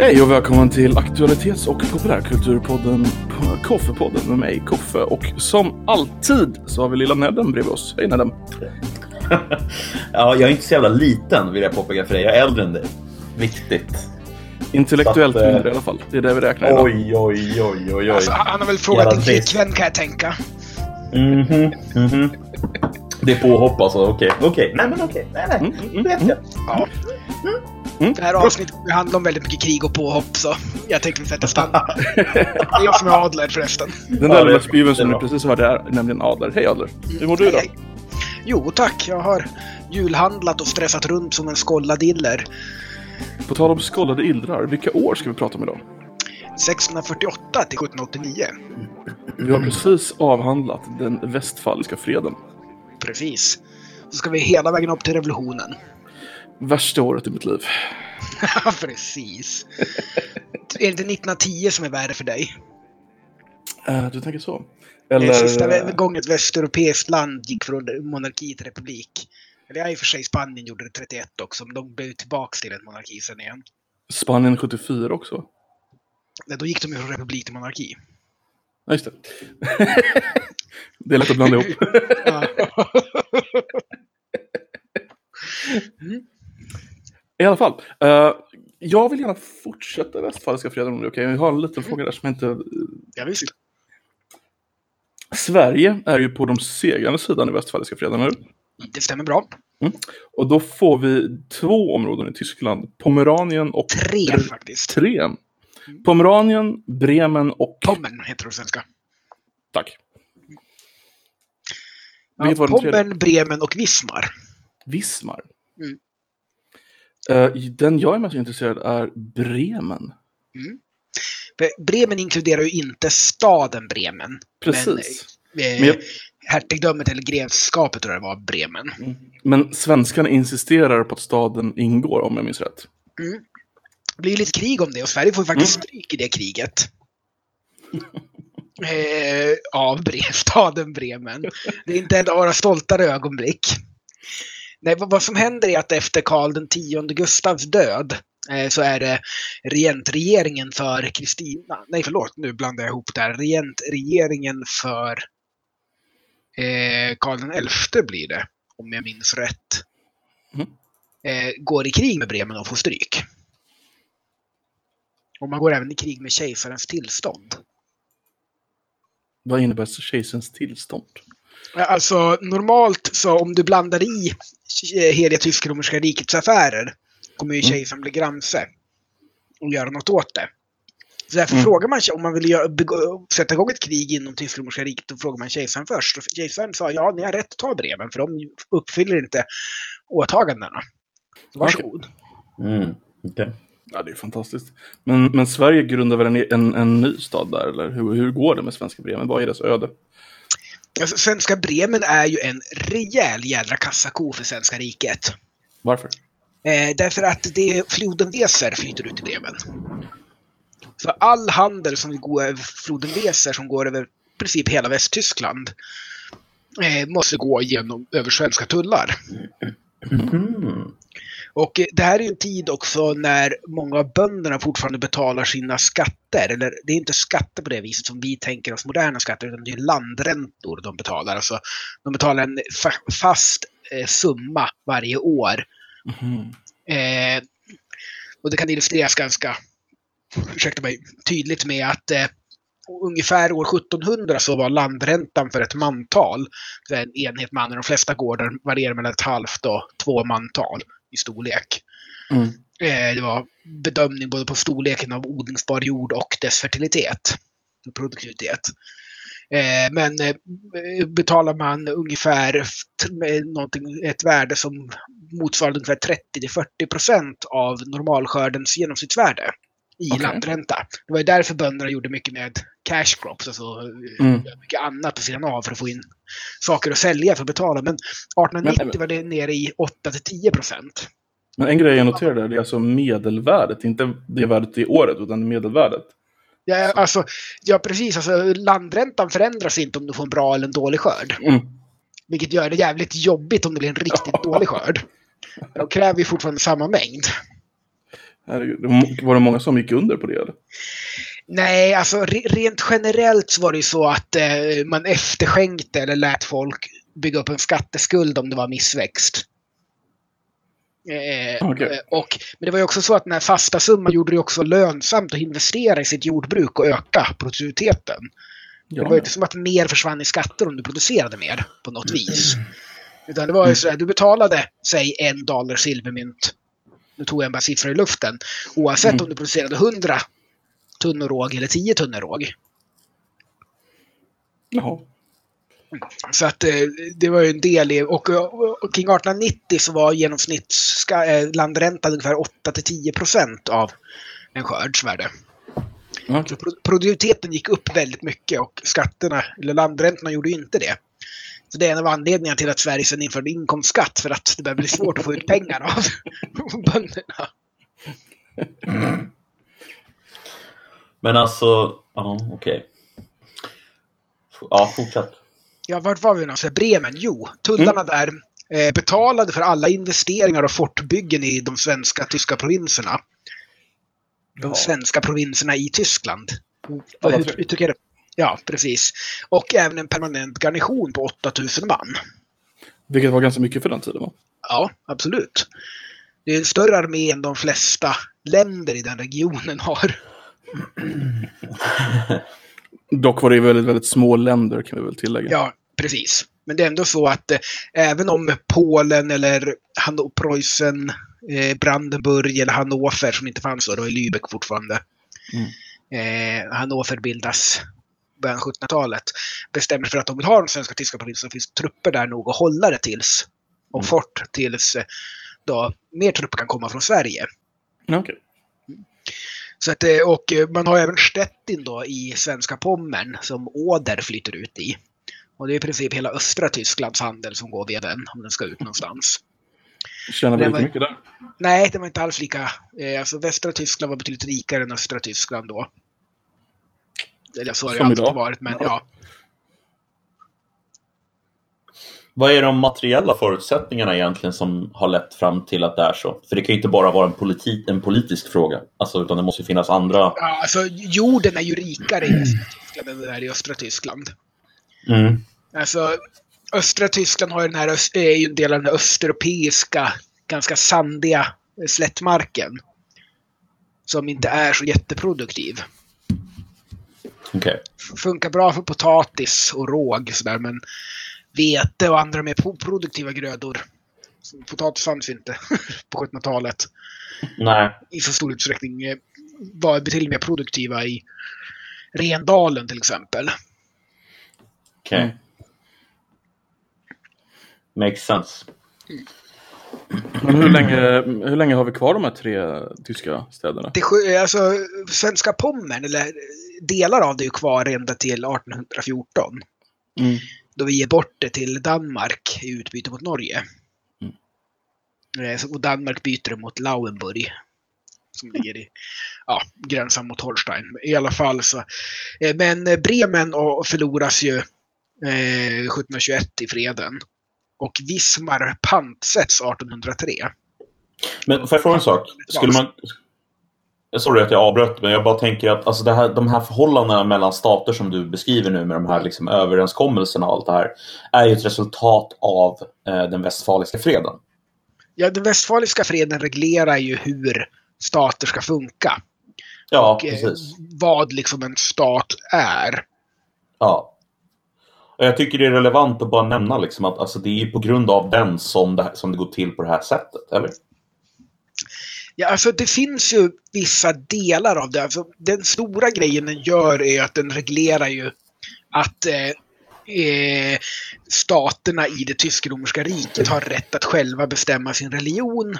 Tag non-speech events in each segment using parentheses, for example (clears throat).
Hej och välkommen till aktualitets och populärkulturpodden Koffepodden med mig, Koffe. Och som alltid så har vi lilla Nedden bredvid oss. Hej Nedden! (laughs) ja, jag är inte så jävla liten vill jag påpeka för dig. Jag är äldre än dig. Viktigt. Intellektuellt att, eh, mindre i alla fall. Det är det vi räknar idag. Oj, oj, oj, oj, oj. Alltså, han har väl frågat Jävla din flickvän kan jag tänka. Mhm, mhm. Det är påhopp alltså. Okej, okej. Nej, men okej. Nej, nej. Mm, Det vet jag. Ja. Mm. Det här avsnittet kommer handla om väldigt mycket krig och påhopp så jag tänkte vi sätta är jag som är Adler förresten. Den där lilla spyven som bra. precis hörde är nämligen Adler. Hej Adler! Hur mår du hej. Jo tack, jag har julhandlat och stressat runt som en skålladiller. På tal om skållade illrar, vilka år ska vi prata om idag? 1648 till 1789. Vi har precis avhandlat den västfaliska freden. Precis. Så ska vi hela vägen upp till revolutionen. Värsta året i mitt liv. Ja, (laughs) precis. Är det inte 1910 som är värre för dig? Eh, du tänker så? Det är Eller... sista gången ett västeuropeiskt land gick från monarki till republik. Eller ja, i och för sig Spanien gjorde det 31 också, men de blev tillbaka till en monarki sen igen. Spanien 74 också. Nej, Då gick de ju från republik till monarki. Ja, just det. (laughs) det är lätt att blanda ihop. (laughs) Ja. I alla fall. eh, jag vill gärna fortsätta västfaliska freden om det är okej. Jag har en liten fråga där som jag inte... ja, visst. Sverige är ju på de segrande sidan i västfaliska freden, eller? Det stämmer bra. Och då får vi två områden i Tyskland. Pomeranien och... Tre faktiskt. Tre. Pomeranien, Bremen och... Pommern heter det på svenska. Tack. Ja? Pommern, Bremen och Wismar. Wismar. Mm. Eh, den jag är mest intresserad är Bremen. För Bremen inkluderar ju inte staden Bremen. Precis. Men, eh, Men jag- Hertigdömet eller grevskapet tror jag det var, Bremen. Men svenskarna insisterar på att staden ingår, om jag minns rätt. Det blir ju lite krig om det och Sverige får ju faktiskt Mm. stryk i det kriget. (laughs) eh, av Bre- staden Bremen. Det är inte en av våra stoltare ögonblick. Nej, vad, som händer är att efter Karl den tionde Gustavs död eh, så är det regentregeringen för Kristina, nej förlåt, nu blandar jag ihop det här. Regentregeringen för eh, Karl den elfte blir det, om jag minns rätt. Mm. Eh, går i krig med Bremen och får stryk. Och man går även i krig med kejsarens tillstånd. Vad innebär kejsarens tillstånd? Alltså normalt så om du blandar i eh, Heliga Tysk-romerska rikets affärer kommer ju Mm. kejsaren bli gramse och göra något åt det. Så därför Mm. frågar man om man vill göra, begå, sätta igång ett krig inom Tysk-romerska riket, då frågar man kejsaren först. Och kejsaren sa ja, ni har rätt att ta breven för de uppfyller inte åtagandena. Så varsågod. Mm. okej. Ja, det är fantastiskt. Men, men Sverige grundar väl en, en, en ny stad där, eller hur, hur går det med svenska Bremen? Vad är dess öde? Alltså, svenska Bremen är ju en rejäl jädra kassako för svenska riket. Varför? Eh, därför att det, floden Weser flyter ut i Bremen. Så all handel som går över floden Weser, som går över i princip hela Västtyskland, eh, måste gå genom, över svenska tullar. Mhm. Och eh, det här är en tid också när många av bönderna fortfarande betalar sina skatter. Eller det är inte skatter på det viset som vi tänker oss moderna skatter, utan det är landräntor de betalar. Alltså, de betalar en fa- fast eh, summa varje år Mhm. Eh, och det kan illustreras ganska, ursäkta mig, tydligt med att eh, ungefär år 1700 så var landräntan för ett mantal, en enhet man, de flesta gårdar varierar mellan ett halvt och två mantal i storlek. Mm. Eh, det var bedömning både på storleken av odlingsbar jord och dess fertilitet och produktivitet. Eh, men eh, betalar man ungefär ett värde som motsvarar ungefär 30-40 procent av normalskördens genomsnittsvärde i Okej. landränta. Det var ju därför bönderna gjorde mycket med cash crops, alltså Mm. mycket annat på sidan av för att få in saker att sälja för att betala. Men 1890 Men- var det nere i 8-10 procent. Men en grej jag noterade, det är alltså medelvärdet, inte det värdet i året, utan medelvärdet. Ja, alltså, ja, precis. Alltså, landräntan förändras inte om du får en bra eller en dålig skörd. Mm. Vilket gör det jävligt jobbigt om det blir en riktigt (laughs) dålig skörd. De kräver ju fortfarande samma mängd. Herregud. Var det många som gick under på det? Eller? Nej, alltså re rent generellt så var det ju så att eh, man efterskänkte eller lät folk bygga upp en skatteskuld om det var missväxt. Eh, Okej. eh, och, men det var ju också så att den här fasta summan gjorde det också lönsamt att investera i sitt jordbruk och öka produktiviteten. Ja, Det var ju inte som att mer försvann i skatter om du producerade mer på något vis. Utan det var ju så att du betalade, säg en dollar silvermynt. Nu tog jag bara siffror i luften. Oavsett Mm. om du producerade 100 tunnor råg eller 10 tunnor råg. Jaha. Så att eh, det var ju en del i, och, och, kring 1890 så var genomsnittslandräntan ungefär 8-10 procent av en skörds värde. Pro- produktiviteten gick upp väldigt mycket och skatterna, eller landräntorna gjorde inte det. Så det är en av anledningarna till att Sverige sedan införde inkomstskatt för att det börjar bli svårt att få ut pengar av (laughs) bönderna. Men alltså, ja okej. Ja, fortsätt. Ja, vart var vi någonstans? Bremen? Jo, tullarna där eh, betalade för alla investeringar och fortbyggen i de svenska tyska provinserna. De Ja. svenska provinserna i Tyskland. hur, hur tycker du? Ja, precis. Och även en permanent garnison på 8000 man. Vilket var ganska mycket för den tiden va? Ja, absolut. Det är en större armé än de flesta länder i den regionen har. (laughs) Dock var det ju väldigt, väldigt små länder kan vi väl tillägga. Ja, precis. Men det är ändå så att eh, även om Polen eller Preussen, eh, Brandenburg eller Hannover som inte fanns då, då är Lübeck fortfarande. Eh, Hannover bildas början av 1700-talet. Bestämmer för att de vill ha de svenska tyska provinserna så finns trupper där nog att hålla det tills. Och fort tills eh, då mer trupper kan komma från Sverige. Okej. Så att, eh, och eh, man har även Stettin då i svenska Pommern som Oder flyter ut i. Och det är i princip hela östra Tysklands handel som går via den om den ska ut någonstans. Tjänar väldigt var- mycket där. Nej, det var inte alls lika. Alltså västra Tyskland var betydligt rikare än östra Tyskland då. Eller så har det alltid varit, men Ja. ja. Vad är de materiella förutsättningarna egentligen som har lett fram till att det är så? För det kan ju inte bara vara en, politi en politisk fråga, alltså, utan det måste ju finnas andra... ja. Alltså jorden är ju rikare i västra Tyskland än den är i östra Tyskland. Mm. Alltså, östra Tyskland har ju den här, är ju en del av den här östeuropeiska, ganska sandiga slättmarken. Som inte är så jätteproduktiv. Okej. Funkar bra för potatis och råg sådär, men vete och andra mer produktiva grödor. Potatis fanns inte (laughs) på 1700-talet Nej. i så stor utsträckning. eh, Var betydligt mer produktiva i Rendalen till exempel. Okej. Mm. Makes sense. Men hur länge, hur länge har vi kvar de här tre tyska städerna? Det, alltså, svenska Pommern, eller delar av det är ju kvar ända till 1814. Mm. Då vi ger bort det till Danmark i utbyte mot Norge. Eh, så- Och Danmark byter det mot Lauenburg. Som ligger i ja, gränsen mot Holstein. I alla fall så. eh, Men eh, Bremen förloras ju eh, 1721 i freden. Och Wismar pantsätts 1803. Men får jag fråga en sak? Skulle man... Sorry att jag avbröt, men jag bara tänker att alltså det här, de här förhållandena mellan stater som du beskriver nu med de här liksom överenskommelserna och allt det här är ju ett resultat av eh, den västfaliska freden. Ja, den västfaliska freden reglerar ju hur stater ska funka. Ja, och eh, precis. vad liksom en stat är. Ja. Jag tycker det är relevant att bara nämna liksom att alltså, det är på grund av den som det, som det går till på det här sättet, eller? Ja, alltså det finns ju vissa delar av det. Alltså, den stora grejen den gör är att den reglerar ju att eh, eh staterna i det tysk-romerska riket har rätt att själva bestämma sin religion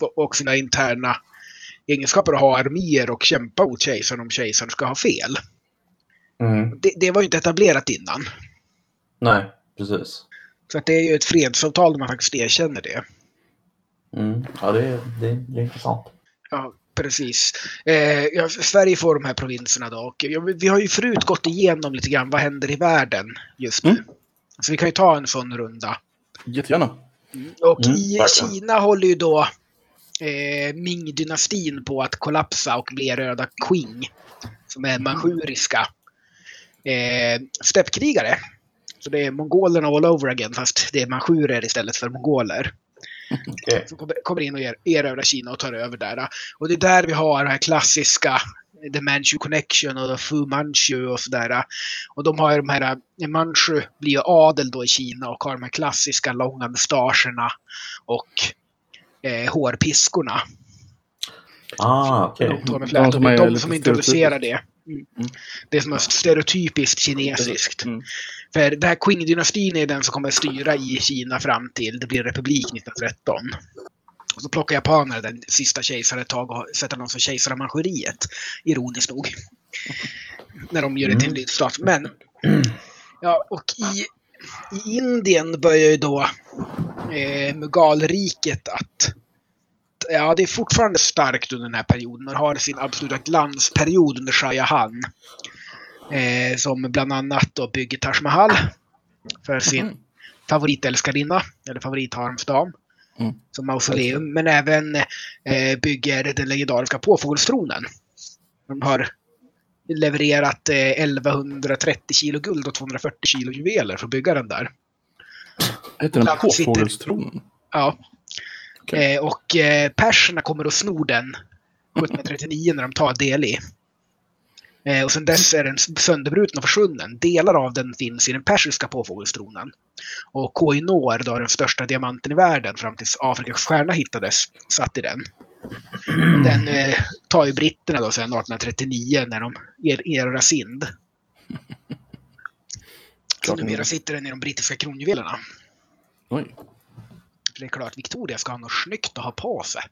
och, och sina interna egenskaper att ha arméer och kämpa mot kejsaren om kejsaren ska ha fel. Mm. Det, det var ju inte etablerat innan. Nej, precis. Så att det är ju ett fredsavtal där man faktiskt erkänner det. Mm. Ja, det är, det, det är intressant. Ja, precis. Eh, ja, Sverige får de här provinserna då. Och, ja, vi har ju förut gått igenom lite grann vad händer i världen just nu. Mm. Så vi kan ju ta en sån runda. Jättegärna. Och Mm, i verkligen. Kina håller ju då eh, Ming-dynastin på att kollapsa och bli erövrad Qing. Som är manchuriska eh, steppkrigare. Så det är mongolerna all over again fast det är manchurer istället för mongoler. Okej. Som kommer, in och er- erövrar Kina och tar över där. Och det är där vi har det här klassiska The Manchu Connection och Fu Manchu och sådär. Och de har ju de här, eh, Manchu blir ju adel då i Kina och har de här klassiska långa mustascherna och eh, hårpiskorna. Ah, okej. De, de, De de, som introducerar det. Mm. Mm. Det som är stereotypiskt kinesiskt. Mm. För den här Qing-dynastin är den som kommer styra i Kina fram till det blir republik 1913. Och så plockar japanerna den sista kejsaren ett tag och sätter någon som kejsar av Manchuriet. Ironiskt nog. (laughs) När de gör det till en lydstat. Men, ja, och i, i Indien börjar ju då eh, Mughal-riket att Ja, det är fortfarande starkt under den här perioden. Man har sin absoluta glansperiod under Shah Jahan. Eh, som bland annat då bygger Taj Mahal för sin Mhm. favoritälskarinna, eller favoritharmsdam, Mm. som mausoleum. Men även eh, bygger den legendariska påfågelstronen. De har levererat eh, 1130 kilo guld och 240 kilo juveler för att bygga den där. Heter den Påfågelstronen? Ja. Okej. Eh, och eh, perserna kommer och snor den 1739 när de tar Delhi. Eh, och sen dess är den sönderbruten och försvunnen. Delar av den finns i den persiska påfågelstronen. Och Koh-i-Noor, då den största diamanten i världen fram tills Afrikas stjärna hittades, satt i den. Den eh, tar ju britterna då sen 1839 när de er- erövrar Sind. Numera sitter den i de brittiska kronjuvelerna. Oj. För det är klart, Victoria ska ha något snyggt att ha på sig.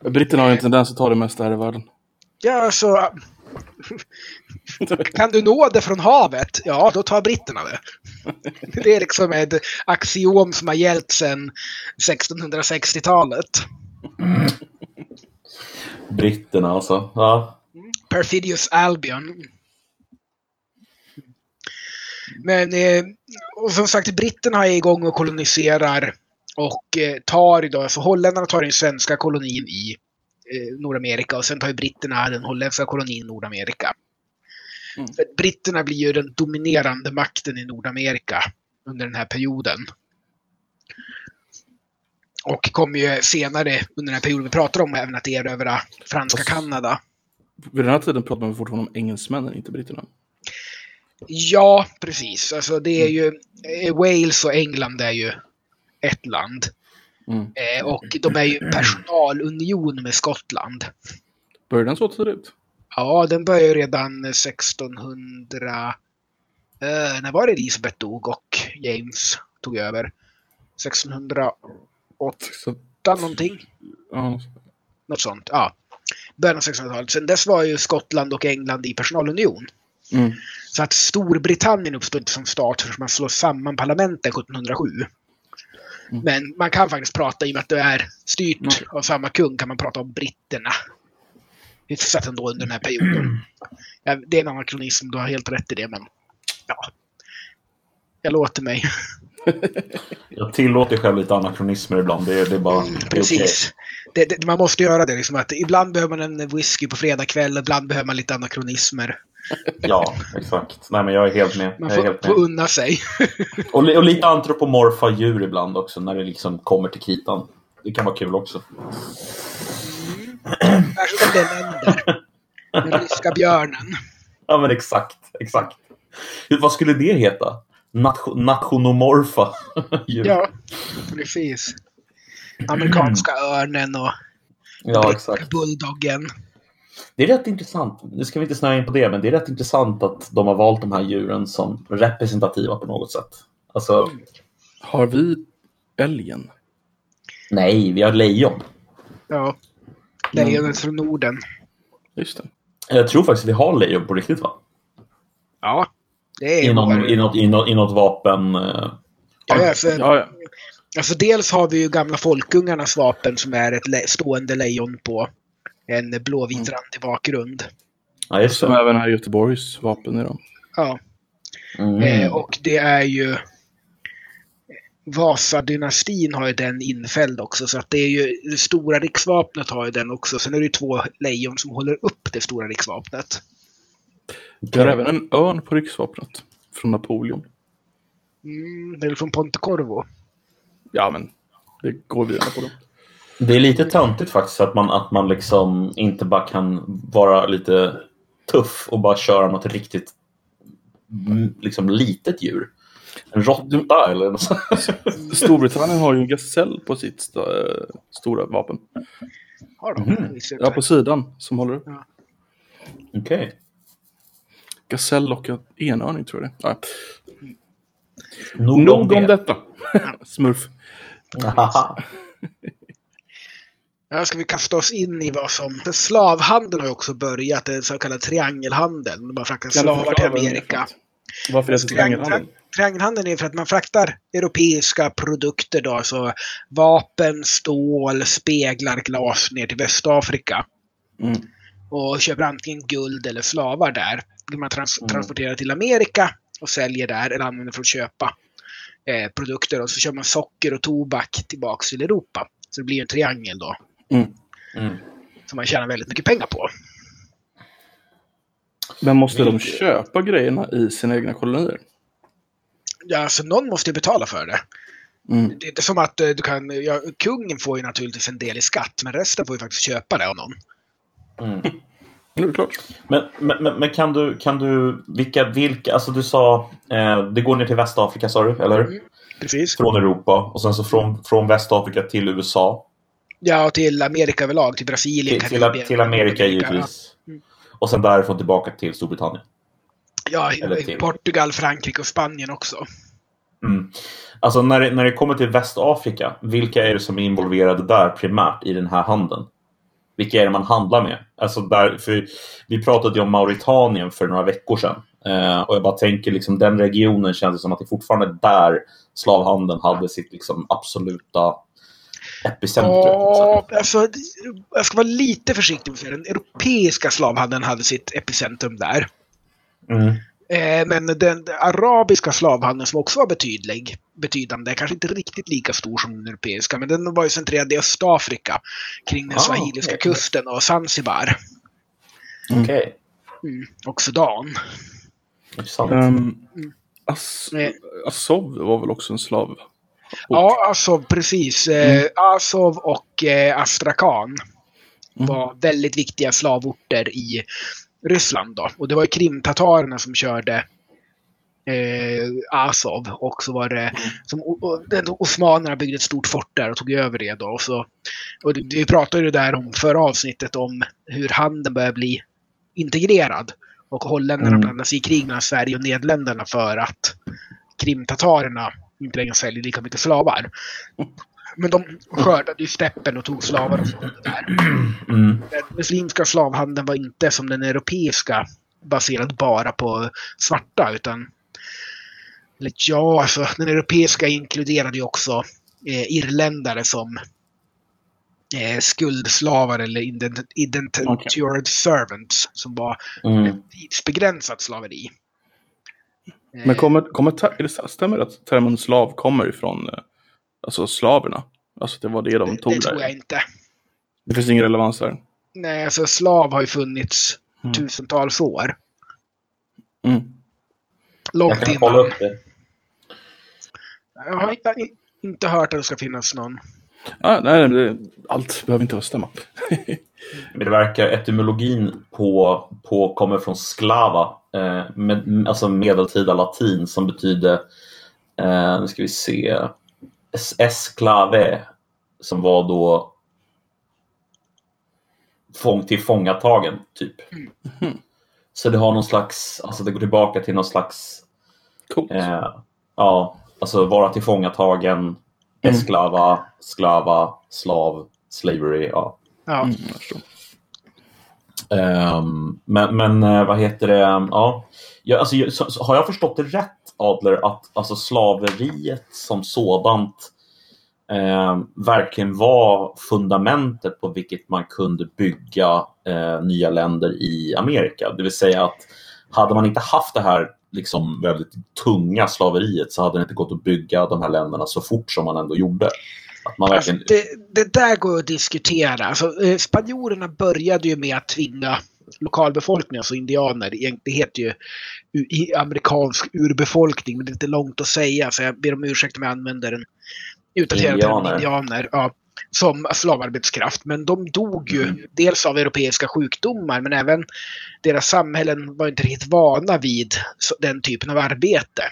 (laughs) Britterna har ju en tendens att ta det mesta här i världen. Ja, så... Kan du nå det från havet? Ja, då tar britterna det. Det är liksom ett axiom som har gällt sedan 1660-talet. Britterna alltså. Ja. Perfidious Albion. Men, eh, och som sagt, britterna är igång och koloniserar och eh, tar idag, så holländarna tar den svenska kolonin i eh, Nordamerika och sen tar ju britterna den holländska kolonin i Nordamerika. Mm. Britterna blir ju den dominerande makten i Nordamerika under den här perioden. Och kommer ju senare under den här perioden vi pratar om även att erövra franska Kanada. Vid den här tiden pratar man fortfarande om engelsmännen, inte britterna. Ja, precis. Alltså det är ju, eh, Wales och England är ju ett land. Mm. Eh, och de är ju personalunion med Skottland. Började den så tidigt? Ja, den började redan 1600... Eh, när var det Elisabeth dog och James tog över? 1608 Så, någonting? ja, Något sånt, ja. Början av 1600-talet. Sen dess var ju Skottland och England i personalunion. Mm. Så att Storbritannien uppstod inte som stat förrän man slår samman parlamenten 1707. Mm. Men man kan faktiskt prata, i och med att det är styrt Mm. av samma kung, kan man prata om britterna. Hyfsat ändå under den här perioden. Ja, det är en anakronism, du har helt rätt i det, men ja. Jag låter mig. (laughs) Jag tillåter själv lite anakronismer ibland. Det är, det är bara... det är. Precis. Det, det, man måste göra det. Liksom, att ibland behöver man en whisky på fredagkväll, ibland behöver man lite anakronismer. (laughs) Ja, exakt. Nej, men jag är helt med. Man Jag är får, helt får med. unna sig. (laughs) Och, och lite antropomorfa djur ibland också, när det liksom kommer till kritan. Det kan vara kul också. Länder. Den ryska björnen. (laughs) Ja, men exakt. Exakt. Vad skulle det heta? Nation, nationomorfa djur. Ja, precis. Amerikanska örnen och ja, exakt. bulldoggen. Det är rätt intressant. Nu ska vi inte snöa in på det, men det är rätt intressant att de har valt de här djuren som representativa på något sätt. Alltså, Har vi älgen? nej, vi har lejon. Ja. Lejonet från Norden. Just det. Jag tror faktiskt att vi har lejon på riktigt, va? Ja, det är I, någon, vår- i, något, i, något, I något vapen... eh, Ja, alltså, Ja, ja. alltså dels har vi ju gamla folkungarnas vapen som är ett le- stående lejon på en blåvit randig bakgrund. Ja, just Som det. även är Göteborgs vapen idag. Ja, Mm. eh, och det är ju Vasadynastin har ju den infälld också, så att det är ju det stora riksvapnet har ju den också. Sen är det ju två lejon som håller upp det stora riksvapnet. Vi har även en örn på riksvapnet från Napoleon. Mm, det är från Pontecorvo. Ja, men det går vidare på dem. Det är lite töntigt faktiskt att man, att man liksom inte bara kan vara lite tuff och bara köra något riktigt mm, liksom, litet djur. En råtta eller något sånt. (laughs) Storbritannien har ju en gasell på sitt st stora vapen. Har de? Jag Ja, på sidan som håller upp. Okej. Gasell och en enhörning tror jag det. Ja. Nog, Nog om detta. (laughs) Smurf. (laughs) Ja, ska vi kasta oss in i vad som... Slavhandeln har ju också börjat, den så kallade triangelhandeln. Man fraktar slavar till Amerika. Varför är det triangelhandel? Triangelhandeln är för att man fraktar europeiska produkter då, alltså vapen, stål, speglar, glas ner till Västafrika. Mm. Och köper antingen guld eller slavar där. Det man trans- Mm. transporterar till Amerika och säljer där eller använder för att köpa eh, produkter. Och så kör man socker och tobak tillbaks till Europa. Så det blir en triangel då. Mm. Mm. Som man tjänar väldigt mycket pengar på. Men måste de köpa grejerna i sina egna kolonier? Ja, alltså någon måste ju betala för det. Mm. Det är inte som att eh, du kan, ja, kungen får ju naturligtvis en del i skatt, men resten får ju faktiskt köpa det av någon. Mm. (laughs) Det är klart. Men, men, men- men kan du, kan du, vilka, vilka, alltså du sa, eh, det går ner till Västafrika sa du, eller? Mm. Precis. Från Europa och sen så från, från Västafrika till USA. Ja, till Amerika överlag, till Brasilien, Till, Karibien, till Amerika givetvis. Mm. Och sen därifrån tillbaka till Storbritannien. Ja, till- Portugal, Frankrike och Spanien också. Mm. Alltså när det, när det kommer till Västafrika, vilka är det som är involverade där primärt i den här handeln? Vilka är det man handlar med? Alltså där, för vi pratade ju om Mauritanien för några veckor sedan. Eh, och jag bara tänker, liksom, den regionen känns det som att det fortfarande är där slavhandeln hade sitt liksom, absoluta epicentrum. Ja, alltså, jag ska vara lite försiktig med att säga Den europeiska slavhandeln hade sitt epicentrum där. Mm. Eh, men den, arabiska slavhandeln som också var betydlig, betydande, kanske inte riktigt lika stor som den europeiska, men den var ju centrerad i Östafrika kring den Ah, swahiliska okej. kusten och Zanzibar Okej, mm, och Sudan. intressant. Um, As Eh. Azov var väl också en slav? Ja, Azov, precis. Eh, Azov och eh, Astrakhan var väldigt viktiga slavorter i Ryssland. Då. Och det var krimtatarerna som körde eh, Azov. Och så var det som o- den- osmanerna byggde ett stort fort där och tog över det. Då. Och så, och vi pratade ju där om förra avsnittet om hur handeln börjar bli integrerad. Och holländarna Mm. blandade sig i krig mellan Sverige och Nederländerna för att krimtatarerna inte längre säljer lika mycket slavar. Men de skördade ju steppen och tog slavar och sånt där. Mm. Den muslimska slavhandeln var inte som den europeiska baserad bara på svarta utan eller ja, alltså, den europeiska inkluderade ju också eh, irländare som eh, skuldslavar eller indentured servants som var Mm. tidsbegränsat slaveri. Eh, Men kommer, kommer det, stämmer det att termen slav kommer ifrån eh, alltså slaverna? Alltså det var det de det, tog det tror jag där? inte. Det finns ingen relevans där? Nej, alltså slav har ju funnits Mm. tusentals år. Mm. Jag Långt kan kolla innan. upp det. Jag har inte, inte hört att det ska finnas någon. Ah, nej, det, allt behöver inte stämma. (laughs) Men det verkar etymologin på, på kommer från sklava, eh, med, alltså medeltida latin som betyder, eh, nu ska vi se, es- esclave, som var då fång, tillfångatagen, typ. (laughs) Så det har någon slags, alltså det går tillbaka till någon slags, Coolt. eh, ja, alltså vara tillfångatagen, esklava, sklava, slav, slavery, ja. Ja. Mm, jag förstår. Um, men, men eh, vad heter det? Ja, jag, alltså, jag- så, så, har jag förstått det rätt, Adler, att alltså, slaveriet som sådant ehm, verkligen var fundamentet på vilket man kunde bygga eh, nya länder i Amerika? Det vill säga att hade man inte haft det här liksom väldigt tunga slaveriet så hade det inte gått att bygga de här länderna så fort som man ändå gjorde. Att man Alltså, verkligen... det, det där går att diskutera. Alltså, eh, spanjorerna började ju med att tvinga lokalbefolkningen, alltså indianer, egentligen- det heter ju i amerikansk urbefolkning, men det är lite långt att säga, så jag ber om ursäkt om jag använder en utdaterad term Indianer. indianer. Ja, som slavarbetskraft. Men de dog ju dels av europeiska sjukdomar, men även deras samhällen var inte riktigt vana vid den typen av arbete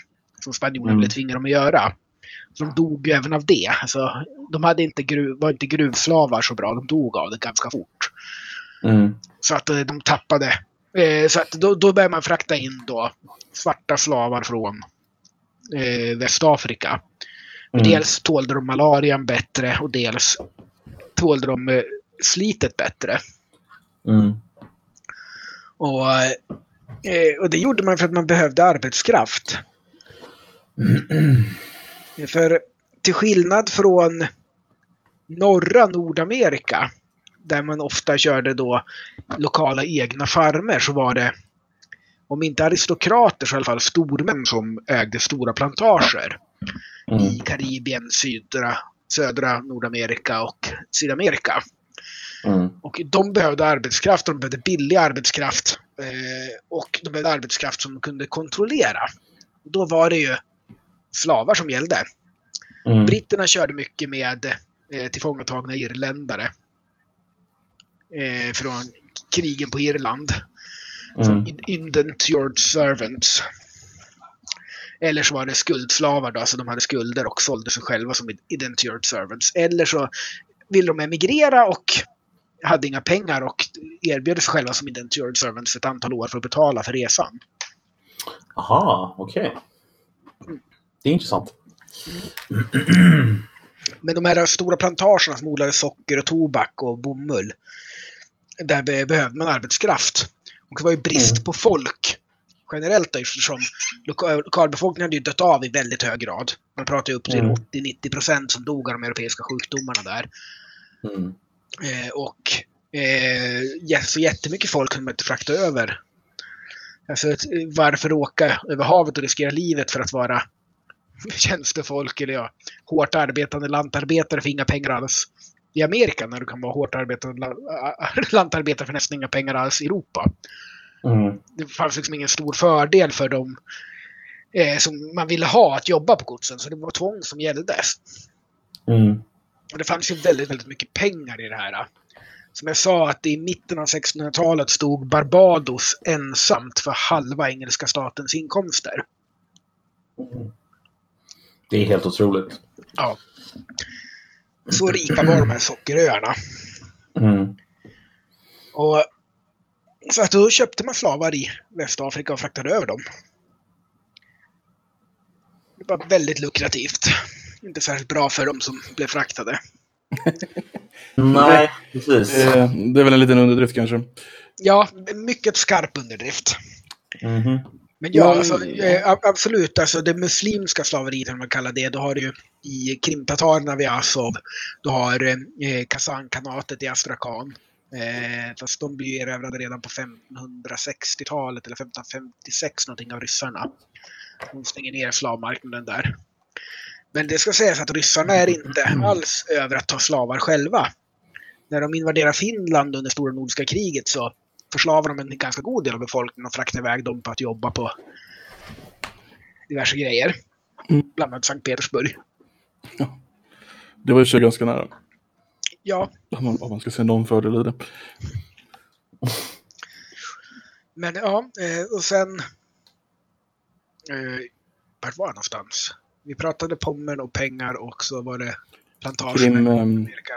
som spanjorerna Mm. ville tvinga dem att göra. Så de dog ju även av det. Alltså, de hade inte gruv, var inte gruvslavar så bra, de dog av det ganska fort. Mm. Så att eh, de tappade. Eh, så att då, då började man frakta in då svarta slavar från eh, Västafrika. Mm. Dels tålde de malarian bättre och dels tålde de eh, slitet bättre. Mm. Och, eh, och det gjorde man för att man behövde arbetskraft. (clears throat) För till skillnad från norra Nordamerika, där man ofta körde då lokala egna farmer, så var det om inte aristokrater så i alla fall stormän som ägde stora plantager Mm. i Karibien, södra, södra Nordamerika och Sydamerika. Mm. Och de behövde arbetskraft, de behövde billig arbetskraft eh, och de behövde arbetskraft som de kunde kontrollera. Då var det ju slavar som gällde. Mm. Britterna körde mycket med eh, tillfångatagna irländare eh, från krigen på Irland. Mm. Indentured servants. Eller så var det skuldslavar då, alltså de hade skulder och sålde sig själva som indentured servants. Eller så ville de emigrera och hade inga pengar och erbjöd sig själva som indentured servants ett antal år för att betala för resan. Aha, okej. Det är intressant. Men de här stora plantagerna som odlade socker och tobak och bomull. Där be- behövde man arbetskraft. Och det var ju brist Mm. på folk. Generellt då, eftersom loka- lokalbefolkningen hade ju dött av i väldigt hög grad. Man pratar ju upp till Mm. 80-90 procent som dog av de europeiska sjukdomarna där. Mm. Eh, och eh, så jättemycket folk kunde man inte frakta över. Alltså, varför åka över havet och riskera livet för att vara (laughs) tjänstefolk eller ja, hårt arbetande lantarbetare för inga pengar alls i Amerika när du kan vara hårt arbetande la- (laughs) lantarbetare för nästan inga pengar alls i Europa. Mm. Det fanns liksom ingen stor fördel för dem eh, som man ville ha att jobba på godsen, så det var tvång som gällde. Mm. Och det fanns ju väldigt, väldigt mycket pengar i det här. Som jag sa att i mitten av 1600-talet stod Barbados ensamt för halva engelska statens inkomster. Det är helt otroligt. Ja. Så rika var de här sockeröarna. Mm. Och så att då köpte man slavar i Västafrika och fraktade över dem. Det var väldigt lukrativt. Inte särskilt bra för dem som blev fraktade. Nej, precis. Det är väl en liten underdrift kanske. Ja, mycket skarp underdrift. Mhm. Men ja, alltså, eh, absolut. Alltså det muslimska slaveriet, om man kallar det, då har du i Krimtatarerna vid Azov, du har eh, Kazan-kanatet i Astrakhan. Eh, fast de blir erövrade redan på 1560-talet eller 1556 någonting av ryssarna. De stänger ner slavmarknaden där. Men det ska sägas att ryssarna är inte alls över att ta slavar själva. När de invaderar Finland under stora nordiska kriget så förslavar de en ganska god del av befolkningen och fraktar iväg dem på att jobba på diverse grejer. Mm. Bland annat Sankt Petersburg. Det var ju så ganska nära. Ja, Om man, om man ska se någon fördel i det. men ja, eh, och sen... Eh, vart var jag någonstans? Vi pratade Pommern och pengar och så var det plantagen Krim, i ehm, Amerika.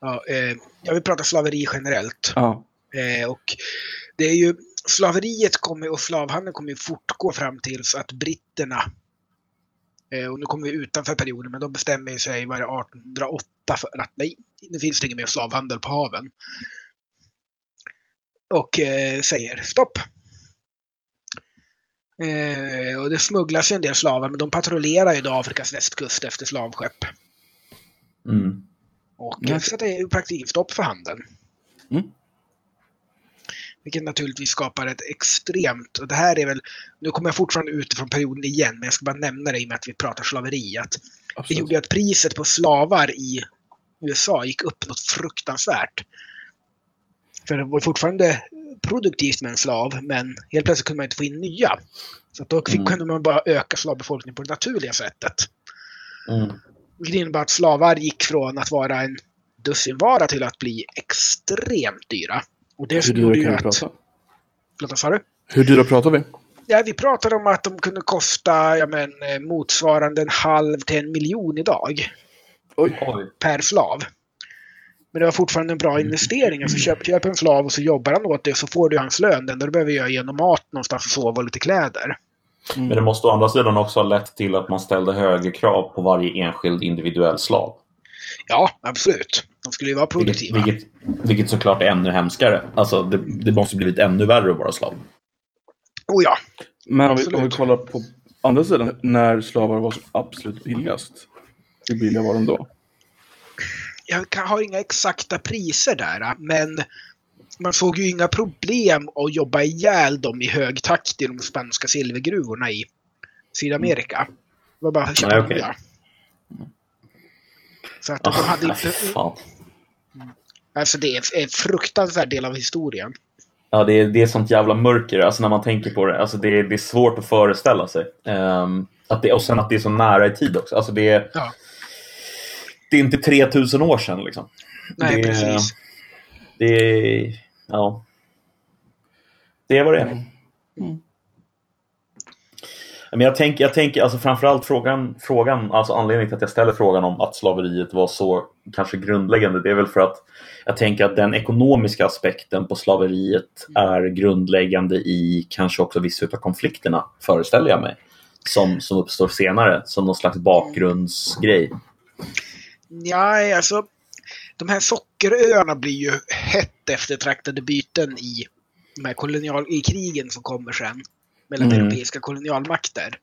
Ja, eh, jag vill prata slaveri generellt. ja. Eh, och det är ju, slaveriet kommer, och slavhandeln kommer ju fortgå fram tills att britterna, eh, och nu kommer vi utanför perioden, men de bestämmer ju sig, det, 1808 för att nej, nu finns det ingen mer slavhandel på haven. Och eh, säger stopp. Eh, och det smugglas ju en del slavar, men de patrullerar ju då Afrikas västkust efter slavskepp. Mm. Och Mm. så det är i praktiken stopp för handeln. Mm. Vilket naturligtvis skapar ett extremt, och det här är väl, nu kommer jag fortfarande utifrån perioden igen, men jag ska bara nämna det i och med att vi pratar slaveri. Att det gjorde att priset på slavar i USA gick upp något fruktansvärt. För det var fortfarande produktivt med en slav, men helt plötsligt kunde man inte få in nya. Så att då fick, Mm. kunde man bara öka slavbefolkningen på det naturliga sättet. Mm. Vilket innebär att slavar gick från att vara en dussinvara till att bli extremt dyra. Och det Hur gjorde ju vi att... prata? Vad sa du? Hur dyra pratar vi? Ja, vi pratade om att de kunde kosta ja, men, eh, motsvarande en halv till en miljon idag Oj. Per slav. Men det var fortfarande en bra investering. Alltså köp, köp en slav och så jobbar han åt det så får du hans lön. Det enda du behöver göra genom mat någonstans och sova och lite kläder. Men det måste å andra sidan också ha lett till att man ställde högre krav på varje enskild individuell slav. Ja, absolut. De skulle ju vara Vilket, produktiva. vilket, vilket såklart är ännu hemskare. Alltså, det, det måste blivit ännu värre att vara slav. Oh ja. Men om vi, om vi kollar på andra sidan, när slavar var som absolut billigast. Hur billiga var de då? Jag kan- har inga exakta priser där, men man såg ju inga problem att jobba ihjäl dem i hög takt i de spanska silvergruvorna i Sydamerika. Det var bara att köpa Nej, okej. nya. Så att de hade Ah, inte... Alltså det är en fruktansvärd del av historien. Ja, det är, det är sånt jävla mörker alltså när man tänker på det. Alltså det, är, det är svårt att föreställa sig. Ehm, att det, och sen att det är så nära i tid också. Alltså det, är, Ja. det är inte 3000 år sedan. Liksom. Nej, det, precis. Det är... Ja. Det är vad det är. Men jag tänker, jag tänker alltså framförallt frågan, frågan, alltså anledningen till att jag ställer frågan om att slaveriet var så kanske grundläggande, det är väl för att jag tänker att den ekonomiska aspekten på slaveriet är grundläggande i kanske också vissa av konflikterna, föreställer jag mig, som, som uppstår senare, som någon slags bakgrundsgrej. Ja, alltså de här sockeröarna blir ju hett eftertraktade byten i de här kolonial i krigen som kommer sen mellan Mm. europeiska kolonialmakter.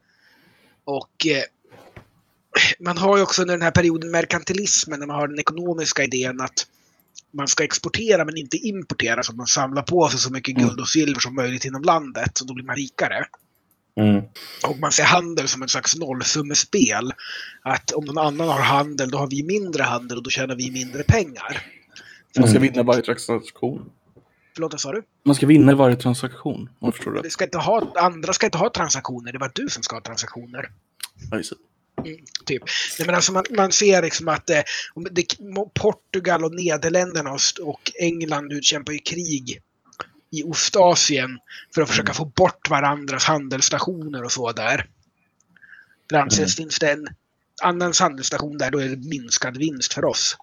Och eh, man har ju också under den här perioden merkantilismen när man har den ekonomiska idén att man ska exportera men inte importera så att man samlar på sig så mycket guld och silver som möjligt inom landet och då blir man rikare. Mm. Och man ser handel som ett slags nollsummespel. Att om någon annan har handel, då har vi mindre handel och då tjänar vi mindre pengar. Man ska Mm. vinna varje transaktion. Förlåt, vad sa du? Man ska vinna i varje transaktion, om jag förstår rätt. ska inte ha, andra ska inte ha transaktioner, det var du som ska ha transaktioner. Ja, just det. Mm, typ. Nej, men alltså man, man ser liksom att eh, det, Portugal och Nederländerna och, och England utkämpar ju krig i Ostasien för att försöka få bort varandras handelsstationer och så där. För anses finns det en annan handelsstation där, då är det minskad vinst för oss.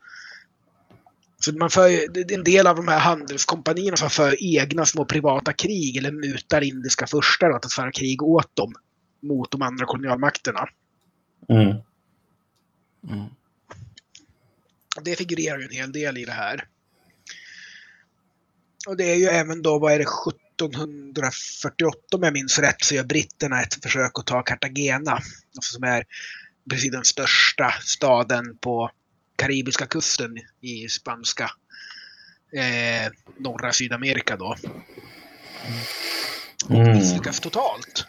Så man för, en del av de här handelskompanierna som för egna små privata krig eller mutar indiska furstar att föra krig åt dem mot de andra kolonialmakterna. Mm. Mm. Det figurerar ju en hel del i det här. Och det är ju även då, vad är det, 1748 om jag minns rätt, så gör britterna ett försök att ta Cartagena. Alltså som är precis den största staden på karibiska kusten i spanska eh, norra Sydamerika då. Mm. Misslyckas totalt.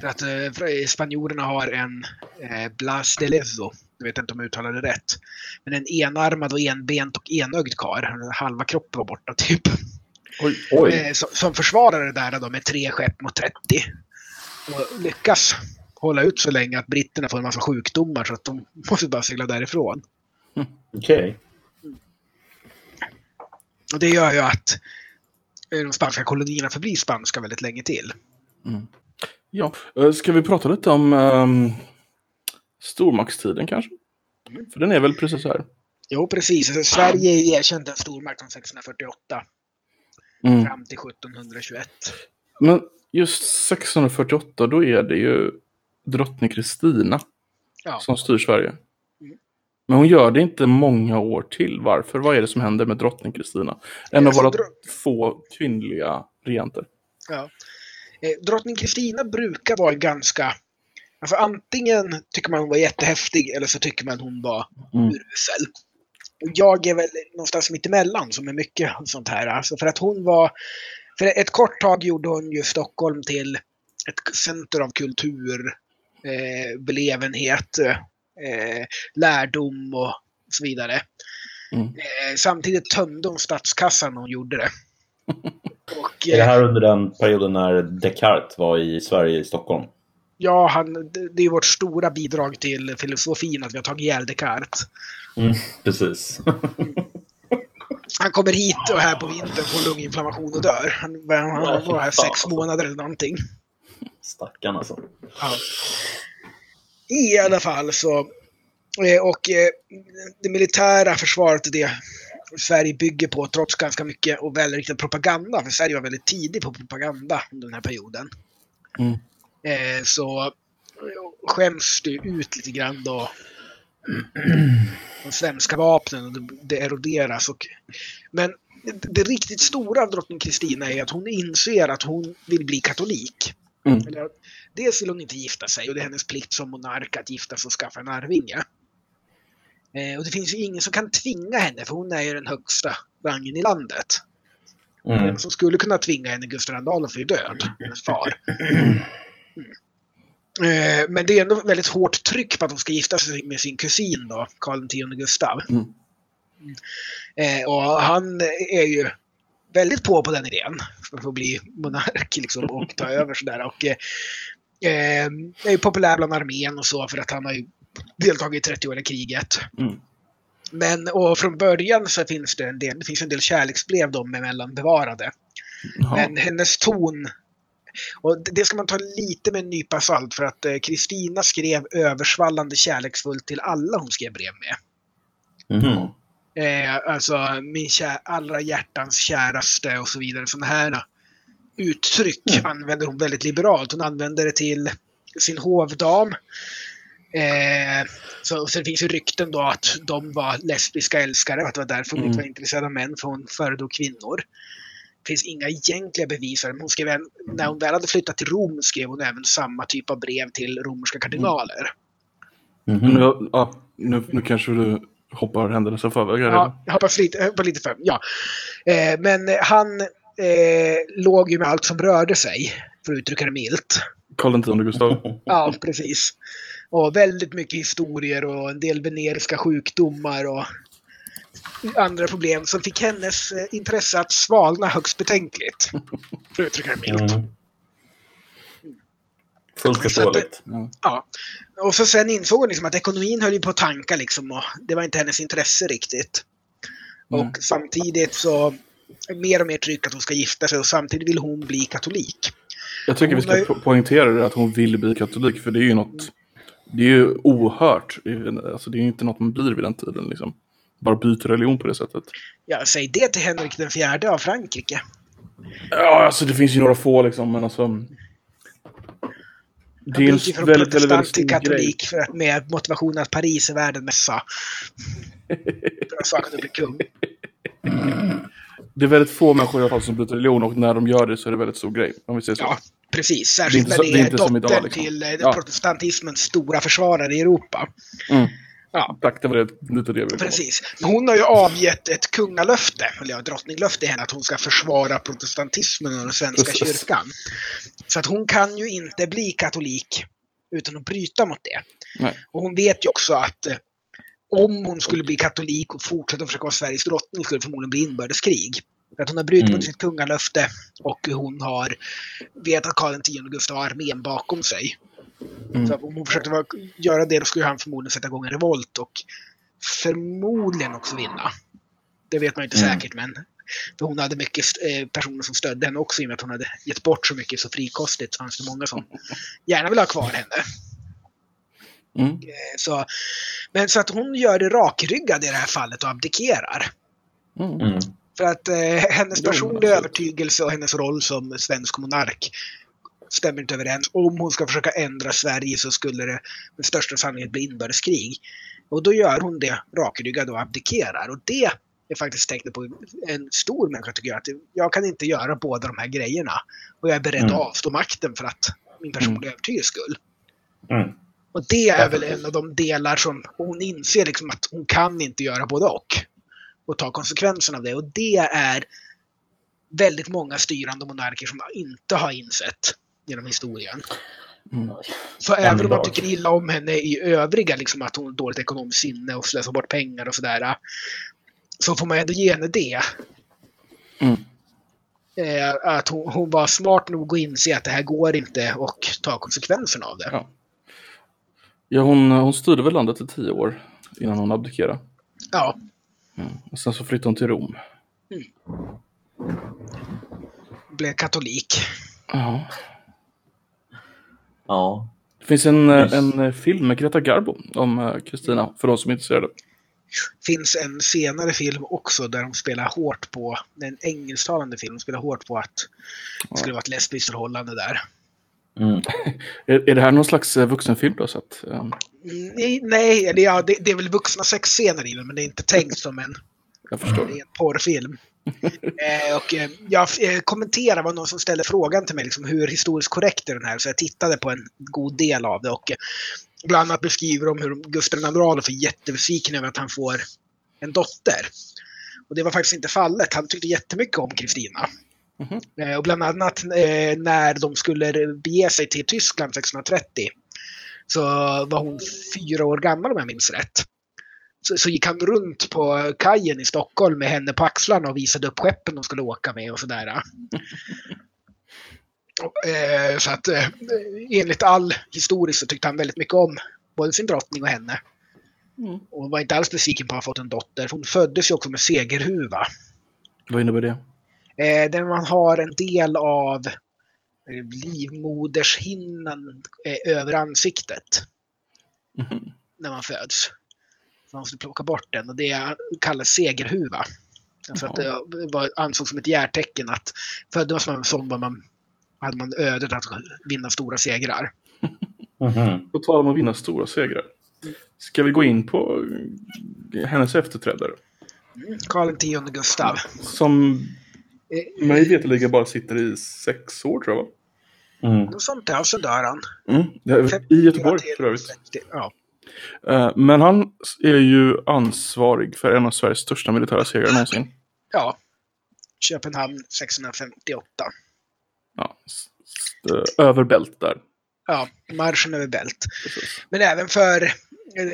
För att eh, spanjorerna har en eh, Blas de Lezo, jag vet inte om jag uttalade det rätt, men en enarmad och enbent och enögd karl. Halva kroppen var borta typ. Oj. Oj. Eh, som, som försvarar det där då med tre skepp mot 30. Och lyckas hålla ut så länge att britterna får en massa sjukdomar så att de (laughs) måste bara segla därifrån. Okej. Och det gör ju att eh, de spanska kolonierna förblir spanska väldigt länge till. Ja, eh, ska vi prata lite om um, stormaktstiden kanske? För den är väl precis här. Jo, precis. Alltså, Sverige är erkänt en stormakt från 1648 Mm. fram till 1721. Men just 1648, då är det ju drottning Kristina Ja. som styr Sverige. Men hon gör det inte många år till. Varför? Vad är det som händer med drottning Kristina? En av Alltså, våra få kvinnliga regenter. Ja. Eh, Drottning Kristina brukar vara ganska... Alltså antingen tycker man hon var jättehäftig eller så tycker man hon var Mm. urusel. Jag är väl någonstans mitt emellan som är mycket sånt här. Alltså för att hon var För ett kort tag gjorde hon ju Stockholm till ett center av kultur, eh, belevenhet, eh, lärdom och så vidare. Mm. Eh, samtidigt tömde hon statskassan när hon gjorde det. (laughs) Och, Är det eh, här under den perioden när Descartes var i Sverige, i Stockholm? ja, han, det det är vårt stora bidrag till filosofin att vi har tagit ihjäl Descartes. Mm, precis. (laughs) Han kommer hit och här på vintern får lunginflammation och dör. Han, han var här sex månader eller någonting. Stackarn alltså. Ja. I alla fall så... eh, Och eh, det militära försvaret är det Sverige bygger på trots ganska mycket och välriktad propaganda. För Sverige var väldigt tidig på propaganda under den här perioden. Mm. Eh, Så skäms det ut lite grann då. De svenska vapnen och det, eroderas. Och, men det, riktigt stora av drottning Kristina är att hon inser att hon vill bli katolik. Mm. Eller, dels vill hon inte gifta sig och det är hennes plikt som monark att gifta sig och skaffa en arvinge. Eh, och det finns ju ingen som kan tvinga henne för hon är ju den högsta rangen i landet. Mm. Den som skulle kunna tvinga henne, Gustav Adolf, är död, hennes far. Eh, Men det är ändå väldigt hårt tryck på att hon ska gifta sig med sin kusin då, Karl X Gustav. Mm. Eh, Och han är ju väldigt på på den idén. För att få bli monark liksom, och ta över sådär. Och, eh, eh, är ju populär bland armén och så för att han har ju deltagit i 30-åriga kriget. Mm. Men och från början så finns det en del, det finns en del kärleksbrev dem emellan bevarade. Ja. Men hennes ton, och det- ska man ta lite med en nypa salt för att eh, Kristina skrev översvallande kärleksfullt till alla hon skrev brev med. Mhm. Eh, alltså min allra hjärtans käraste och så vidare. Sådana här uttryck använder hon väldigt liberalt. Hon använder det till sin hovdam. Eh, så, så det finns ju rykten då att de var lesbiska älskare, att det var därför hon Mm. inte var intresserad av män, för hon föredrog kvinnor. Det finns inga egentliga bevis för hon skrev en, när hon väl hade flyttat till Rom skrev hon även samma typ av brev till romerska kardinaler. Mhm. Nu, ja, nu, nu kanske du hoppar händelser förväg. Ja, jag hoppar lite, jag hoppar lite för. Ja. Eh, men han eh, låg ju med allt som rörde sig, för att uttrycka det milt. Karl X Gustav. (laughs) Ja, precis. Och väldigt mycket historier och en del veneriska sjukdomar och andra problem som fick hennes eh, intresse att svalna högst betänkligt. För att uttrycka det milt. Mm. Fullt förståeligt. Ja. Ja. Och så sen insåg hon liksom att ekonomin höll ju på att tanka liksom och det var inte hennes intresse riktigt. Mm. Och samtidigt så mer och mer tryck att hon ska gifta sig och samtidigt vill hon bli katolik. Jag tycker vi Hon har ska po- poängtera det att hon vill bli katolik. För det är ju något... Det är ju ohört. Det är- Alltså, det är ju inte något man blir vid den tiden. Liksom. Bara byter religion på det sättet. Ja, säg det till Henrik den fjärde av Frankrike. Ja, alltså det finns ju några få liksom, men alltså... Det är en från väldigt, väldigt, väldigt protestant stor till grej. katolik för att, med motivationen att Paris är världens mässa. (laughs) För att saken bli kung. (laughs) Det är väldigt få människor i alla fall som byter religion och när de gör det så är det väldigt stor grej. Om vi säger så. Ja, precis. Det är Särskilt inte när det det är är, inte som dottern idag, liksom. till eh, Ja. protestantismens stora försvarare i Europa. Mm. Ja, Tack, det var det, lite det vi precis. Men hon har ju avgett ett kungalöfte, eller ja, drottninglöfte henne, att hon ska försvara protestantismen och den svenska Precis. kyrkan. Så att hon kan ju inte bli katolik utan att bryta mot det. Nej. Och hon vet ju också att eh, om hon skulle bli katolik och fortsätta försöka vara Sveriges drottning skulle det förmodligen bli inbördeskrig. För att hon har brutit Mm. mot sitt kungalöfte och hon har vet att Karl X Gustav har armén bakom sig. Mm. Så om hon försökte vara, göra det då skulle han förmodligen sätta igång en revolt och förmodligen också vinna. Det vet man inte Mm. säkert men för hon hade mycket eh, personer som stödde henne också i och med att hon hade gett bort så mycket så frikostigt så fanns det många som gärna ville ha kvar henne. Mm. Eh, Så, men så att hon gör det rakryggad i det här fallet och abdikerar. Mm. Mm. För att eh, hennes personliga övertygelse och hennes roll som svensk monark stämmer inte överens. Om hon ska försöka ändra Sverige så skulle det med största sannolikhet bli inbördeskrig. Och då gör hon det rakryggad och abdikerar. Och det är faktiskt tecknet på en stor människa tycker jag. Att jag kan inte göra båda de här grejerna. Och jag är beredd Mm. att avstå makten för att min personliga övertygelse skull. Mm. Och det är väl en av de delar som hon inser liksom att hon kan inte göra både och. Och ta konsekvenserna av det. Och det är väldigt många styrande monarker som inte har insett genom historien. Mm. Så även om man tycker illa om henne i övriga, liksom att hon har dåligt ekonomiskt sinne och slösar bort pengar och sådär, så får man ändå ge henne det. Mm. Eh, att hon, hon var smart nog att inse att det här går inte och ta konsekvenserna av det. Ja. Ja, hon, hon styrde väl landet i tio år innan hon abdikerade. Ja, Mm. Och sen så flyttade hon till Rom. blev katolik. Ja. Ja. Det finns en, Yes. eh, en eh, film med Greta Garbo om eh, Kristina, för de som är intresserade. finns en senare film också där de spelar hårt på, en engelsktalande film, spelar hårt på att det skulle vara ett lesbiskt förhållande där. Mm. (laughs) Är, är det här någon slags eh, vuxenfilm har sett? Eh, Mm, Nej, eller ja, det, det är väl vuxna sexscener i den, men det är inte tänkt som en, (laughs) Jag förstår. det är en porrfilm. (laughs) eh, och eh, jag eh, kommenterade, var någon som ställde frågan till mig, liksom, hur historiskt korrekt är den här? Så jag tittade på en god del av det och eh, bland annat beskriver de hur Gustav II Adolf är jättebesviken över att han får en dotter. Och det var faktiskt inte fallet. Han tyckte jättemycket om Kristina. Mhm. Eh, Och bland annat eh, när de skulle bege sig till Tyskland 1630 så var hon fyra år gammal om jag minns rätt. Så, så gick han runt på kajen i Stockholm med henne på axlarna och visade upp skeppen de skulle åka med och sådär. (laughs) Och, eh, så att eh, enligt all historiskt så tyckte han väldigt mycket om både sin drottning och henne. Mm. Och var inte alls besviken på att ha fått en dotter. Hon föddes ju också med segerhuva. Vad innebär det? Eh, där man har en del av eh, livmodershinnan eh, över ansiktet Mhm. när man föds. Så man måste plocka bort den och det kallas segerhuva. För att det var, ansågs som ett hjärtecken att föddes man som var man, hade man ödet att vinna stora segrar. Mhm. (laughs) På tal om att vinna stora segrar. Ska vi gå in på hennes efterträdare? Karl X Gustav. Som mig veterligen bara sitter i sex år tror jag va? Mm. Något sånt där, och så dör han. Mm. I Göteborg för övrigt. Ja. Eh, Men han är ju ansvarig för en av Sveriges största militära segrar någonsin. ja. Köpenhamn 1658. Ja, eh, över bält där. Ja, marschen över bält. Precis. Men även för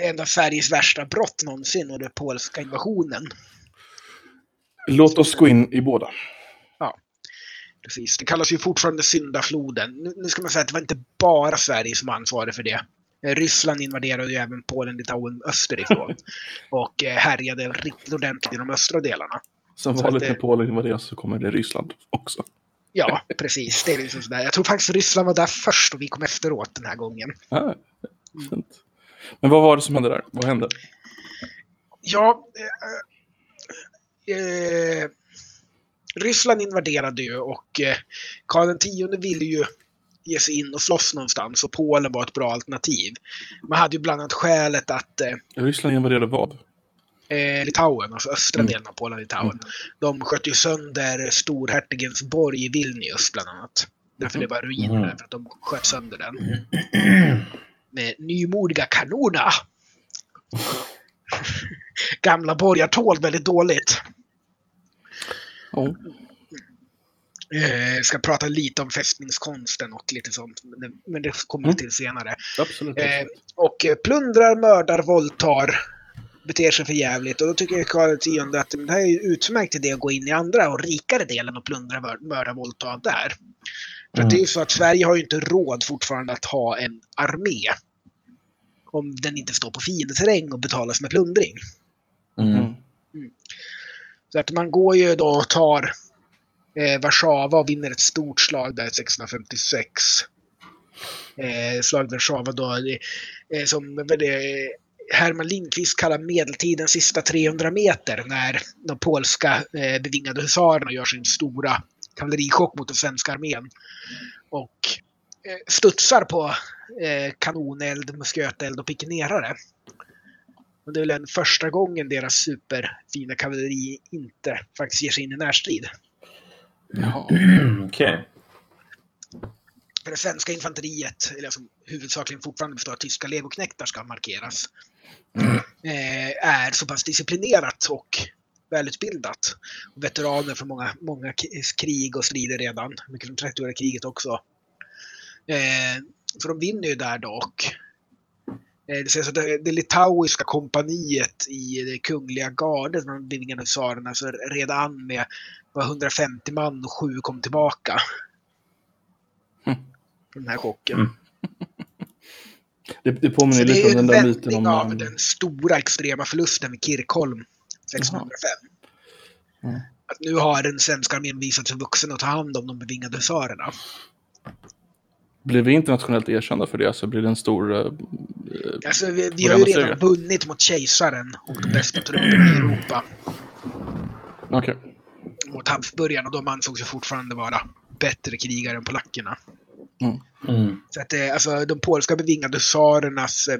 en av Sveriges värsta brott någonsin och den polska invasionen. Låt oss gå in i båda. Precis. Det kallas ju fortfarande syndafloden. Nu, ska man säga att det var inte bara Sverige som var ansvarig för det. Eh, Ryssland invaderade ju även Polen, Litauen österifrån. (laughs) och eh, härjade riktigt ordentligt i de östra delarna. Som vanligt när det- Polen invaderas så kommer det Ryssland också. Ja, precis. Det är liksom sådär. Jag tror faktiskt Ryssland var där först och vi kom efteråt den här gången. Ah, fint. Men vad var det som hände där? Vad hände? Ja, eh, eh, Ryssland invaderade ju och eh, Karl X ville ju ge sig in och slåss någonstans och Polen var ett bra alternativ. Man hade ju bland annat skälet att eh, Ryssland invaderade vad? eh, Litauen, alltså östra Mm. delen av Polen och Litauen, de sköt ju sönder storhertigens borg i Vilnius bland annat. Därför det var ruiner, Mm. för att de sköt sönder den. (clears throat) Med nymodiga kanoner. (laughs) Gamla borgar tål väldigt dåligt. Ja. Eh, ska prata lite om fästningskonsten och lite sånt, men det, kommer vi Mm. till senare. Absolut. Eh, och plundrar, mördar, våldtar, beter sig för jävligt. Och då tycker Karl X att det här är ju utmärkt idé att gå in i andra och rikare delen och plundra, mör- mörda, våldta där. För att det är ju så att Sverige har ju inte råd fortfarande att ha en armé. Om den inte står på fiendeterräng och betalas med plundring. Mm. Så att man går ju då och tar eh, Warszawa och vinner ett stort slag där 1656. Eh, slaget Warszawa då, eh, eh som eh, Herman Lindqvist kallar medeltidens sista 300 meter när de polska eh, bevingade husarerna gör sin stora kavallerichock mot den svenska armén. Och eh, studsar på eh, kanoneld, musköteld och pikenerare. Och det är väl den första gången deras superfina kavalleri inte faktiskt ger sig in i närstrid. Jaha. (clears throat) Okej. För det svenska infanteriet, eller som huvudsakligen fortfarande består av tyska legoknektar ska markeras, eh, är så pass disciplinerat och välutbildat. Och veteraner från många, många krig och strider redan. Mycket från 30-åriga kriget också. Eh, så de vinner ju där dock. Eh, det, det, det litauiska kompaniet i det kungliga gardet, de bevingade husarerna, så red an med var 150 man och sju kom tillbaka. Mm. Den här chocken. Mm. Det, det påminner lite om den där myten om... av den stora extrema förlusten vid Kirkholm 1605. Mm. Att nu har den svenska armén visat sig vuxen att ta hand om de bevingade husarerna. Blir vi internationellt erkända för det? Alltså blir det en stor... Uh, alltså, vi, vi har ju redan seger. vunnit mot kejsaren och de bästa trupperna i Europa. Okej. Okay. Mot Habsburgarna, de ansågs ju fortfarande vara bättre krigare än polackerna. Mm. Mm. Så att, eh, alltså, de polska bevingade tsarernas eh,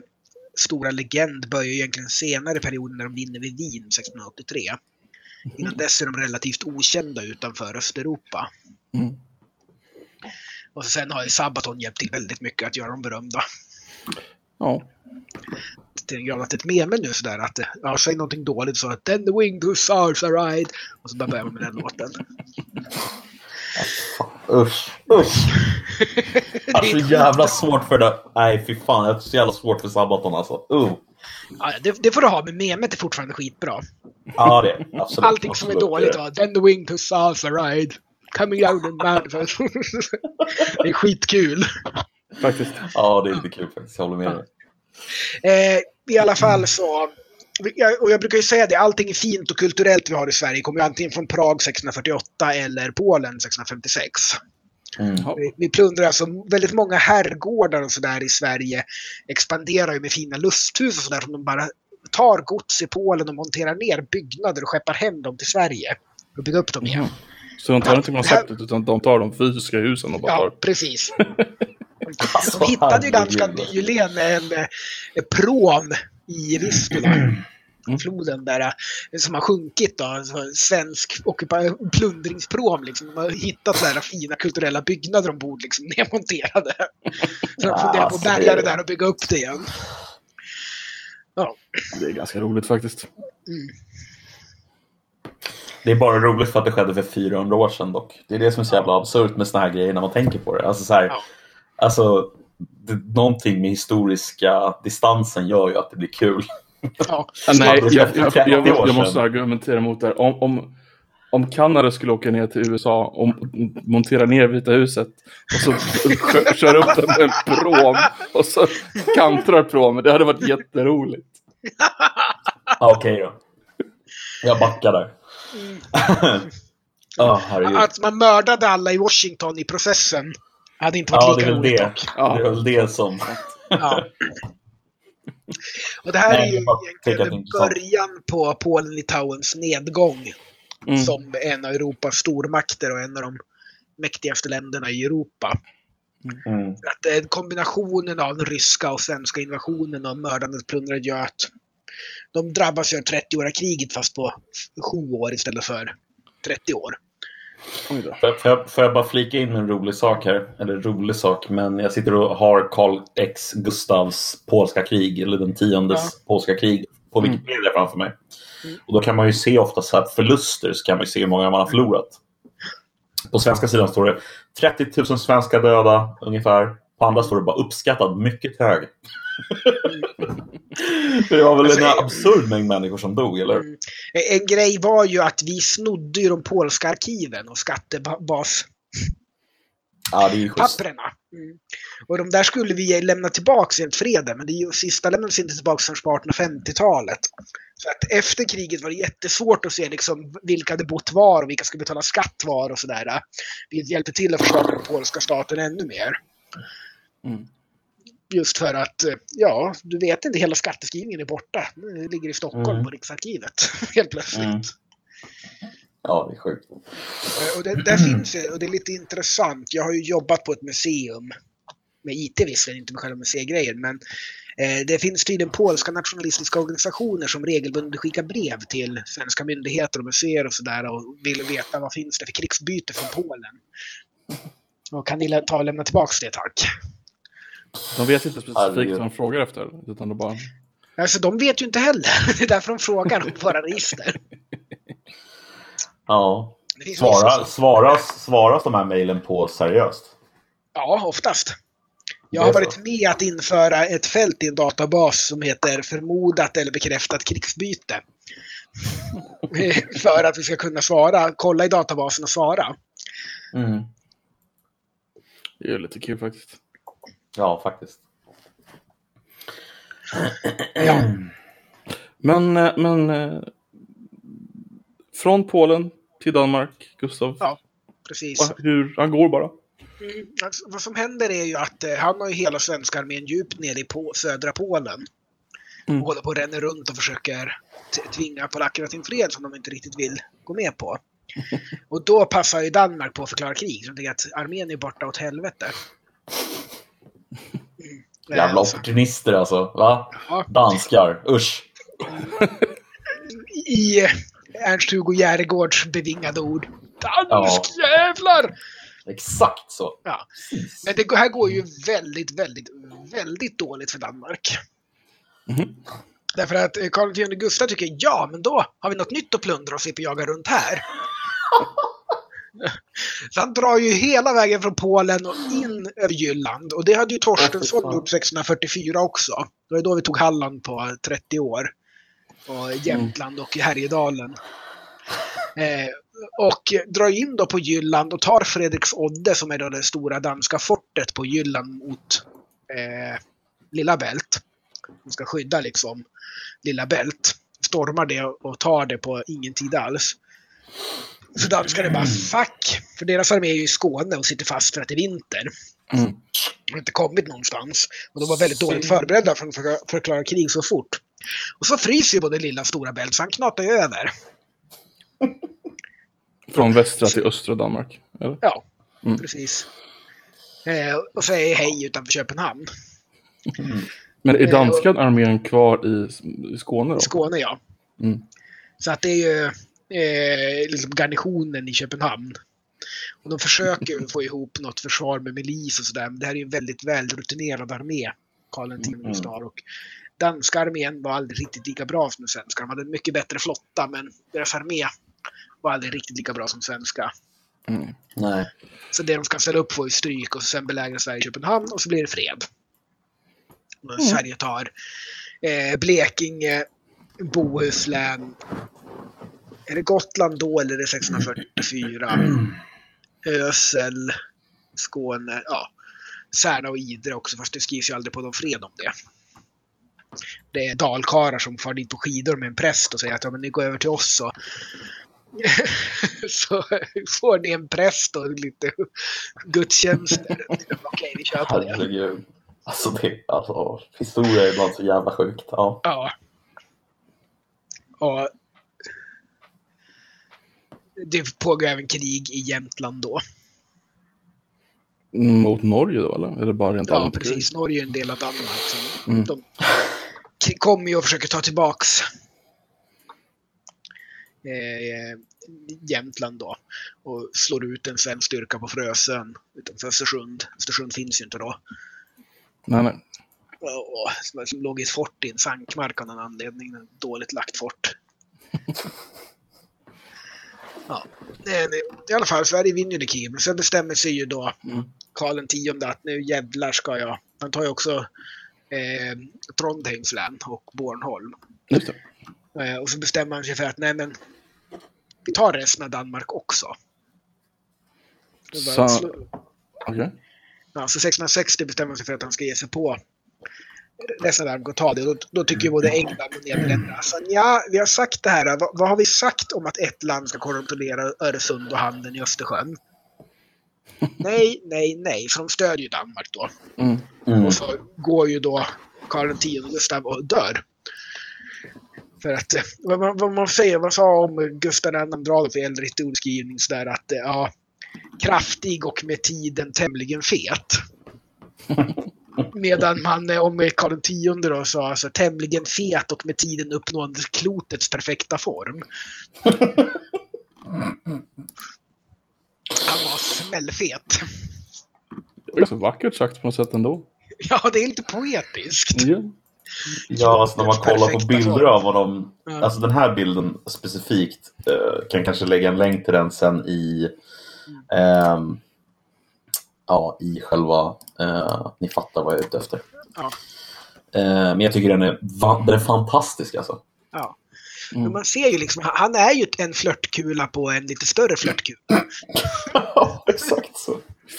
stora legend börjar ju egentligen senare perioden när de vinner vid Wien 1683. Mm. Innan dess är de relativt okända utanför Östeuropa. Mm. Och sen har ju Sabaton hjälpt till väldigt mycket att göra dem berömda. Ja. Till en grad att ett meme nu sådär att ja, säg någonting dåligt så att then the winged hussars are ride. Och så börjar man med den låten. Usch, usch. Jag har så jävla svårt för det. Nej, fy fan. Jag har så jävla svårt för Sabaton alltså. Uh. Ja, det, det, får du ha, men memet är fortfarande skitbra. Ja, det är absolut. Allting absolut, som är dåligt var Then the winged hussars are ride coming out and mad. (laughs) det är skitkul. Faktiskt. Ja, det är lite kul faktiskt. Jag håller med dig. Eh, I alla fall så, och jag brukar ju säga det, allting fint och kulturellt vi har i Sverige kommer ju antingen från Prag 1648 eller Polen 1656. Mm. Vi, vi plundrar alltså väldigt många herrgårdar och sådär i Sverige expanderar ju med fina lusthus och sådär som de bara tar gods i Polen och monterar ner byggnader och skeppar hem dem till Sverige och bygger upp dem igen. Mm. Så de tar inte konceptet utan de tar de fysiska husen och bara tar... Ja, precis. (laughs) De hittade ju ganska nyligen en, en prom i Vistula. Mm. Floden där, som har sjunkit då, alltså svensk plundringsprom liksom. De har hittat så fina kulturella byggnader ombord liksom (laughs) nedmonterade. Så de funderar på att bärga det där och bygga upp det igen. Ja. Det är ganska roligt faktiskt. Mm. Det är bara roligt för att det skedde för 400 år sedan dock. Det är det som är så jävla absurt med såna här grejer när man tänker på det. Alltså, så här, ja. alltså det, någonting med historiska distansen gör ju att det blir kul. Ja. Nej, jag, jag, jag, jag, måste argumentera mot det här. Om, om, om Kanada skulle åka ner till USA och montera ner Vita huset och så kör upp den med en prom och så kantrar promen. Det hade varit jätteroligt. Okej okay, då. Jag backar där. Oh, att man mördade alla i Washington i processen hade inte varit ja, lika roligt det. Ja. Det är väl det som... ja. Och det här Nej, är ju egentligen början på Polen-Litauens nedgång mm. som en av Europas stormakter och en av de mäktigaste länderna i Europa. Mm. Att kombinationen av den ryska och svenska invasionen och mördandet plundrade göt de drabbas ju av 30-åriga kriget fast på 7 år istället för 30 år. Får jag, får jag bara flika in en rolig sak här? Eller rolig sak, men jag sitter och har Karl X Gustavs polska krig, eller den tiondes ja. polska krig, på mm. Wikipedia mm. framför mig. Mm. Och då kan man ju se ofta så här förluster, så kan man ju se hur många man har förlorat. På svenska sidan står det 30 000 svenska döda ungefär. På andra står det bara uppskattad mycket hög. (laughs) det var väl alltså, en absurd mängd människor som dog, eller? Mm. En grej var ju att vi snodde ju de polska arkiven och skattebas Ja, det är papperna. Mm. Och de där skulle vi lämna tillbaka helt freden, men det är ju, sista lämnades inte tillbaka förrän på 1850-talet. Så att efter kriget var det jättesvårt att se liksom vilka hade bott var och vilka skulle betala skatt var och sådär. Vilket hjälpte till att försvaga den polska staten ännu mer. Mm. Just för att, eh, ja, du vet inte, hela skatteskrivningen är borta. Det ligger i Stockholm mm. på Riksarkivet, (laughs) helt plötsligt. Mm. Ja, det är sjukt. Eh, och det, där finns och det är lite intressant. Jag har ju jobbat på ett museum med IT visserligen, inte med själva museigrejen, men eh, det finns tydligen polska nationalistiska organisationer som regelbundet skickar brev till svenska myndigheter och museer och sådär och vill veta vad finns det för krigsbyte från Polen. Och kan ni ta och lämna tillbaka det tack? De vet inte specifikt vad de frågar efter, utan de bara... Alltså de vet ju inte heller. (laughs) Det är därför de frågar om våra register. Ja. Svara, svaras, svaras de här mejlen på seriöst? Ja, oftast. Jag har varit med att införa ett fält i en databas som heter förmodat eller bekräftat krigsbyte. (laughs) För att vi ska kunna svara, kolla i databasen och svara. Mm. Det är lite kul faktiskt. Ja, faktiskt. Ja. Men, eh, men eh, från Polen till Danmark, Gustav. Ja, precis. Hur, han går bara. Mm, alltså, vad som händer är ju att eh, han har ju hela svenska armén djupt nere i på, södra Polen. Mm. Och håller på att ränna runt och försöker tvinga polackerna till en fred som de inte riktigt vill gå med på. (laughs) Och då passar ju Danmark på att förklara krig. De tänker att armén är borta åt helvete. Jävla opportunister alltså. Va? Ja. Danskar. Usch. I Ernst-Hugo Järegårds bevingade ord. Danskjävlar! Ja. Exakt så. Ja. Men det här går ju väldigt, väldigt, väldigt dåligt för Danmark. Mm. Därför att eh, Karl X Gustav tycker ja, men då har vi något nytt att plundra och slipper jaga runt här. (laughs) Så han drar ju hela vägen från Polen och in över Jylland. Och det hade ju Torstensson gjort 1644 också. Det var då vi tog Halland på 30 år. Och Jämtland och Härjedalen. Eh, och drar in då på Jylland och tar Fredriksodde som är då det stora danska fortet på Jylland mot eh, Lilla Bält. De ska skydda liksom Lilla Bält. Stormar det och tar det på ingen tid alls. Så danskarna bara fuck. För deras armé är ju i Skåne och sitter fast för att det är vinter. Mm. De har inte kommit någonstans. Och de var väldigt dåligt förberedda för att förklara krig så fort. Och så fryser ju både lilla och stora bält, så han knatar ju över. (laughs) Från västra till östra Danmark? Eller? Ja, mm. precis. Eh, och säger hej utanför Köpenhamn. Mm. Men är danska eh, armén kvar i, i Skåne då? Skåne, ja. Mm. Så att det är ju eh, liksom garnisonen i Köpenhamn. Och de försöker få ihop något försvar med milis och sådär, men det här är ju en väldigt välrutinerad armé, Karl X. Mm. Och danska armén var aldrig riktigt lika bra som den svenska. De hade en mycket bättre flotta, men deras armé var aldrig riktigt lika bra som svenska. Mm. Nej. Så det de ska ställa upp får är stryk och sen belägra Sverige Köpenhamn och så blir det fred. Mm. Sverige tar eh, Blekinge, Bohuslän, är det Gotland då eller är det 644? Mm. Ösel, Skåne, ja. Särna och Idre också, fast det skrivs ju aldrig på någon fred om det. Det är dalkarlar som far dit på skidor med en präst och säger att ja, men ni går över till oss så, (laughs) så får ni en präst och lite gudstjänster. (laughs) Okej, vi kör på det. Herregud. Alltså, det, alltså, historia är ibland så jävla sjukt. Ja. ja. Och det pågår även krig i Jämtland då. Mot Norge då eller? Eller bara rent Ja, precis. Norge är en del av Danmark. Så mm. De kommer ju och försöker ta tillbaks eh, Jämtland då. Och slår ut en svensk styrka på Frösön utanför Östersund. Östersund finns ju inte då. Nej, nej. Och, som, som låg i ett fort i en sankmark av någon anledning. Dåligt lagt fort. (laughs) Ja. I alla fall, Sverige vinner det krig. Men sen bestämmer sig ju då mm. Karl X att nu jävlar ska jag. Han tar ju också eh, Trondheims län och Bornholm. Eh, och så bestämmer han sig för att nej men vi tar resten av Danmark också. Så... Okay. Ja, så 1660 bestämmer han sig för att han ska ge sig på resten av världen ta det. Då, då tycker både England och Nederländerna alltså, ja, vi har sagt det här. Vad, vad, har vi sagt om att ett land ska kontrollera Öresund och handeln i Östersjön? nej, nej, nej, för de stödjer ju Danmark då. Mm. Mm. Och så går ju då Karl X Gustav och dör. För att, vad, vad man säger, vad sa om Gustav II Adolf i äldre historieskrivning sådär att, ja, kraftig och med tiden tämligen fet. (laughs) Medan man eh, om Karl X då sa alltså, tämligen fet och med tiden uppnående klotets perfekta form. Han var smällfet. Det är så vackert sagt på något sätt ändå. Ja, det är lite poetiskt. Ja. Ja, alltså när man kollar på bilder av honom. Ja. Alltså den här bilden specifikt. Uh, kan kanske lägga en länk till den sen i um, ja, i själva, uh, ni fattar vad jag är ute efter. Ja. Uh, men jag tycker den är, den är fantastisk alltså. Ja. Mm. Man ser ju liksom, han är ju en flörtkula på en lite större flörtkula. ja, (laughs) exakt så.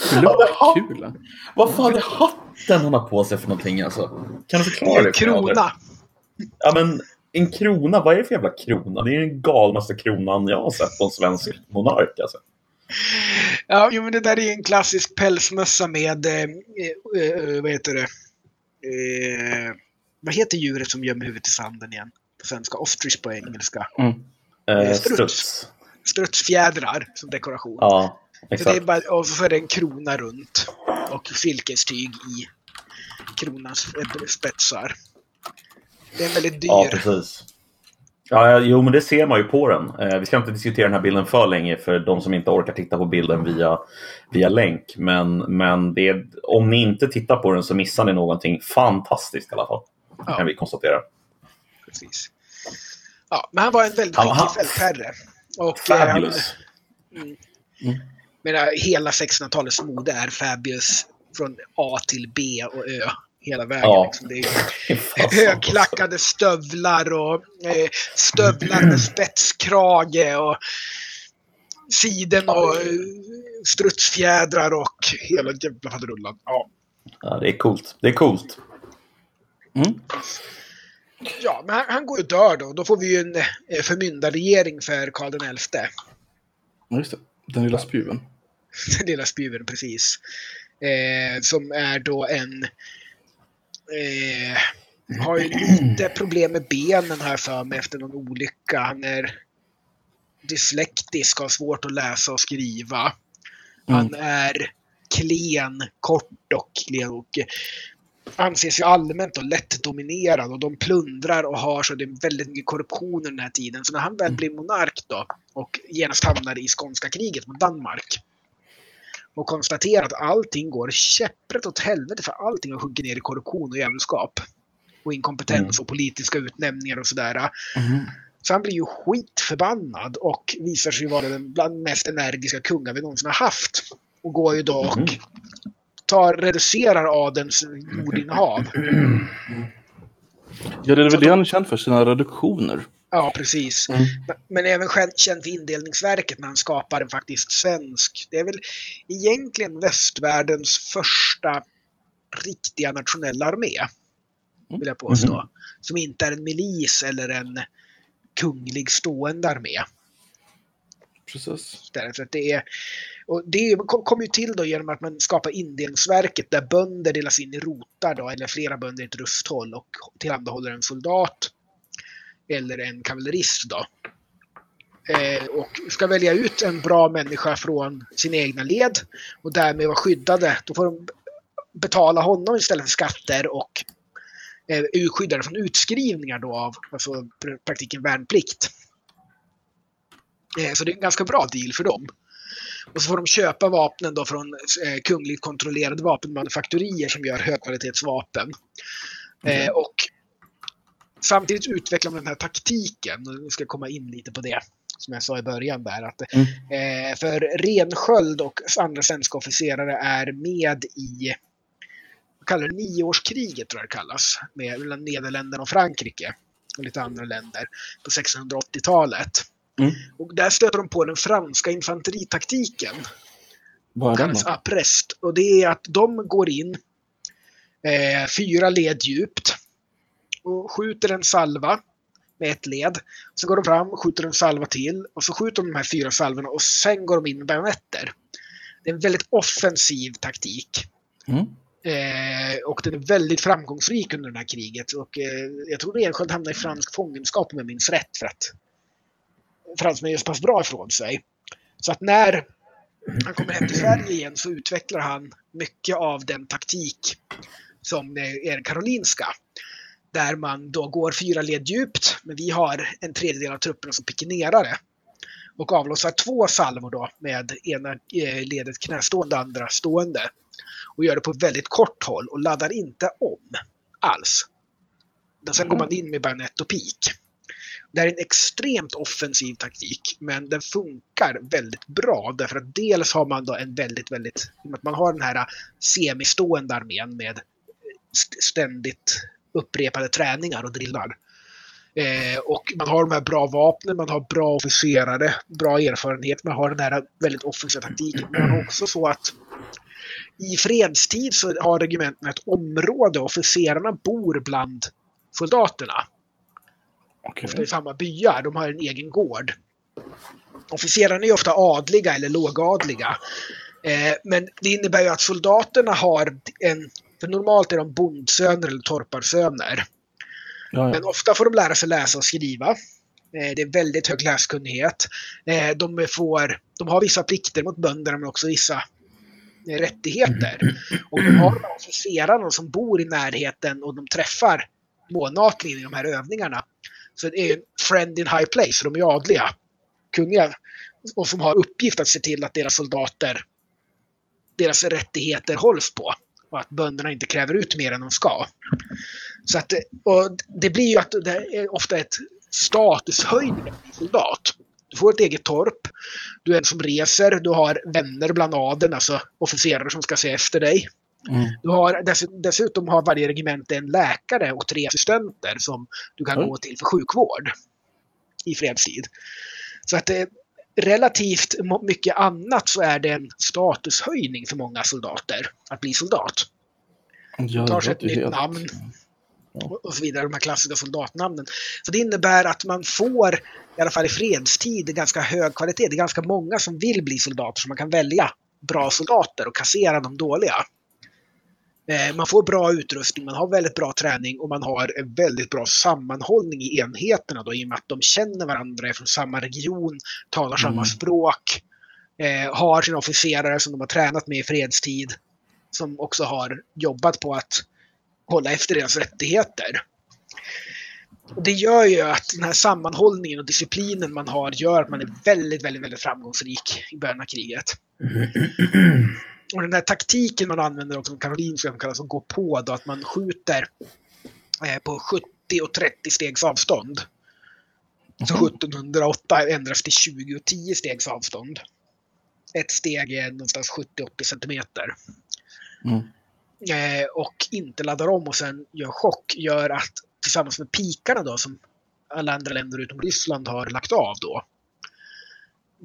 Flörtkula? Vad fan är hatten han har på sig för någonting alltså? Kan du förklara det? En krona. Ja, men en krona, vad är det för jävla krona? Det är den galnaste kronan jag har sett på en svensk monark alltså. Ja, jo, men det där är en klassisk pälsmössa med, eh, eh, vad heter det, eh, vad heter djuret som gömmer huvudet i sanden igen? På svenska, ostrich på engelska. Mm. Eh, struts. struts. Strutsfjädrar som dekoration. Ja, exakt. Så det är bara, och så är det en krona runt och silkestyg i kronans spetsar. Det är en väldigt dyr. Ja, precis. Ja, jo, men det ser man ju på den. Eh, vi ska inte diskutera den här bilden för länge för de som inte orkar titta på bilden via, via länk. Men, men är, om ni inte tittar på den så missar ni någonting fantastiskt i alla fall. Ja. Kan vi konstatera. Precis. Ja, men han var en väldigt skicklig fältherre. Och, Fabulous. Eh, mm. Mm. Men hela 1600-talets mode är Fabius från A till B och Ö hela vägen. Ja. Liksom. Det är (laughs) högklackade stövlar och eh, stövlar (clears throat) med spetskrage och siden och eh, strutsfjädrar och hela jävla faderullan. Ja. ja, det är coolt. Det är coolt. Mm. Ja, men han, han går och dör då. Då får vi ju en eh, förmyndarregering för Karl XI. Ja, just det. Den lilla spjuven. (laughs) Den lilla spjuven, precis. Eh, som är då en Eh, har ju lite (clears throat) problem med benen här för mig efter någon olycka. Han är dyslektisk, har svårt att läsa och skriva. Han mm. är klen, kort och klen och anses ju allmänt och lätt dominerad och de plundrar och har så det är väldigt mycket korruption under den här tiden. Så när han väl mm. blir monark då och genast hamnar i skånska kriget mot Danmark och konstatera att allting går käpprätt åt helvete för allting har sjunkit ner i korruption och jävelskap. Och inkompetens mm. och politiska utnämningar och sådär. Mm. Så han blir ju skitförbannad och visar sig vara den bland mest energiska kungar vi någonsin har haft. Och går ju då och mm. tar, reducerar adelns jordinnehav. Ja, det är väl det han är känd för, sina reduktioner. Ja, precis. Mm. Men även känd för indelningsverket när han skapar en faktiskt svensk. Det är väl egentligen västvärldens första riktiga nationella armé. Vill jag påstå. Mm. Som inte är en milis eller en kunglig stående armé. Precis. Därför det är, och det kom ju till då genom att man skapar indelningsverket där bönder delas in i rotar då, eller flera bönder i ett rusthåll och tillhandahåller en soldat eller en kavallerist då. Eh, och ska välja ut en bra människa från sina egna led och därmed vara skyddade. Då får de betala honom istället för skatter och eh, skyddade från utskrivningar då av alltså, praktiken värnplikt. Eh, så det är en ganska bra deal för dem. Och så får de köpa vapnen då från eh, kungligt kontrollerade vapenmanufaktorier som gör högkvalitetsvapen. Mm. och samtidigt utvecklar man den här taktiken. Nu ska komma in lite på det som jag sa i början där. Att, mm. eh, för Rensköld och andra svenska officerare är med i vad kallar det, nioårskriget tror jag det kallas, med, mellan Nederländerna och Frankrike och lite andra länder på 1680-talet. Mm. Och där stöter de på den franska infanteritaktiken. Vad är kallas Aprest. Och det är att de går in eh, fyra led djupt och skjuter en salva med ett led. Så går de fram, skjuter en salva till och så skjuter de de här fyra salvorna och sen går de in med bajonetter. Det är en väldigt offensiv taktik. Mm. Eh, och den är väldigt framgångsrik under det här kriget. Och, eh, jag tror Rensköld hamnar i fransk fångenskap om jag minns rätt. För att fransmännen gör så pass bra ifrån sig. Så att när han kommer hem till Sverige igen så utvecklar han mycket av den taktik som är karolinska där man då går fyra led djupt, men vi har en tredjedel av trupperna som pikenerare. Och avlossar två salvor då med ena eh, ledet knästående, andra stående. Och gör det på väldigt kort håll och laddar inte om alls. Sen går man in med bajonett och pik. Det är en extremt offensiv taktik, men den funkar väldigt bra därför att dels har man då en väldigt, väldigt, man har den här semistående armén med ständigt upprepade träningar och drillar. Eh, och man har de här bra vapnen, man har bra officerare, bra erfarenhet, man har den här väldigt offensiva taktiken. Men man har också så att i fredstid så har regementen ett område och officerarna bor bland soldaterna. Okay. Ofta i samma byar, de har en egen gård. Officerarna är ofta adliga eller lågadliga. Eh, men det innebär ju att soldaterna har en, för normalt är de bondsöner eller torparsöner. Ja, ja. Men ofta får de lära sig läsa och skriva. Eh, det är väldigt hög läskunnighet. Eh, de, får, de har vissa plikter mot bönderna men också vissa eh, rättigheter. Och de har de officerarna som bor i närheten och de träffar månatligen i de här övningarna. Så det är en friend in high place, de är adliga, kunniga och som har uppgift att se till att deras soldater, deras rättigheter hålls på och att bönderna inte kräver ut mer än de ska. Så att, och det blir ju att det är ofta ett statushöjning soldat. Du får ett eget torp, du är en som reser, du har vänner bland adeln, alltså officerare som ska se efter dig. Mm. Du har, dessutom har varje regemente en läkare och tre assistenter som du kan mm. gå till för sjukvård i fredstid. Så att det, relativt mycket annat så är det en statushöjning för många soldater att bli soldat. Ja, tar sig ett nytt helt... namn och så vidare, de här klassiska soldatnamnen. Så det innebär att man får, i alla fall i fredstid, ganska hög kvalitet. Det är ganska många som vill bli soldater så man kan välja bra soldater och kassera de dåliga. Eh, man får bra utrustning, man har väldigt bra träning och man har en väldigt bra sammanhållning i enheterna då, i och med att de känner varandra, är från samma region, talar samma mm. språk, eh, har sina officerare som de har tränat med i fredstid, som också har jobbat på att hålla efter deras rättigheter. Och det gör ju att den här sammanhållningen och disciplinen man har gör att man är väldigt, väldigt, väldigt framgångsrik i början av kriget. (clears throat) Och den här taktiken man använder också, som Caroline som kallas att gå på, då, att man skjuter eh, på 70 och 30 stegs avstånd. Så 1708 mhm. ändras till 20 och 10 stegs avstånd. Ett steg är någonstans 70-80 centimeter. Mm. Eh, och inte laddar om och sen gör chock gör att tillsammans med pikarna då som alla andra länder utom Ryssland har lagt av då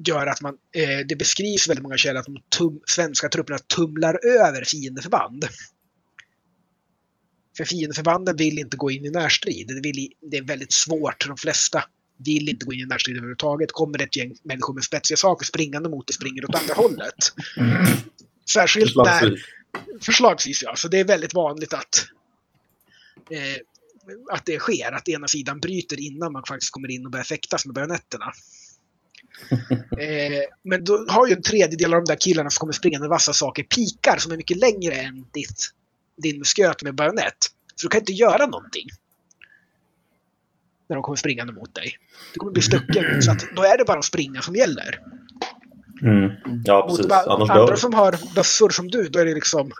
gör att man, eh, det beskrivs väldigt många källor att de tum, svenska trupperna tumlar över fiendeförband. För fiendeförbanden vill inte gå in i närstrid. Det, vill, det är väldigt svårt. De flesta vill inte gå in i närstrid överhuvudtaget. Kommer ett gäng människor med spetsiga saker springande mot det springer åt andra hållet. Särskilt när... Förslagsvis ja. Så det är väldigt vanligt att, eh, att det sker. Att ena sidan bryter innan man faktiskt kommer in och börjar fäktas med bajonetterna. (laughs) eh, men då har ju en tredjedel av de där killarna som kommer springande med vassa saker pikar som är mycket längre än ditt, din musköt med bajonett. Så du kan inte göra någonting. När de kommer springande mot dig. Du kommer bli stucken. Så att då är det bara att springa som gäller. Mm. Ja, precis. Mot Annars andra som har bössor som du, då är det liksom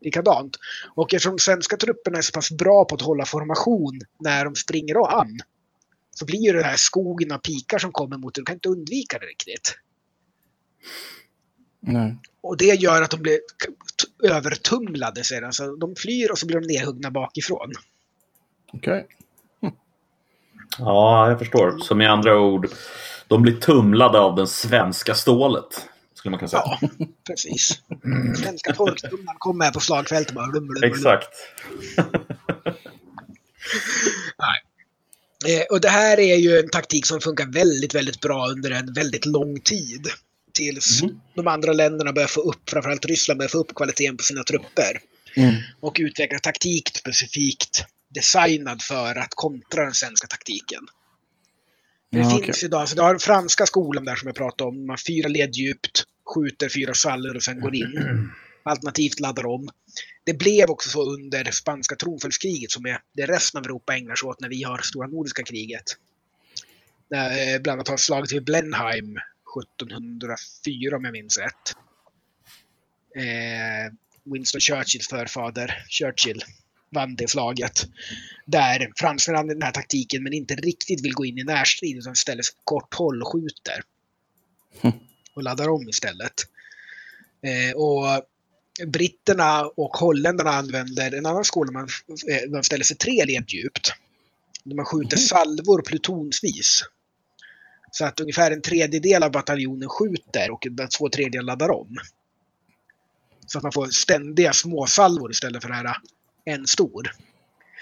likadant. Och eftersom svenska trupperna är så pass bra på att hålla formation när de springer an så blir ju den här skogen av pikar som kommer mot dig, du kan inte undvika det riktigt. Nej. Och det gör att de blir övertumlade sedan. Så de flyr och så blir de nedhuggna bakifrån. Okej. Okay. Hm. Ja, jag förstår. Så med andra ord, de blir tumlade av den svenska stålet. Skulle man kunna säga. Ja, precis. Svenska torktumlaren kommer på slagfältet och bara... Blum, blum, blum. Exakt. Nej. Eh, och det här är ju en taktik som funkar väldigt, väldigt bra under en väldigt lång tid. Tills mm. de andra länderna börjar få upp, framförallt Ryssland, börjar få upp kvaliteten på sina trupper. Mm. Och utveckla taktik specifikt designad för att kontra den svenska taktiken. Det ja, finns okay. idag, så du har franska skolan där som jag pratade om. Man fyra led djupt, skjuter fyra svallar och sen går in. Alternativt laddar om det blev också så under spanska tronföljdskriget som är det resten av Europa ägnar sig åt när vi har stora nordiska kriget. När, eh, bland annat har slaget vid Blenheim 1704 om jag minns rätt. Eh, Winston Churchills förfader, Churchill, vann det slaget. Där fransmännen använder den här taktiken men inte riktigt vill gå in i närstrid utan istället kort håll och skjuter. Mm. Och laddar om istället. Eh, och britterna och holländarna använder en annan skola man, eh, man ställer sig tre led djupt. Där man skjuter mm. salvor plutonsvis. Så att ungefär en tredjedel av bataljonen skjuter och två tredjedelar laddar om. Så att man får ständiga småsalvor istället för det här en stor.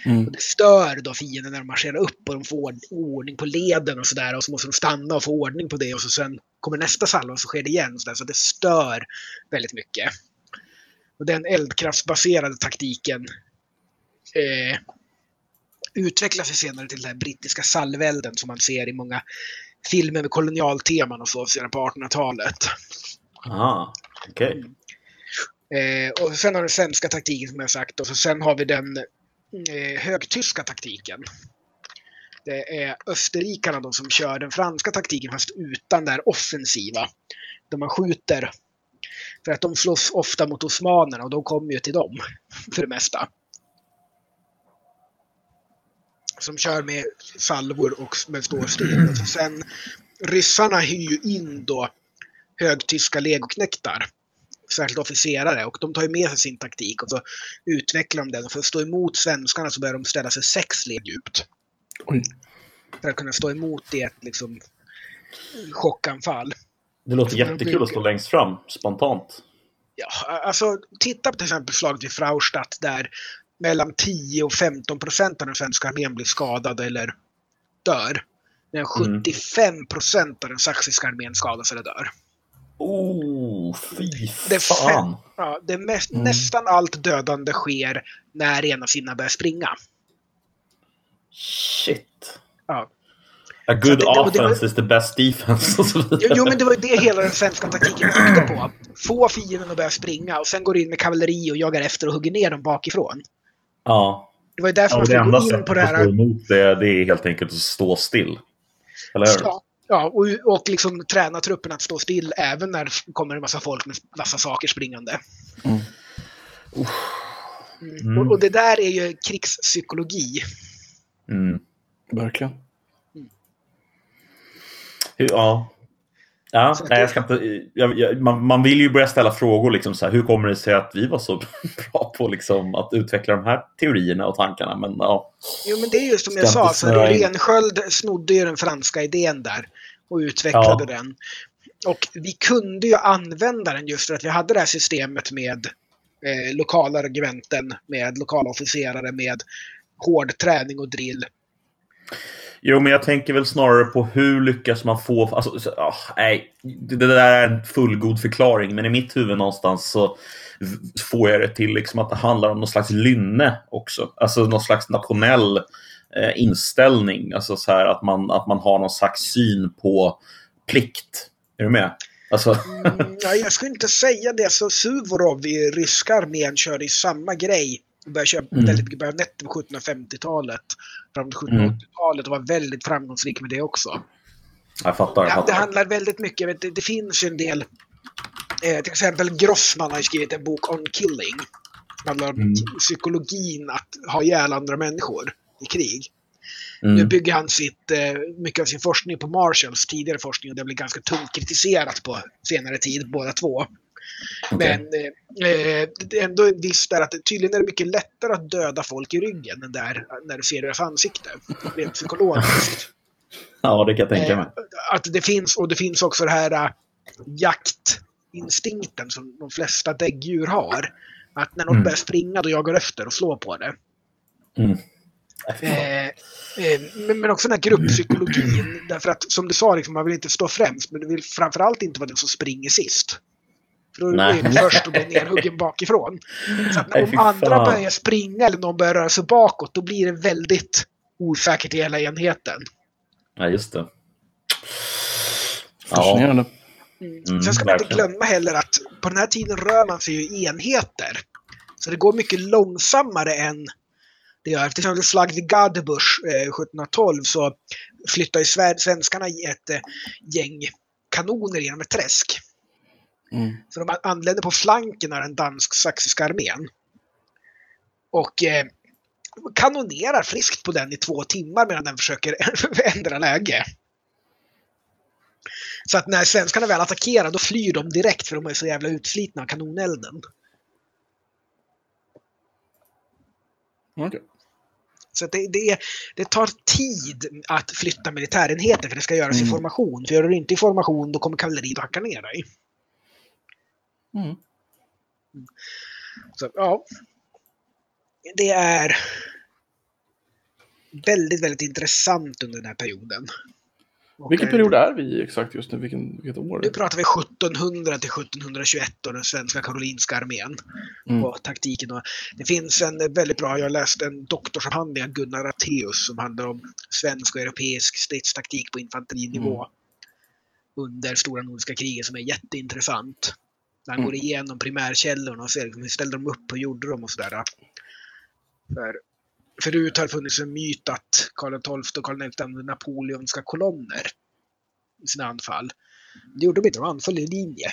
Mm. Och det stör då fienden när de marscherar upp och de får ordning på leden och sådär. Och så måste de stanna och få ordning på det och så sen kommer nästa salva och så sker det igen. Så, där, så det stör väldigt mycket. Och den eldkraftsbaserade taktiken eh, utvecklas sig senare till den här brittiska salvelden som man ser i många filmer med kolonialteman och så sedan på 1800-talet. Aha, okej. Okay. Eh, och sen har den svenska taktiken som jag sagt och så sen har vi den eh, högtyska taktiken. Det är österrikarna då som kör den franska taktiken fast utan det offensiva. Där man skjuter. För att de slåss ofta mot osmanerna och de kommer ju till dem för det mesta. Som kör med salvor och med stålstrid. Sen ryssarna hyr ju in då högtyska legoknektar särskilt officerare och de tar ju med sig sin taktik och så utvecklar de den. Och för att stå emot svenskarna så börjar de ställa sig sex led djupt. Oj. För att kunna stå emot det liksom chockanfall. Det låter jättekul att stå längst fram, spontant. Ja, alltså titta på till exempel slaget vid Fraustadt där mellan 10 och 15 procent av den svenska armén blir skadade eller dör. Medan 75 procent av den saxiska armén skadas eller dör. Oh, fy fan! ja, det mest, mm. Nästan allt dödande sker när en av sina börjar springa. Shit. Ja. A good det, offense var, is the best defense. jo, jo, men det var ju det hela den svenska taktiken byggde på. Få fienden att börja springa och sen går du in med kavalleri och jagar efter och hugger ner dem bakifrån. Ja. Det var ju därför ja, man fick gå in på det här. Det att emot det, det är helt enkelt att stå still. Eller hur? Ja, Ja, och, och liksom träna truppen att stå still även när det kommer en massa folk med massa saker springande. Mm. Mm. Och, och, det där är ju krigspsykologi. Mm. Verkligen. Ja. Ja, nej, jag ska inte, jag, jag, man, man, vill ju börja ställa frågor. Liksom så här, hur kommer det sig att vi var så (laughs) bra på liksom, att utveckla de här teorierna och tankarna? Men, ja. Jo, men det är ju som jag sa, så Rensköld snodde ju den franska idén där och utvecklade ja. den. Och vi kunde ju använda den just för att vi hade det här systemet med eh, lokala regementen, med lokala officerare, med hård träning och drill. Jo, men jag tänker väl snarare på hur lyckas man få... Alltså, oh, nej, det där är en fullgod förklaring, men i mitt huvud någonstans så får jag det till liksom att det handlar om någon slags lynne också. Alltså någon slags nationell eh, inställning. Alltså så här att man, att man har någon slags syn på plikt. Är du med? Alltså... mm, jag skulle inte säga det. Så Suvorov i ryska armén körde i samma grej. Började köra mm. väldigt mycket bajonetter på 1750-talet. Fram till 1780-talet och var väldigt framgångsrik med det också. Jag fattar. Jag fattar. det handlar väldigt mycket, vet, det, det finns ju en del Eh, till exempel Grossman har skrivit en bok On Killing. Det handlar om mm. psykologin att ha ihjäl andra människor i krig. Mm. Nu bygger han sitt, eh, mycket av sin forskning på Marshalls tidigare forskning och det blir ganska tungt kritiserat på senare tid, båda två. Okay. Men eh, det är ändå visst där att tydligen är det mycket lättare att döda folk i ryggen än där när du ser deras ansikte. Rent psykologiskt. (laughs) ja, det kan jag tänka mig. Eh, att det finns, och det finns också det här uh, jaktinstinkten som de flesta däggdjur har. Att när något mm. börjar springa då jagar efter och slår på det. Mm. Eh, eh, men också den här grupppsykologin. (clears throat) Därför att som du sa, liksom, man vill inte stå främst, men du vill framförallt inte vara den som springer sist. För då är du först och blir nerhuggen bakifrån. Så att om andra börjar springa eller någon börjar röra sig bakåt, då blir det väldigt osäkert i hela enheten. Ja, just det. Fascinerande. Mm. mm. Sen ska man inte glömma heller att på den här tiden rör man sig ju i enheter. Så det går mycket långsammare än det gör. Till exempel slag vid Gadebusch eh, 1712 så flyttar ju svenskarna ett eh, gäng kanoner genom ett träsk. Mm. Så de anländer på flanken av den dansk-saxiska armén. Och eh, kanonerar friskt på den i två timmar medan den försöker (laughs) ändra läge. Så att när svenskarna väl attackerar då flyr de direkt för de är så jävla utslitna av kanonelden. Okay. Så det, det, det, tar tid att flytta militärenheter för det ska göras mm. i formation. För gör du inte i formation då kommer kavalleriet att hacka ner dig. Mm. Så ja. Det är väldigt, väldigt intressant under den här perioden. Vilken period är vi i exakt just nu? Vilken, vilket år? Nu pratar vi 1700 till 1721 och den svenska karolinska armén. Mm. Och taktiken. Och det finns en väldigt bra, jag har läst en doktorsavhandling av Gunnar Atteus som handlar om svensk och europeisk stridstaktik på infanterinivå. Mm. Under stora nordiska kriget som är jätteintressant. Där han mm. går igenom primärkällorna och ser liksom hur ställde de upp och gjorde de och sådär. För förut har det funnits en myt att Karl XII och Karl XI använde napoleonska kolonner i sina anfall. Det gjorde de inte, de anföll i linje.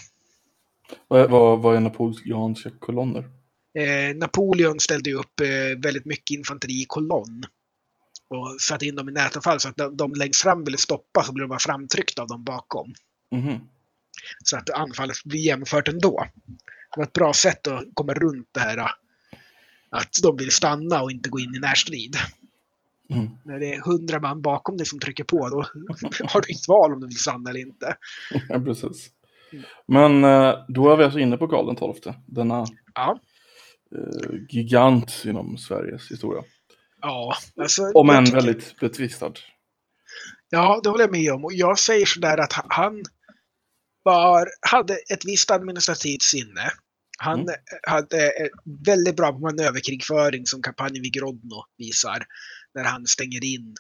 Vad, vad, vad är napoleonska kolonner? Eh, Napoleon ställde upp eh, väldigt mycket infanteri i kolonn. Och satte in dem i nätanfall så att de, de längst fram ville stoppa så blev de bara framtryckta av dem bakom. Mm. Så att anfallet blir genomfört ändå. Det var ett bra sätt att komma runt det här att de vill stanna och inte gå in i närstrid. Mm. När det är hundra man bakom dig som trycker på, då (laughs) har du ett val om du vill stanna eller inte. Ja, precis. Men eh, då är vi alltså inne på Karl XII, denna ja. eh, gigant inom Sveriges historia. Ja, alltså, Om än väldigt betvistad. Ja, det håller jag med om. Och jag säger sådär att han var, hade ett visst administrativt sinne. Han mm. hade väldigt bra manöverkrigföring som kampanjen vid Grodno visar. När han stänger in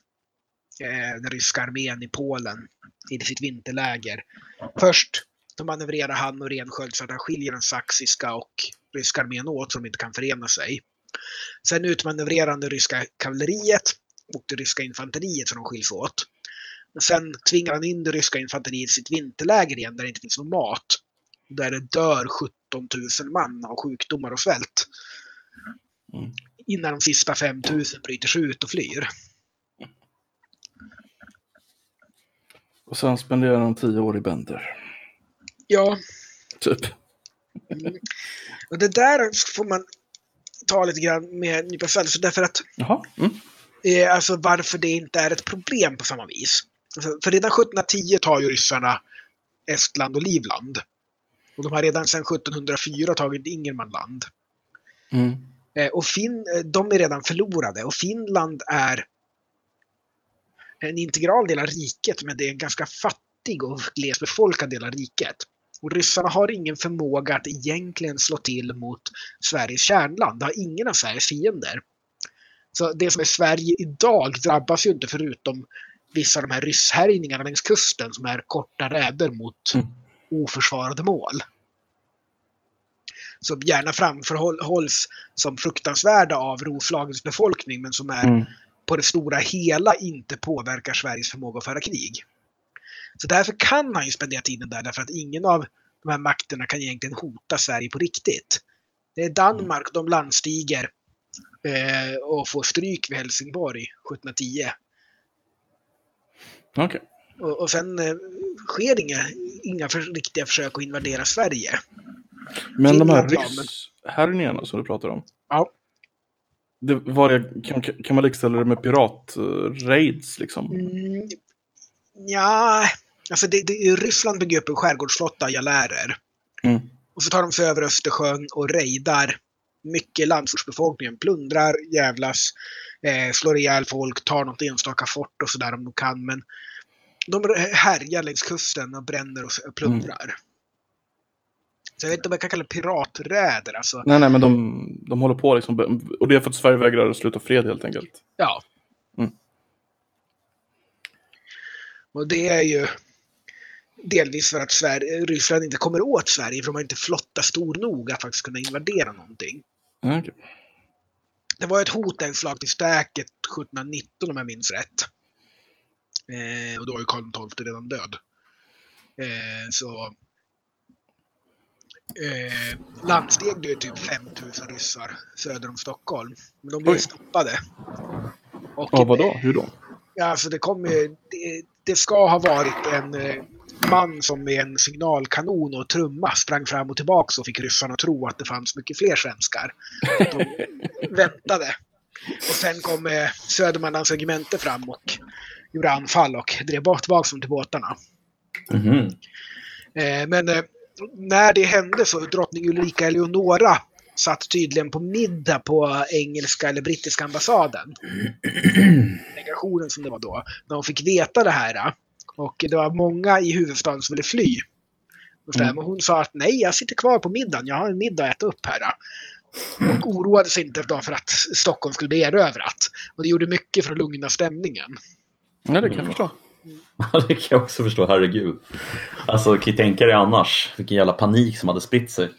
eh, den ryska armén i Polen i sitt vinterläger. Först då manövrerar han och Rensköld så att han skiljer den saxiska och ryska armén åt så de inte kan förena sig. Sen utmanövrerar han det ryska kavalleriet och det ryska infanteriet så de skiljs åt. Sen tvingar han in det ryska infanteriet i sitt vinterläger igen där det inte finns någon mat där det dör 17 000 man av sjukdomar och svält. Mm. Innan de sista 5 000 bryter sig ut och flyr. Och sen spenderar de tio år i Bender. Ja. Typ. Mm. Och det där får man ta lite grann med en nypa salt, därför att Jaha. Mm. Eh, alltså varför det inte är ett problem på samma vis. För redan 1710 tar ju ryssarna Estland och Livland. Och de har redan sedan 1704 tagit Ingermanland. Mm. Eh, och fin, eh, de är redan förlorade och Finland är en integral del av riket men det är en ganska fattig och glesbefolkad del av riket. Och ryssarna har ingen förmåga att egentligen slå till mot Sveriges kärnland. Det har ingen av Sveriges fiender. Så det som är Sverige idag drabbas ju inte förutom vissa av de här rysshärjningarna längs kusten som är korta räder mot mm oförsvarade mål. Som gärna framförhålls som fruktansvärda av Roslagens befolkning men som är mm. på det stora hela inte påverkar Sveriges förmåga att föra krig. Så därför kan han ju spendera tiden där därför att ingen av de här makterna kan egentligen hota Sverige på riktigt. Det är Danmark, de landstiger eh, och får stryk vid Helsingborg 1710. Okay. Och, och sen eh, sker inga, inga för, riktiga försök att invadera Sverige. Men Finland, de här rysshärjningarna som du pratar om. Ja. Det var kan, kan man likställa det med piratraids liksom? Mm, ja, alltså det, det, Ryssland bygger upp en skärgårdsflotta galärer. Mm. Och så tar de sig över Östersjön och rejdar mycket landsortsbefolkningen. Plundrar, jävlas, eh, slår ihjäl folk, tar något enstaka fort och sådär om de kan. Men de härjar längs kusten och bränner och plundrar. Mm. Så jag vet inte om jag kan kalla det piraträder. Alltså. Nej, nej, men de, de håller på liksom. Och det är för att Sverige vägrar sluta fred helt enkelt. Ja. Mm. Och det är ju delvis för att Sverige, Ryssland inte kommer åt Sverige för de har inte flotta stor nog att faktiskt kunna invadera någonting. Mm, okay. Det var ett hot en slag till Stäket 1719 om jag minns rätt. Eh, och då var ju Karl XII redan död. Eh, så eh, landsteg det typ 5000 ryssar söder om Stockholm. Men de blev Oj. stoppade. Och, ja, vadå? Hur då? Ja, alltså det kommer det, det ska ha varit en eh, man som med en signalkanon och trumma sprang fram och tillbaka och fick ryssarna att tro att det fanns mycket fler svenskar. De (laughs) väntade. Och sen kom eh, Södermanlands regemente fram och gjorde anfall och drev tillbaka dem till båtarna. Mm -hmm. eh, men eh, när det hände så drottning Ulrika Eleonora satt tydligen på middag på engelska eller brittiska ambassaden. (clears throat) Delegationen som det var då. När hon fick veta det här. Och det var många i huvudstaden som ville fly. Mm. Men hon sa att nej, jag sitter kvar på middagen. Jag har en middag att äta upp här. Och oroade sig inte för att Stockholm skulle bli erövrat. Och det gjorde mycket för att lugna stämningen. Ja, det kan jag förstå. (laughs) Ja, det kan jag också förstå. Herregud. Alltså, kan ju tänka dig annars. Vilken jävla panik som hade spritt sig.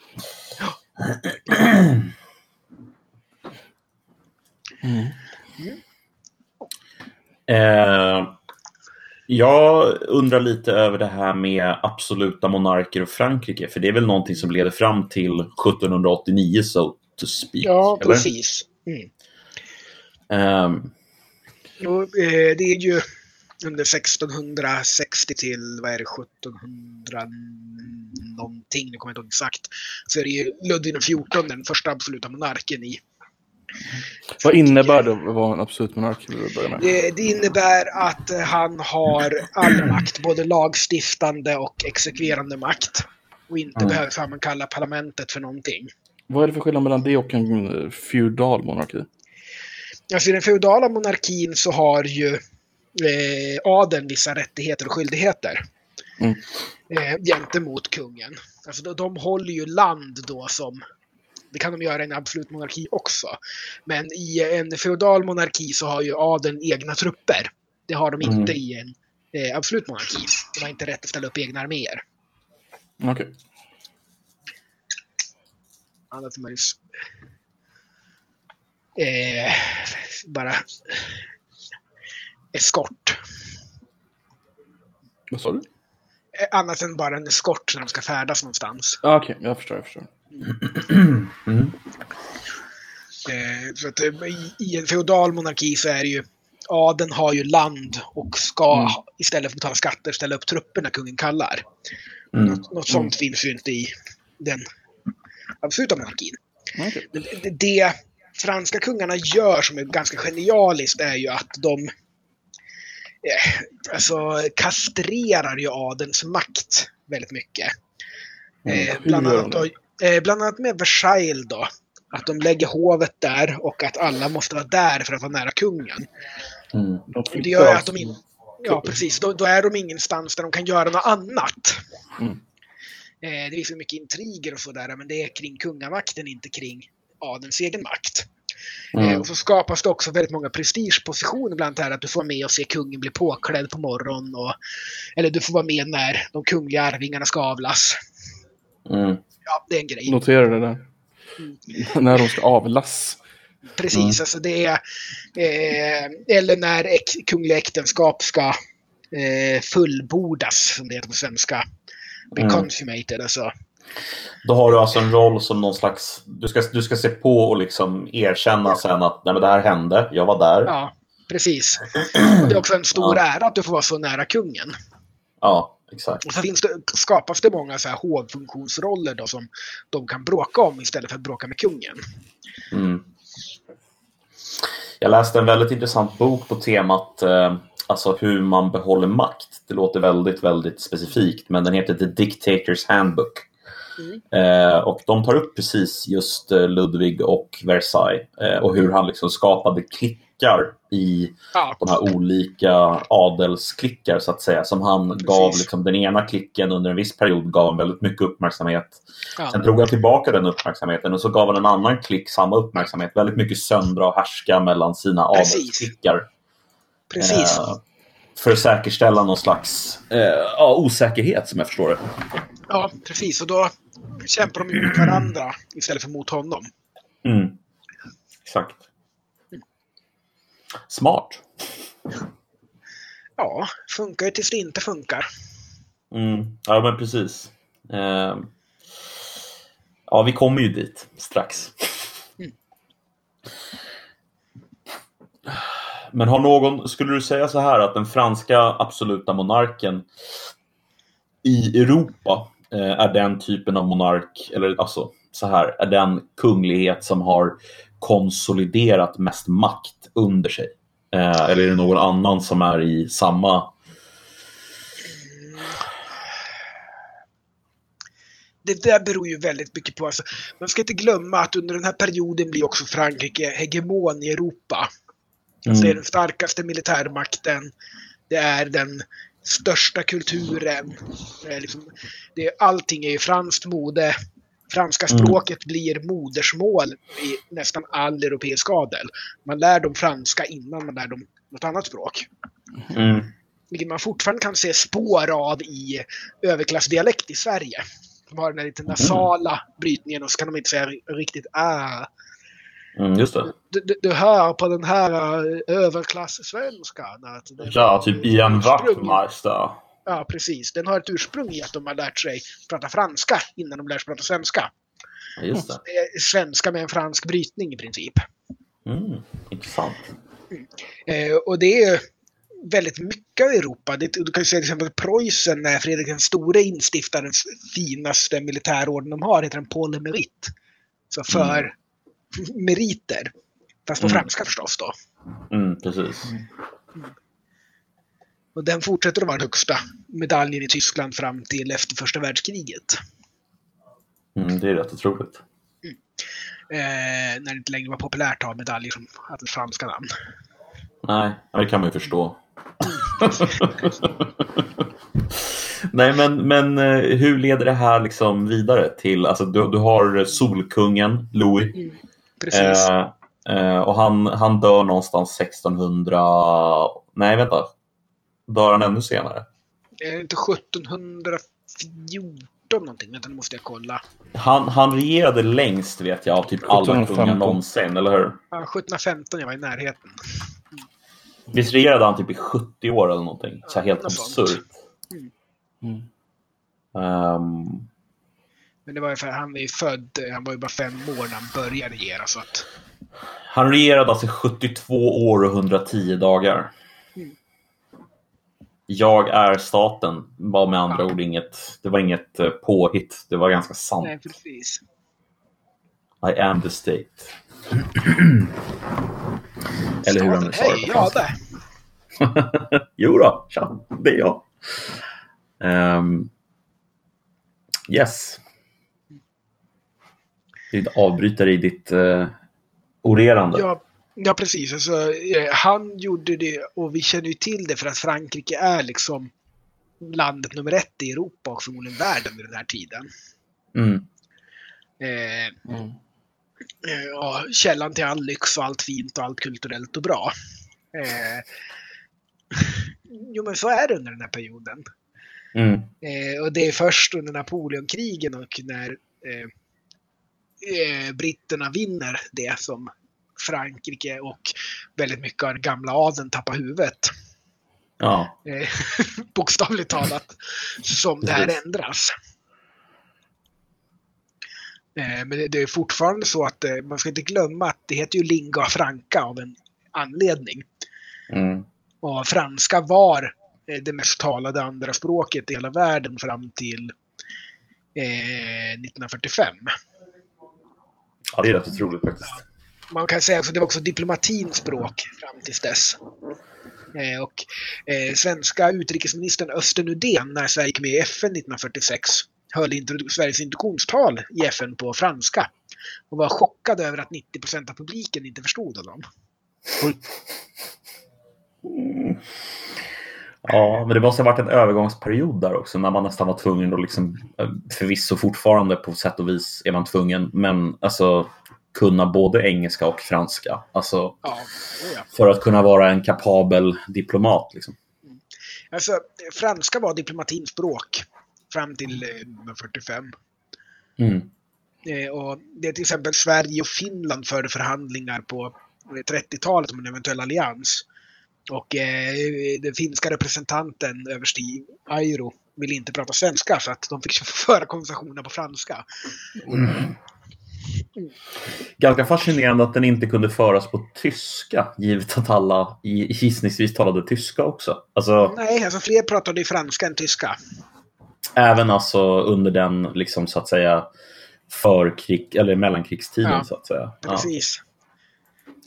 Mm. Eh, jag undrar lite över det här med absoluta monarker och Frankrike, för det är väl någonting som leder fram till 1789, so to speak? Ja, eller? precis. Mm. Um, och, eh, det är ju under 1660 till, vad är det, 1700 någonting, nu kommer jag inte ihåg exakt, så är det ju Ludvig XIV, den första absoluta monarken i vad innebär det att vara en absolut monark? Det, det, innebär att han har all makt, både lagstiftande och exekverande makt. Och inte mm. behöver sammankalla parlamentet för någonting. Vad är det för skillnad mellan det och en eh, feudal monarki? Alltså i den feudala monarkin så har ju eh, adeln vissa rättigheter och skyldigheter. Mm. Eh, gentemot kungen. Alltså de, de håller ju land då som det kan de göra i en absolut monarki också. Men i en feodal monarki så har ju adeln egna trupper. Det har de inte mm. i en eh, absolut monarki. De har inte rätt att ställa upp egna arméer. Okej. Okay. Annat än eh, bara eskort. Vad sa du? Eh, annat än bara en eskort när de ska färdas någonstans. Ah, Okej, okay. jag förstår. Jag förstår. Mm. så att, eh, i, en feodal monarki så är det ju adeln har ju land och ska mm. istället för att betala skatter ställa upp trupper när kungen kallar. Mm. Något, något sånt mm. finns ju inte i den absoluta monarkin. Okay. Det, det, franska kungarna gör som är ganska genialiskt är ju att de eh, alltså, kastrerar ju adelns makt väldigt mycket. Mm. Eh, bland annat Eh, bland annat med Versailles då. Att de lägger hovet där och att alla måste vara där för att vara nära kungen. Mm. Det gör att de inte... Ja, precis. Då, då, är de ingenstans där de kan göra något annat. Mm. Eh, det finns mycket intriger och sådär, men det är kring kungamakten, inte kring adelns egen makt. Mm. Eh, och så skapas det också väldigt många prestigepositioner, bland annat här att du får vara med och se kungen bli påklädd på morgonen. Och, eller du får vara med när de kungliga arvingarna ska avlas. Mm ja, det är en grej. Notera det där. Mm. när de ska avlas. Precis, mm. alltså det är... Eh, eller när äk, kungliga äktenskap ska eh, fullbordas, som det heter på svenska. Be mm. consummated, alltså. Då har du alltså en roll som någon slags... Du ska, du ska se på och liksom erkänna sen att Nej, men det här hände, jag var där. Ja, precis. Och det är också en stor ja. ära att du får vara så nära kungen. Ja. Exakt. Och så finns det, skapas det många så här hovfunktionsroller då som de kan bråka om istället för att bråka med kungen. Mm. Jag läste en väldigt intressant bok på temat eh, alltså hur man behåller makt. Det låter väldigt, väldigt specifikt, men den heter The Dictators Handbook. Mm. Eh, och de tar upp precis just eh, Ludvig och Versailles eh, och hur han liksom skapade klick klickar i ja. de här olika adelsklickar så att säga. Som han Precis. gav liksom, den ena klicken under en viss period gav väldigt mycket uppmärksamhet. Ja. Sen drog han tillbaka den uppmärksamheten och så gav han en annan klick samma uppmärksamhet. Väldigt mycket söndra och härska mellan sina Precis. adelsklickar. Precis. Eh, för att säkerställa någon slags eh, osäkerhet som jag förstår det. Ja, precis. Och då kämpar de mot varandra istället för mot honom. Mm. Exakt. Smart. Ja, funkar ju tills det inte funkar. Mm. Ja, men precis. Eh, Ja, vi kommer ju dit strax. Mm. Men har någon, skulle du säga så här att den franska absoluta monarken i Europa eh, är den typen av monark, eller alltså så här, är den kunglighet som har konsoliderat mest makt under sig? Eh, eller är det någon annan som är i samma det där beror ju väldigt mycket på, alltså, man ska inte glömma att under den här perioden blir också Frankrike hegemon i Europa. Alltså, Det är mm. den starkaste militärmakten, det är den största kulturen. Det är liksom, det allting är ju franskt mode. Franska mm. språket mm. blir modersmål i nästan all europeisk adel. Man lär dem franska innan man lär dem något annat språk. Mm. Vilket man fortfarande kan se spår av i överklassdialekt i Sverige. De har den här lite nasala mm. brytningen och så kan de inte säga riktigt äh. Mm, just det. Du, du, du, hör på den här uh, överklass-svenskan att... Ja, typ Ian Wachtmeister. Ja, precis. Den har ett ursprung i att de har lärt sig prata franska innan de lär sig prata svenska. Just det. det är svenska med en fransk brytning i princip. Mm, intressant. Mm. Eh, och det är väldigt mycket av Europa. Det, du kan ju säga till exempel Preussen, när Fredrik den store instiftar den finaste militärorden de har, heter den Paul Merit. Så för mm. meriter. Fast på mm. franska förstås då. Mm, precis. Mm. Och den fortsätter att vara den högsta medaljen i Tyskland fram till efter första världskriget. Mm, det är rätt otroligt. Mm. Eh, när det inte längre var populärt att ha medaljer som hade franska namn. Nej, det kan man ju förstå. (laughs) Nej, men, men eh, hur leder det här liksom vidare till, alltså du, du har Solkungen, Louis. Mm, precis. Eh, eh, och han, han dör någonstans 1600, nej vänta, dör han ännu senare? Är inte 1714 någonting? Vänta, nu måste jag kolla. Han, han regerade längst vet jag av typ alla kungar någonsin, eller hur? Ja, 1715, jag var i närheten. Visst regerade han typ i 70 år eller någonting? Så helt absurt. Mm. Mm. Um... Men det var ju för han är ju född, han var ju bara fem år när han började regera så att... Han regerade alltså 72 år och 110 dagar. Jag är staten var med andra ja. ord inget, det var inget eh, påhitt, det var ganska sant. Nej, precis. I am the state. (clears throat) Eller hur han nu sa det Hej, ja det. (laughs) jo då, tja, det är jag. Um, yes. Ditt avbrytare i ditt uh, orerande. Ja, ja, precis. Alltså, eh, han gjorde det och vi känner ju till det för att Frankrike är liksom landet nummer ett i Europa och förmodligen världen vid den här tiden. Mm. Eh, mm. Eh, ja, källan till all lyx och allt fint och allt kulturellt och bra. Eh, (laughs) jo, men så är det under den här perioden. Mm. Eh, och det är först under Napoleonkrigen och när eh, eh, britterna vinner det som Frankrike och väldigt mycket av gamla adeln tappar huvudet. Ja. Eh, (laughs) bokstavligt talat. Som det här ändras. Eh, men det är fortfarande så att eh, man ska inte glömma att det heter ju lingua franca av en anledning. Mm. Och franska var det mest talade andra språket i hela världen fram till eh, 1945. Ja, det är rätt otroligt faktiskt. Man kan säga att det var också diplomatins språk fram tills dess. Eh, och eh, svenska utrikesministern Östen Undén, när Sverige gick med i FN 1946, höll Sveriges introduktionstal i FN på franska och var chockad över att 90 procent av publiken inte förstod honom. Mm. Ja, men det måste ha varit en övergångsperiod där också när man nästan var tvungen att liksom, eh, förvisso fortfarande på sätt och vis är man tvungen, men alltså kunna både engelska och franska. Alltså, ja, ja. För att kunna vara en kapabel diplomat. Liksom. Mm. Alltså, franska var diplomatins språk fram till 1945. Eh, mm. Eh, och det är till exempel Sverige och Finland förde förhandlingar på 30-talet om en eventuell allians. Och eh, den finska representanten överste Airo ville inte prata svenska så att de fick (laughs) föra konversationen på franska. Mm. Ganska fascinerande att den inte kunde föras på tyska, givet att alla gissningsvis talade tyska också. Alltså, Nej, alltså fler pratade i franska än tyska. Även alltså under den, liksom, så att säga, förkrig, eller mellankrigstiden, ja, så att säga. Precis.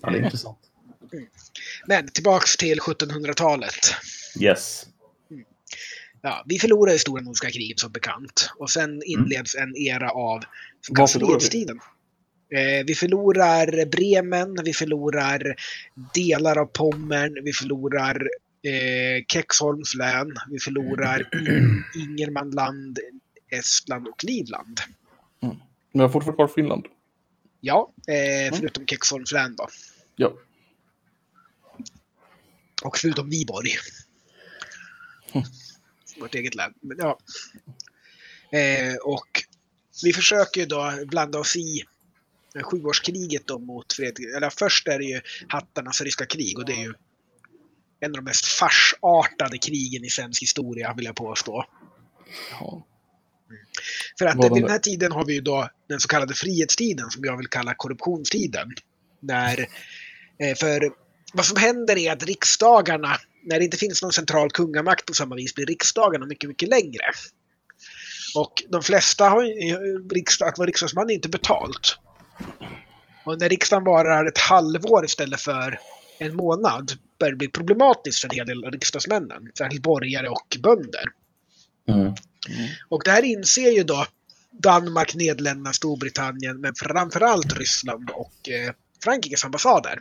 Ja, det är intressant. Mm. Men tillbaks till 1700-talet. Yes. Mm. Ja, vi förlorade Stora Nordiska kriget som bekant. Och sen inleds mm. en era av fredstiden. Eh, vi förlorar Bremen, vi förlorar delar av Pommern, vi förlorar eh, Kexholms län, vi förlorar (clears throat) Ingermanland, Estland och Livland. Mm. Men vi har fortfarande kvar Finland. Ja, eh, mm. förutom Kexholms län då. Ja. Och förutom Viborg. Mm. (laughs) Vårt eget län. Men, ja. Eh, och vi försöker då blanda oss i sjuårskriget då mot Fredrik. Eller först är det ju hattarnas ryska krig och det är ju en av de mest farsartade krigen i svensk historia vill jag påstå. Ja. Mm. För att vid den här tiden har vi ju då den så kallade frihetstiden som jag vill kalla korruptionstiden. När, eh, för vad som händer är att riksdagarna, när det inte finns någon central kungamakt på samma vis, blir riksdagarna mycket, mycket längre. Och de flesta har riksdag, att vara riksdagsman är inte betalt. Och när riksdagen varar ett halvår istället för en månad börjar det bli problematiskt för en hel del av riksdagsmännen. Särskilt borgare och bönder. Mm. Mm. Och det här inser ju då Danmark, Nederländerna, Storbritannien men framförallt Ryssland och eh, Frankrikes ambassader.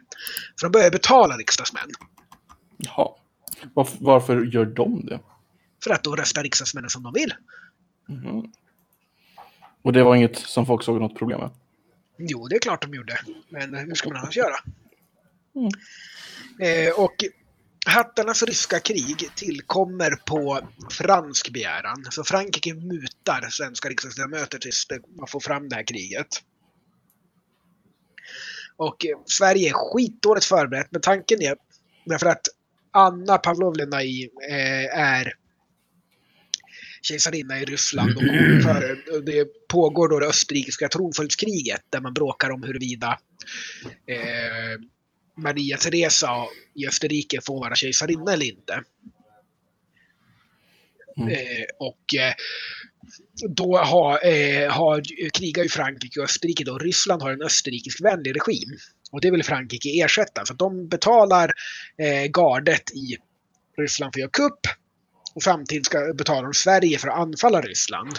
För de börjar betala riksdagsmän. Jaha. Varför, varför gör de det? För att då röstar riksdagsmännen som de vill. Mm. Och det var inget som folk såg något problem med? Jo, det är klart de gjorde. Men hur ska man annars göra? Mm. Eh, och Hattarnas ryska krig tillkommer på fransk begäran. Så Frankrike mutar svenska riksdagsledamöter tills man får fram det här kriget. Och eh, Sverige är skitdåligt förberett, men tanken är därför att Anna Pavlovna i, eh, är kejsarinna i Ryssland. Och (clears throat) det pågår då det österrikiska tronföljdskriget där man bråkar om huruvida eh, Maria Teresa i Österrike får vara kejsarinna eller inte. Mm. Eh, och eh, då har, eh, har, krigar ju Frankrike och Österrike då. Ryssland har en österrikisk-vänlig regim. Och det vill Frankrike ersätta. Så de betalar eh, gardet i Ryssland för att göra kupp. Och samtidigt ska betala Sverige för att anfalla Ryssland.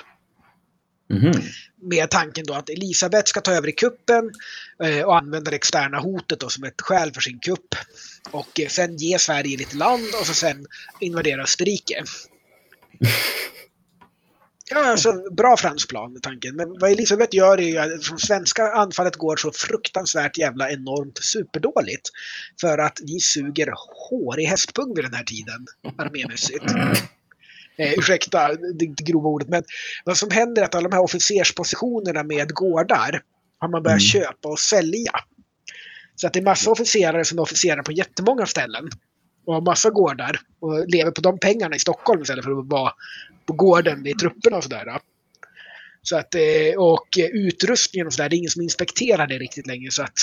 Mm. Med tanken då att Elisabeth ska ta över i kuppen eh, och använda det externa hotet då som ett skäl för sin kupp. Och eh, sen ge Sverige lite land och så sen invadera Österrike. (laughs) Ja, alltså, bra fransk plan med tanken. Men vad Elisabeth gör är ju att från svenska anfallet går så fruktansvärt jävla enormt superdåligt. För att vi suger hår i hästpung vid den här tiden, armémässigt. Eh, ursäkta det, det grova ordet, men vad som händer är att alla de här officerspositionerna med gårdar har man börjat mm. köpa och sälja. Så att det är massa officerare som är officerare på jättemånga ställen och har massa gårdar och lever på de pengarna i Stockholm istället för att vara på gården i trupperna och sådär. Så att, eh, och utrustningen och sådär, det är ingen som inspekterar det riktigt längre så att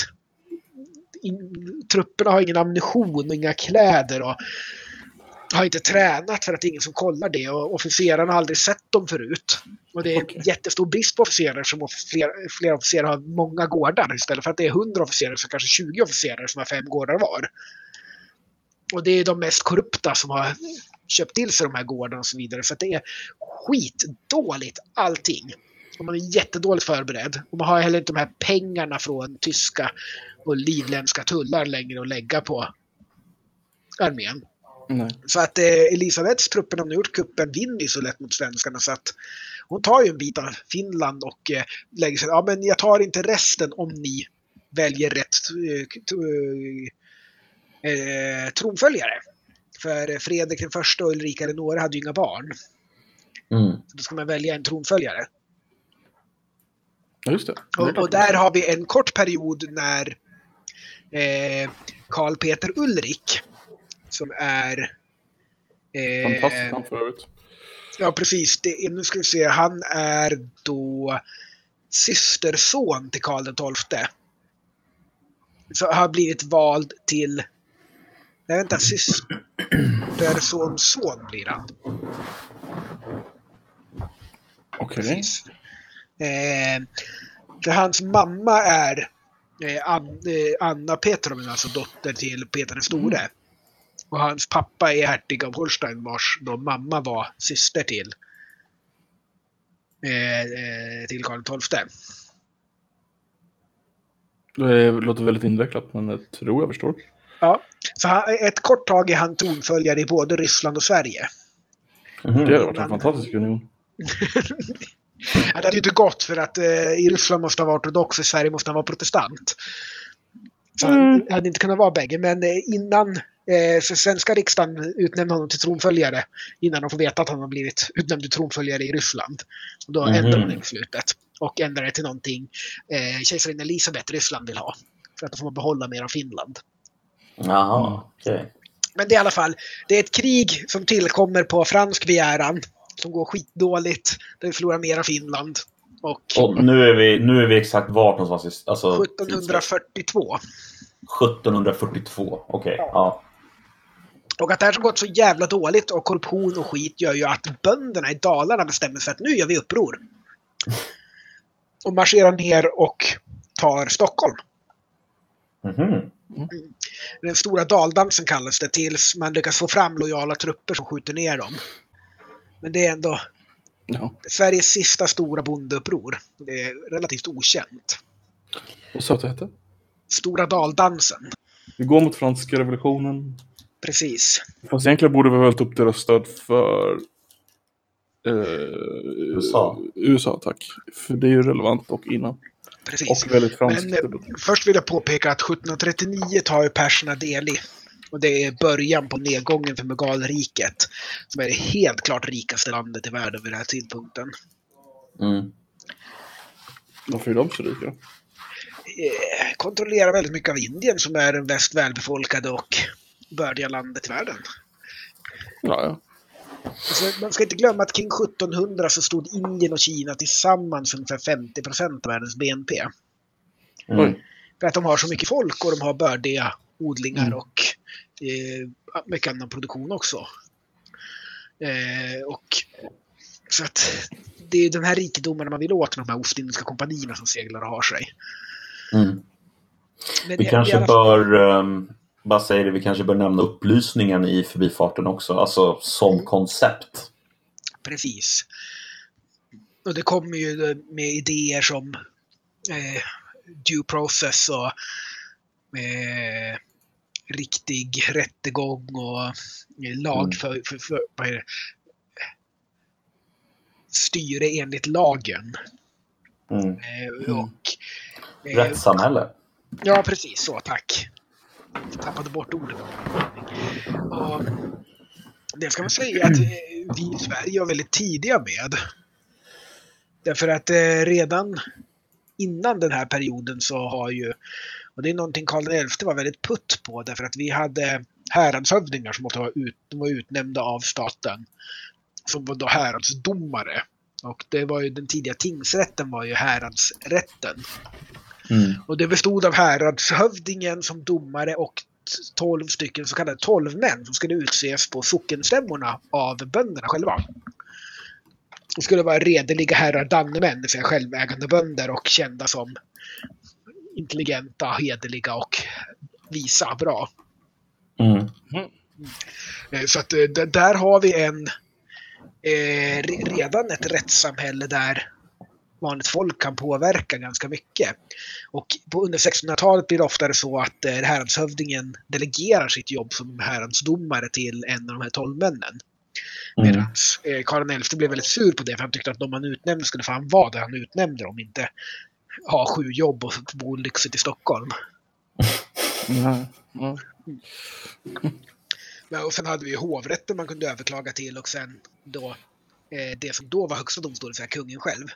in, trupperna har ingen ammunition och inga kläder och har inte tränat för att det är ingen som kollar det och officerarna har aldrig sett dem förut. Och det är okay. jättestor brist på officerare som flera, flera officerare har många gårdar istället för att det är 100 officerare så kanske 20 officerare som har fem gårdar var. Och det är de mest korrupta som har köpt till sig de här gårdarna och så vidare. Så det är skitdåligt allting. Och man är jättedåligt förberedd. Och man har heller inte de här pengarna från tyska och livländska tullar längre att lägga på armén. Så att eh, Elisabeths trupper, de gjort kuppen, vinner ju så lätt mot svenskarna så att hon tar ju en bit av Finland och eh, lägger sig, ja men jag tar inte resten om ni väljer rätt eh, eh, tronföljare. För Fredrik den första och Ulrika Eleonora hade ju inga barn. Mm. Så då ska man välja en tronföljare. Ja, just det. det och, och, där har vi en kort period när eh, Karl Peter Ulrik som är... Eh, Fantastiskt namn för övrigt. Ja, precis. Det, nu ska vi se. Han är då systerson till Karl XII. Så har blivit vald till... Nej, vänta. Systersons son blir han. Okej. Okay. Eh, för hans mamma är eh, An, eh, Anna Petrovna, alltså dotter till Peter den store. Mm. Och hans pappa är hertig av Holstein vars då mamma var syster till, eh, eh till Karl XII. Det låter väldigt invecklat, men jag tror jag förstår. Ja, så han, ett kort tag är han tronföljare i både Ryssland och Sverige. Mm. Det har varit en fantastisk union. (laughs) det hade ju inte gått för att eh, i Ryssland måste han vara ortodox och i Sverige måste han vara protestant. Så mm. han hade inte kunnat vara bägge, men eh, innan eh, svenska riksdagen utnämnde honom till tronföljare innan de får veta att han har blivit utnämnd till tronföljare i Ryssland. Och då mm. ändrade de det beslutet och ändrade det till någonting eh, kejsarinna Elisabeth Ryssland vill ha. För att då får man behålla mer av Finland. Jaha, okej. Okay. Men det är i alla fall, det är ett krig som tillkommer på fransk begäran som går skitdåligt. Där vi förlorar mer av Finland. Och, och nu, är vi, nu är vi exakt vart någonstans? Alltså, 1742. 1742, okej. Okay. Ja. ja. Och att det här har gått så jävla dåligt och korruption och skit gör ju att bönderna i Dalarna bestämmer sig att nu gör vi uppror. (laughs) Och marscherar ner och tar Stockholm. Mm -hmm. Mm. Den stora daldansen kallas det tills man lyckas få fram lojala trupper som skjuter ner dem. Men det är ändå ja. Sveriges sista stora bondeuppror. Det är relativt okänt. Vad sa du att det hette? Stora daldansen. Vi går mot franska revolutionen. Precis. Fast egentligen borde vi väl ta upp deras stöd för eh, USA. USA, tack. För det är ju relevant och innan. Precis. Och väldigt franskt. Men, eh, först vill jag påpeka att 1739 tar ju perserna del i. Och det är början på nedgången för Mugalriket. Som är det helt klart rikaste landet i världen vid den här tidpunkten. Mm. Varför är de så rika? Eh, kontrollerar väldigt mycket av Indien som är den mest välbefolkade och bördiga landet i världen. Ja, ja. Alltså, man ska inte glömma att kring 1700 så stod Indien och Kina tillsammans för ungefär 50 procent av världens BNP. Mm. För att de har så mycket folk och de har bördiga odlingar mm. och eh, mycket annan produktion också. Eh, och så att det är den här rikedomen man vill åt med de här Ostindiska kompanierna som seglar och har sig. Mm. Vi kanske alla... bör, um, bara säga det, vi kanske bör nämna upplysningen i förbifarten också, alltså som mm. koncept. Precis. Och det kommer ju med idéer som eh, due process och eh, riktig rättegång och eh, lag mm. för, för, för det? styre enligt lagen. Mm. Eh, och, eh, Rättssamhälle. Ja, precis så, tack. Jag tappade bort ordet. Och det ska man säga att eh, vi i Sverige var väldigt tidiga med. Därför att eh, redan innan den här perioden så har ju och det är någonting Karl XI var väldigt putt på därför att vi hade häradshövdingar som var, ut, var utnämnda av staten. Som var då häradsdomare. Och det var ju den tidiga tingsrätten var ju häradsrätten. Mm. Och det bestod av häradshövdingen som domare och tolv stycken så kallade tolvmän som skulle utses på sockenstämmorna av bönderna själva. Det skulle vara redeliga herrar dannemän, det vill säga självägande bönder och kända som intelligenta, hederliga och visa bra. Mm. Mm. Så att eh, där har vi en eh, redan ett rättssamhälle där vanligt folk kan påverka ganska mycket. Och på, under 1600-talet blir det oftare så att eh, häradshövdingen delegerar sitt jobb som häradsdomare till en av de här tolvmännen. Mm. Medan eh, Karl XI blev väldigt sur på det för han tyckte att de han utnämnde skulle fan vara det han utnämnde dem, inte ha sju jobb och bo lyxigt i Stockholm. Mm. Mm. (laughs) Men, och sen hade vi hovrätten man kunde överklaga till och sen då eh, det som då var högsta domstolen, så kungen själv.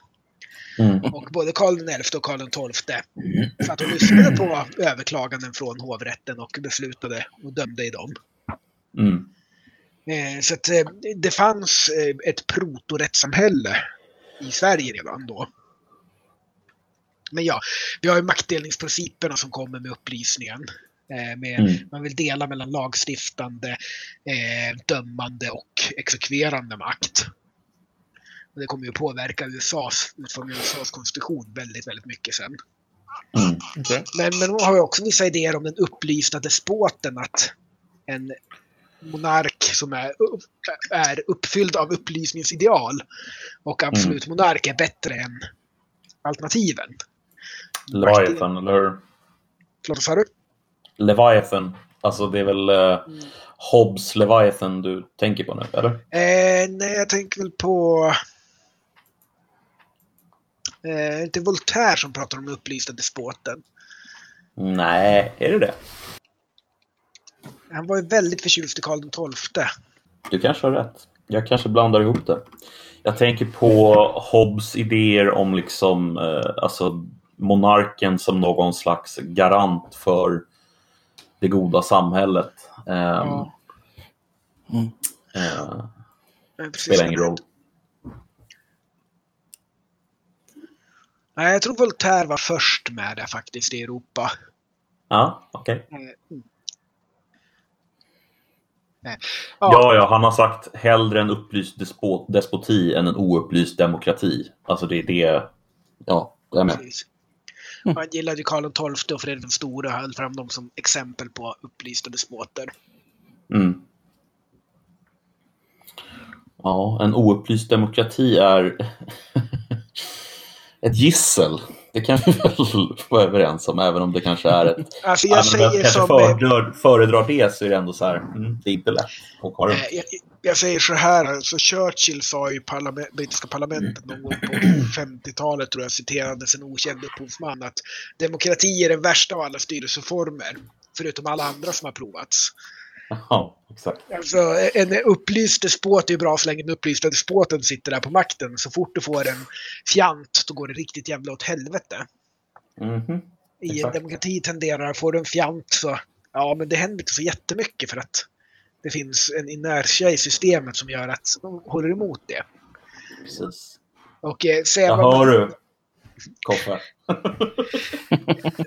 Mm. Och både Karl XI och Karl XII satt och lyssnade på överklaganden från hovrätten och beslutade och dömde i dem. Mm. Eh, så att eh, det fanns eh, ett protorättssamhälle i Sverige redan då. Men ja, vi har ju maktdelningsprinciperna som kommer med upplysningen. Med, mm. Man vill dela mellan lagstiftande, dömande och exekverande makt. Och det kommer ju påverka USAs, utformningen av USAs konstitution väldigt, väldigt mycket sen. Mm. Okay. Men, men de har ju också vissa idéer om den upplysta despoten, att en monark som är, är uppfylld av upplysningsideal och absolut mm. monark är bättre än alternativen. Leviathan, eller hur? Förlåt, vad sa du? Leviathan. Alltså det är väl uh, mm. Hobbes Leviathan du tänker på nu, eller? Eh, nej, jag tänker väl på... Eh, inte Voltaire som pratar om den upplysta despoten. Nej, är det det? Han var ju väldigt förtjust i Karl XII. Du kanske har rätt. Jag kanske blandar ihop det. Jag tänker på Hobbes idéer om liksom, eh, alltså monarken som någon slags garant för det goda samhället. Um, ja. mm. uh, spelar ingen roll. Nej, jag tror Voltaire var först med det faktiskt i Europa. Ja, okej. Okay. Mm. Ja. ja, ja, han har sagt hellre en upplyst despot, despoti än en oupplyst demokrati. Alltså det är det, ja, det är med. Precis. Mm. Han gillade Karl XII och Fredrik den store och höll fram dem som exempel på upplysta despoter. Mm. Ja, en oupplyst demokrati är (laughs) ett gissel. Det kan vi (laughs) väl vara överens om, även om det kanske är ett... Alltså jag säger jag kanske föredrar, föredrar det så är det ändå så här, mm, det är inte lätt att. Jag, jag, säger så här, alltså Churchill sa i parlament, brittiska parlamentet någon gång på (clears throat) 50-talet, tror jag, citerades en okänd upphovsman, att demokrati är den värsta av alla styrelseformer, förutom alla andra som har provats. Ja, exakt. Alltså, en upplyst despot är bra så länge den upplysta despoten sitter där på makten. Så fort du får en fjant, då går det riktigt jävla åt helvete. Mm -hmm. I en demokrati tenderar, får du en fjant så, ja men det händer inte så jättemycket för att det finns en inertia i systemet som gör att de håller emot det. Precis. Och eh, Jag hör du. Koffe.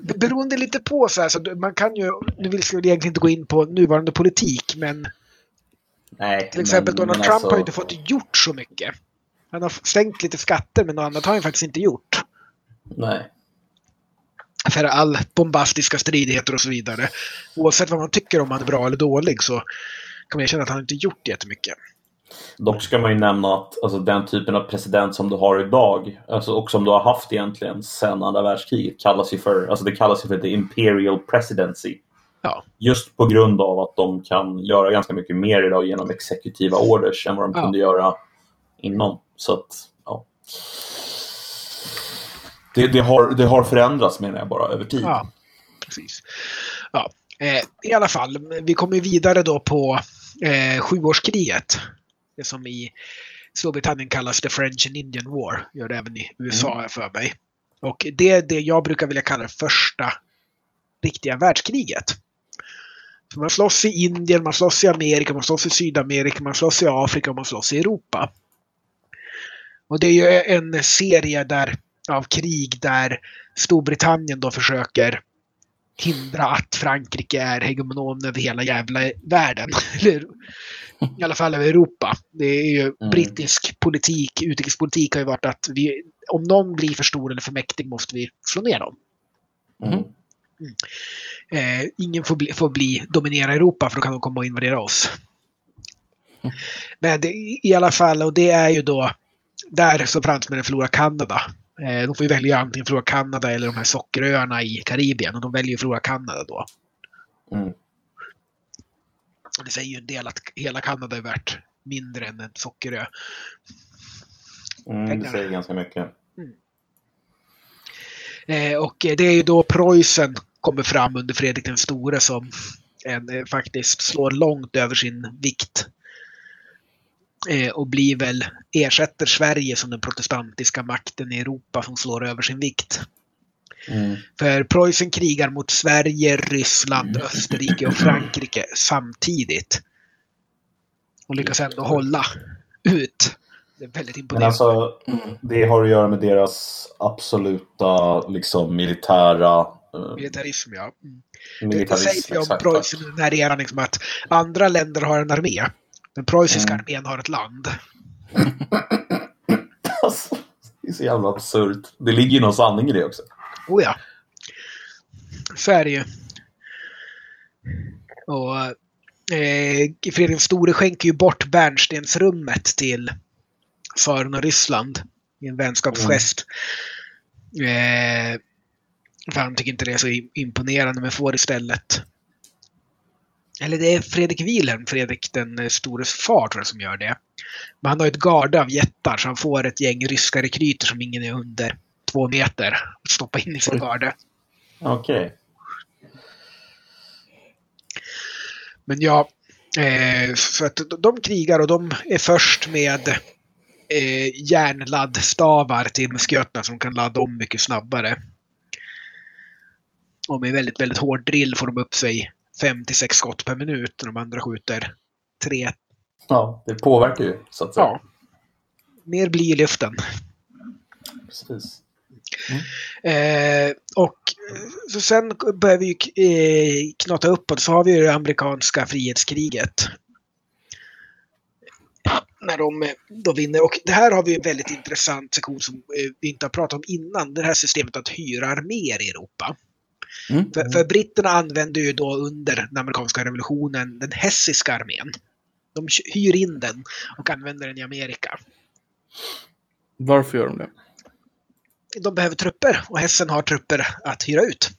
(laughs) Beroende lite på så här, så man kan ju, nu vill jag egentligen inte gå in på nuvarande politik, men Nej, till exempel men, Donald men Trump alltså... har inte fått gjort så mycket. Han har sänkt lite skatter, men något annat har han faktiskt inte gjort. Nej. För all bombastiska stridigheter och så vidare. Oavsett vad man tycker om han är bra eller dålig så kan man känna att han inte gjort jättemycket. Dock ska man ju nämna att alltså, den typen av president som du har idag alltså, och som du har haft egentligen sedan andra världskriget kallas ju för, alltså, det kallas ju för the imperial presidency. Ja. Just på grund av att de kan göra ganska mycket mer idag genom exekutiva orders än vad de ja. kunde göra innan. Så att, ja. Det, det, har, det har förändrats menar jag bara över tid. Ja, precis. Ja, eh, I alla fall, vi kommer vidare då på eh, sjuårskriget det som i Storbritannien kallas The French and Indian War. Gör det även i USA mm. för mig. Och det är det jag brukar vilja kalla det första riktiga världskriget. Så man slåss i Indien, man slåss i Amerika, man slåss i Sydamerika, man slåss i Afrika och man slåss i Europa. Och det är ju en serie där, av krig där Storbritannien då försöker hindra att Frankrike är hegemon över hela jävla världen. (laughs) I alla fall över Europa. Det är ju mm. brittisk politik, utrikespolitik har ju varit att vi, om någon blir för stor eller för mäktig måste vi slå ner dem. Mm. Mm. Eh, ingen får bli, får bli dominera Europa för då kan de komma och invadera oss. Mm. Men det, i alla fall, och det är ju då där som fransmännen förlorar Kanada. Eh, de får ju välja antingen förlora Kanada eller de här sockeröarna i Karibien och de väljer att förlora Kanada då. Mm. Det säger ju en del att hela Kanada är värt mindre än en sockerö. Mm, det säger ganska mycket. Mm. Eh, och det är ju då Preussen kommer fram under Fredrik den store som en, eh, faktiskt slår långt över sin vikt. Eh, och blir väl, ersätter Sverige som den protestantiska makten i Europa som slår över sin vikt. Mm. För Preussen krigar mot Sverige, Ryssland, mm. Österrike och Frankrike samtidigt. Och lyckas ändå hålla ut. Det är väldigt imponerande. Men alltså, det har att göra med deras absoluta liksom, militära... Uh, Militarism, ja. Mm. Militarism, det sägs om Preussen den här eran liksom att andra länder har en armé. Den preussiska mm. armén har ett land. (laughs) alltså, det är så jävla absurt. Det ligger ju någon sanning i det också. Oh ja. Så är det ju. Och eh, Fredrik den store skänker ju bort bärnstensrummet till Tsaren och Ryssland i en vänskapsgest. Mm. Eh, för han tycker inte det är så imponerande men får istället eller det är Fredrik Wilhelm, Fredrik den eh, stores far tror jag som gör det. Men han har ett garde av jättar så han får ett gäng ryska rekryter som ingen är under två meter att stoppa in i sin garde. Okej. Okay. Men ja, eh, för att de krigar och de är först med eh, järnladdstavar till musköterna som kan ladda om mycket snabbare. Och med väldigt, väldigt hård drill får de upp sig 5 till 6 skott per minut när de andra skjuter 3. Ja, det påverkar ju så att säga. Ja. Mer blir i luften. Precis. Mm. Eh, och så sen börjar vi eh, knata uppåt så har vi det amerikanska frihetskriget. När de då vinner. Och det här har vi en väldigt intressant sektion som eh, vi inte har pratat om innan. Det här systemet att hyra arméer i Europa. Mm. För, för, britterna använde ju då under den amerikanska revolutionen den hessiska armén. De hyr in den och använder den i Amerika. Varför gör de det? De behöver trupper och Hessen har trupper att hyra ut.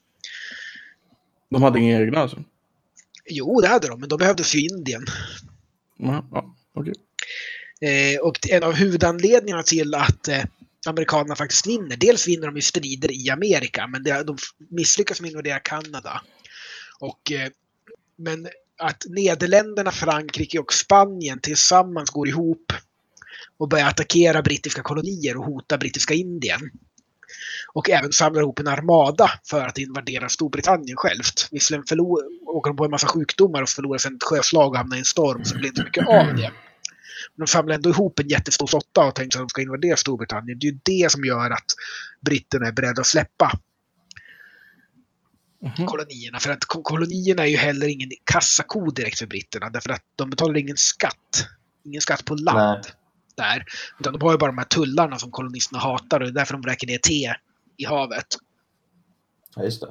De hade inga egna alltså? Jo, det hade de, men de behövdes ju Indien. Ja, ja, okay. eh, och en av huvudanledningarna till att eh, amerikanerna faktiskt vinner. Dels vinner de i strider i Amerika, men de misslyckas med att invadera Kanada. Och, eh, men att Nederländerna, Frankrike och Spanien tillsammans går ihop och börjar attackera brittiska kolonier och hota brittiska Indien. Och även samlar ihop en armada för att invadera Storbritannien självt. Visserligen åker de på en massa sjukdomar och förlorar sen ett sjöslag och hamnar i en storm så det blir inte mycket av det de samlar ändå ihop en jättestor flotta och tänker att de ska invadera Storbritannien. Det är ju det som gör att britterna är beredda att släppa mm -hmm. kolonierna. För att kolonierna är ju heller ingen kassako direkt för britterna. Därför att de betalar ingen skatt. Ingen skatt på land. Nej. Där. Utan de har ju bara de här tullarna som kolonisterna hatar och det är därför de vräker ner te i havet. Ja, just det.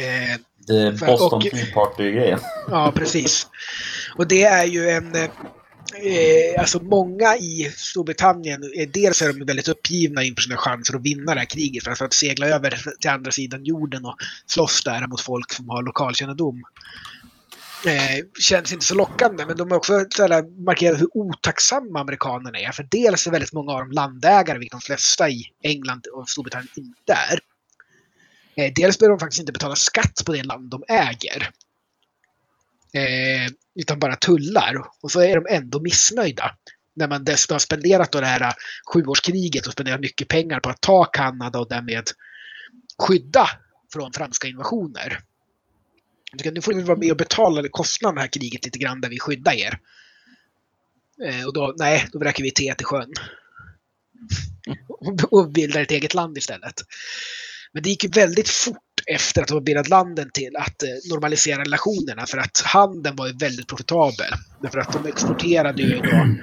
Eh, det är Boston Tea Party-grejen. (laughs) Ja, precis. Och det är ju en eh, alltså många i Storbritannien, eh, dels är de väldigt uppgivna inför sina chanser att vinna det här kriget. För att segla över till andra sidan jorden och slåss där mot folk som har lokalkännedom. Eh, känns inte så lockande, men de har också markerat hur otacksamma amerikanerna är. För dels är väldigt många av dem landägare, vilket de flesta i England och Storbritannien inte är. Eh, dels behöver de faktiskt inte betala skatt på det land de äger. Eh, utan bara tullar. Och så är de ändå missnöjda. När man dessutom har spenderat det här sjuårskriget och spenderat mycket pengar på att ta Kanada och därmed skydda från franska invasioner. Nu får ni vara med och betala kostnaden det här kriget lite grann där vi skyddar er. Eh, och då, nej, då vräker vi te till sjön. (laughs) Och bildar ett eget land istället. Men det gick ju väldigt fort efter att de bildat landen till att eh, normalisera relationerna för att handeln var ju väldigt profitabel. Därför att de exporterade ju då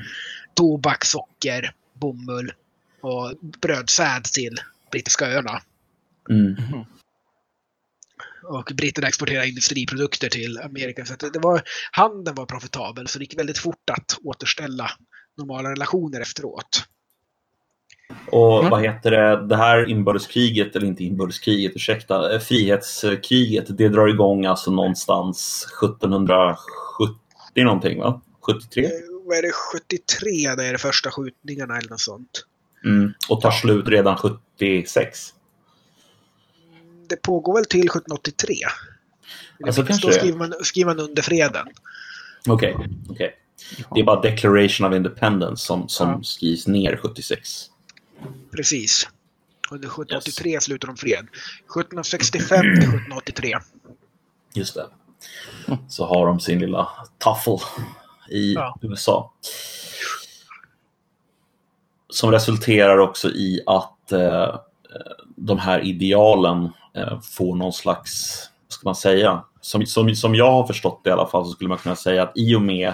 tobak, socker, bomull och brödsäd till brittiska öarna. Mm. Och britterna exporterade industriprodukter till Amerika. Så det var, handeln var profitabel så det gick väldigt fort att återställa normala relationer efteråt. Och mm. vad heter det, det här inbördeskriget, eller inte inbördeskriget, ursäkta, eh, frihetskriget, det drar igång alltså någonstans 1770 någonting va? 73? Eh, vad är det, 73 det är de första skjutningarna eller något sånt. Mm. Och tar slut redan 76? Det pågår väl till 1783. Alltså, kanske då skriver man, skriver man under freden. Okej, okay, okay. Det är bara Declaration of Independence som, som ja. skrivs ner 76. Precis. Under 1783 yes. slutar de fred. 1765 till 1783. Just det. Så har de sin lilla taffel i ja. USA. Som resulterar också i att eh, de här idealen eh, får någon slags, vad ska man säga, som, som, som jag har förstått det i alla fall så skulle man kunna säga att i och med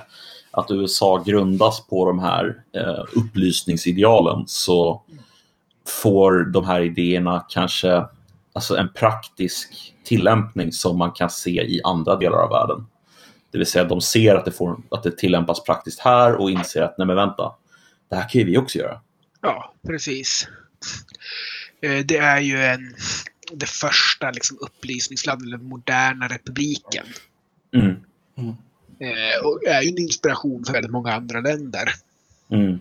att USA grundas på de här eh, upplysningsidealen så får de här idéerna kanske alltså en praktisk tillämpning som man kan se i andra delar av världen. Det vill säga de ser att det, får, att det tillämpas praktiskt här och inser att nej men vänta, det här kan ju vi också göra. Ja, precis. Eh, det är ju en, det första liksom, upplysningslandet, eller moderna republiken. Mm. Mm. Och är ju en inspiration för väldigt många andra länder. Mm.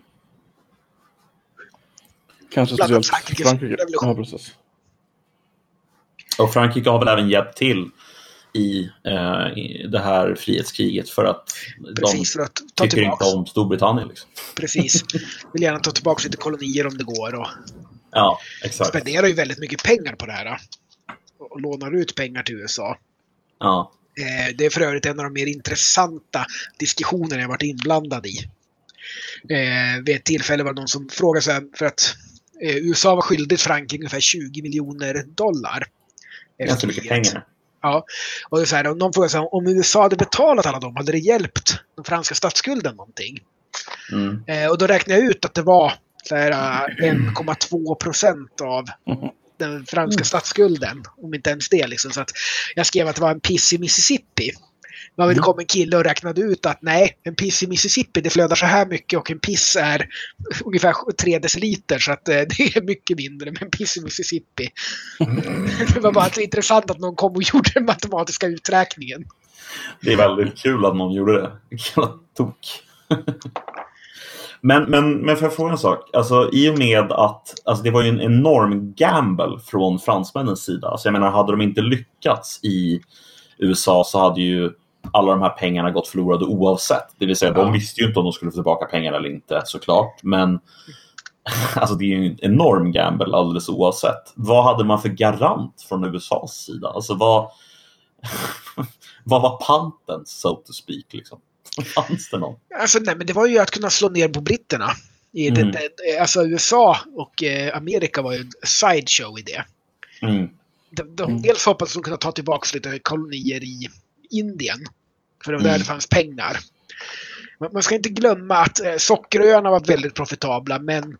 Kanske speciellt Frankrike. Frankrike. Ja, precis. Och Frankrike har väl även hjälpt till i, eh, i det här frihetskriget för att Precis, de för att ta tycker tillbaks. inte om Storbritannien. Liksom. Precis. (laughs) Vill gärna ta tillbaka lite kolonier om det går. Och ja, exakt. spenderar ju väldigt mycket pengar på det här. Och lånar ut pengar till USA. Ja. Eh, det är för övrigt en av de mer intressanta diskussionerna jag varit inblandad i. Eh, vid ett tillfälle var det någon som frågade så här, för att eh, USA var skyldigt Frankrike ungefär 20 miljoner dollar. Ganska mycket pengar. Ja, och det är så här, någon frågar sig om USA hade betalat alla dem, hade det hjälpt den franska statsskulden någonting? Mm. Eh, och då räknade jag ut att det var 1,2 procent av mm. den franska mm. statsskulden. Om inte ens det. Liksom. Så att jag skrev att det var en piss i Mississippi. Men det mm. kom en kille och räknade ut att nej, en piss i Mississippi det flödar så här mycket och en piss är ungefär 3 deciliter så att eh, (laughs) det är mycket mindre med en piss i Mississippi. (laughs) det var bara så intressant att någon kom och (laughs) gjorde den matematiska uträkningen. Det är väldigt kul att någon gjorde det. Vilken tok. Men, men, men för att fråga en sak. Alltså, I och med att alltså, det var ju en enorm gamble från fransmännens sida. Alltså, jag menar, hade de inte lyckats i USA så hade ju alla de här pengarna gått förlorade oavsett. Det vill säga, ja. de visste ju inte om de skulle få tillbaka pengarna eller inte såklart. Men (laughs) alltså, det är ju en enorm gamble alldeles oavsett. Vad hade man för garant från USAs sida? Alltså vad, (laughs) vad var panten, so to speak? Liksom? (laughs) Fanns det någon? Alltså, nej, men det var ju att kunna slå ner på britterna. I mm. det, det, alltså USA och eh, Amerika var ju en sideshow i det. Mm. De, de, mm. Dels hoppades de kunna ta tillbaka lite kolonier i Indien. För det var där mm. det fanns pengar. Man ska inte glömma att eh, Sockeröarna var väldigt profitabla men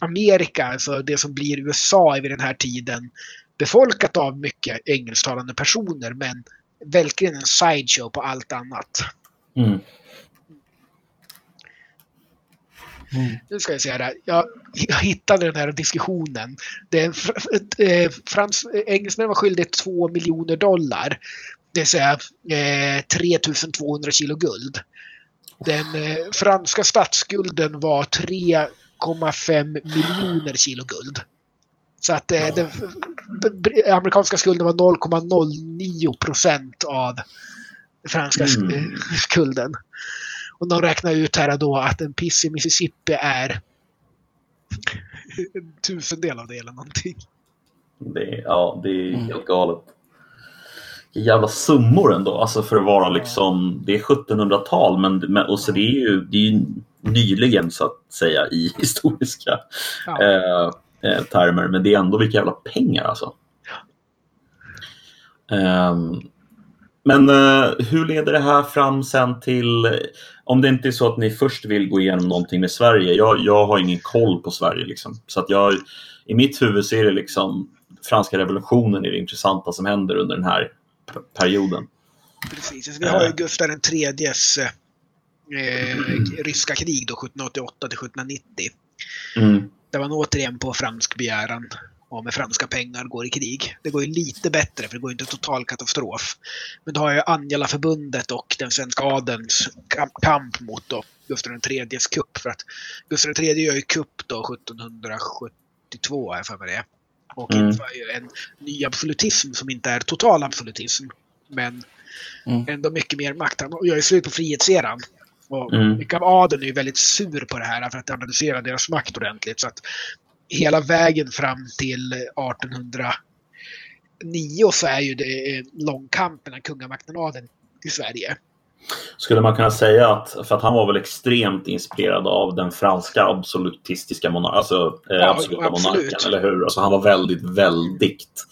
Amerika, alltså det som blir USA vid den här tiden, befolkat av mycket engelsktalande personer men verkligen en sideshow på allt annat. Mm. Mm. Nu ska jag säga det. Jag, jag hittade den här diskussionen. Det eh, Frans, engelsmännen var skyldiga 2 miljoner dollar det vill säga eh, 3200 kilo guld. Den eh, franska statsskulden var 3,5 miljoner kilo guld. Så att eh, den, amerikanska skulden var 0,09 procent av franska mm. (laughs) skulden. Och de räknar ut här då att en piss i Mississippi är en tusendel av det eller någonting. Det, ja, det är helt mm. galet jävla summor ändå, alltså för att vara liksom, det är 1700-tal men, och så det är ju, det är ju nyligen så att säga i (laughs) historiska ja. eh, eh, termer, men det är ändå vilka jävla pengar alltså. Eh, men eh, hur leder det här fram sen till, om det inte är så att ni först vill gå igenom någonting med Sverige, jag, jag har ingen koll på Sverige liksom, så att jag, i mitt huvud så är det liksom franska revolutionen är det intressanta som händer under den här perioden. Precis, alltså, vi har ju Gustav IIIs eh, ryska krig då 1788 till 1790. Mm. Där man återigen på fransk begäran och med franska pengar går i krig. Det går ju lite bättre för det går inte total katastrof. Men då har ju Anjala-förbundet och den svenska adelns kamp mot då Gustav IIIs kupp. För att Gustav III gör ju kupp då 1772, är för mig det och mm. inför ju en ny absolutism som inte är total absolutism. Men mm. ändå mycket mer makt. Han gör ju slut på frihetseran. Och mm. mycket av adeln är ju väldigt sur på det här för att analysera deras makt ordentligt. Så att hela vägen fram till 1809 så är ju det lång kamp mellan kungamakten och adeln i Sverige. Skulle man kunna säga att, för att han var väl extremt inspirerad av den franska absolutistiska monarken, alltså eh, ja, absoluta absolut. monarken, eller hur? Alltså han var väldigt, väldigt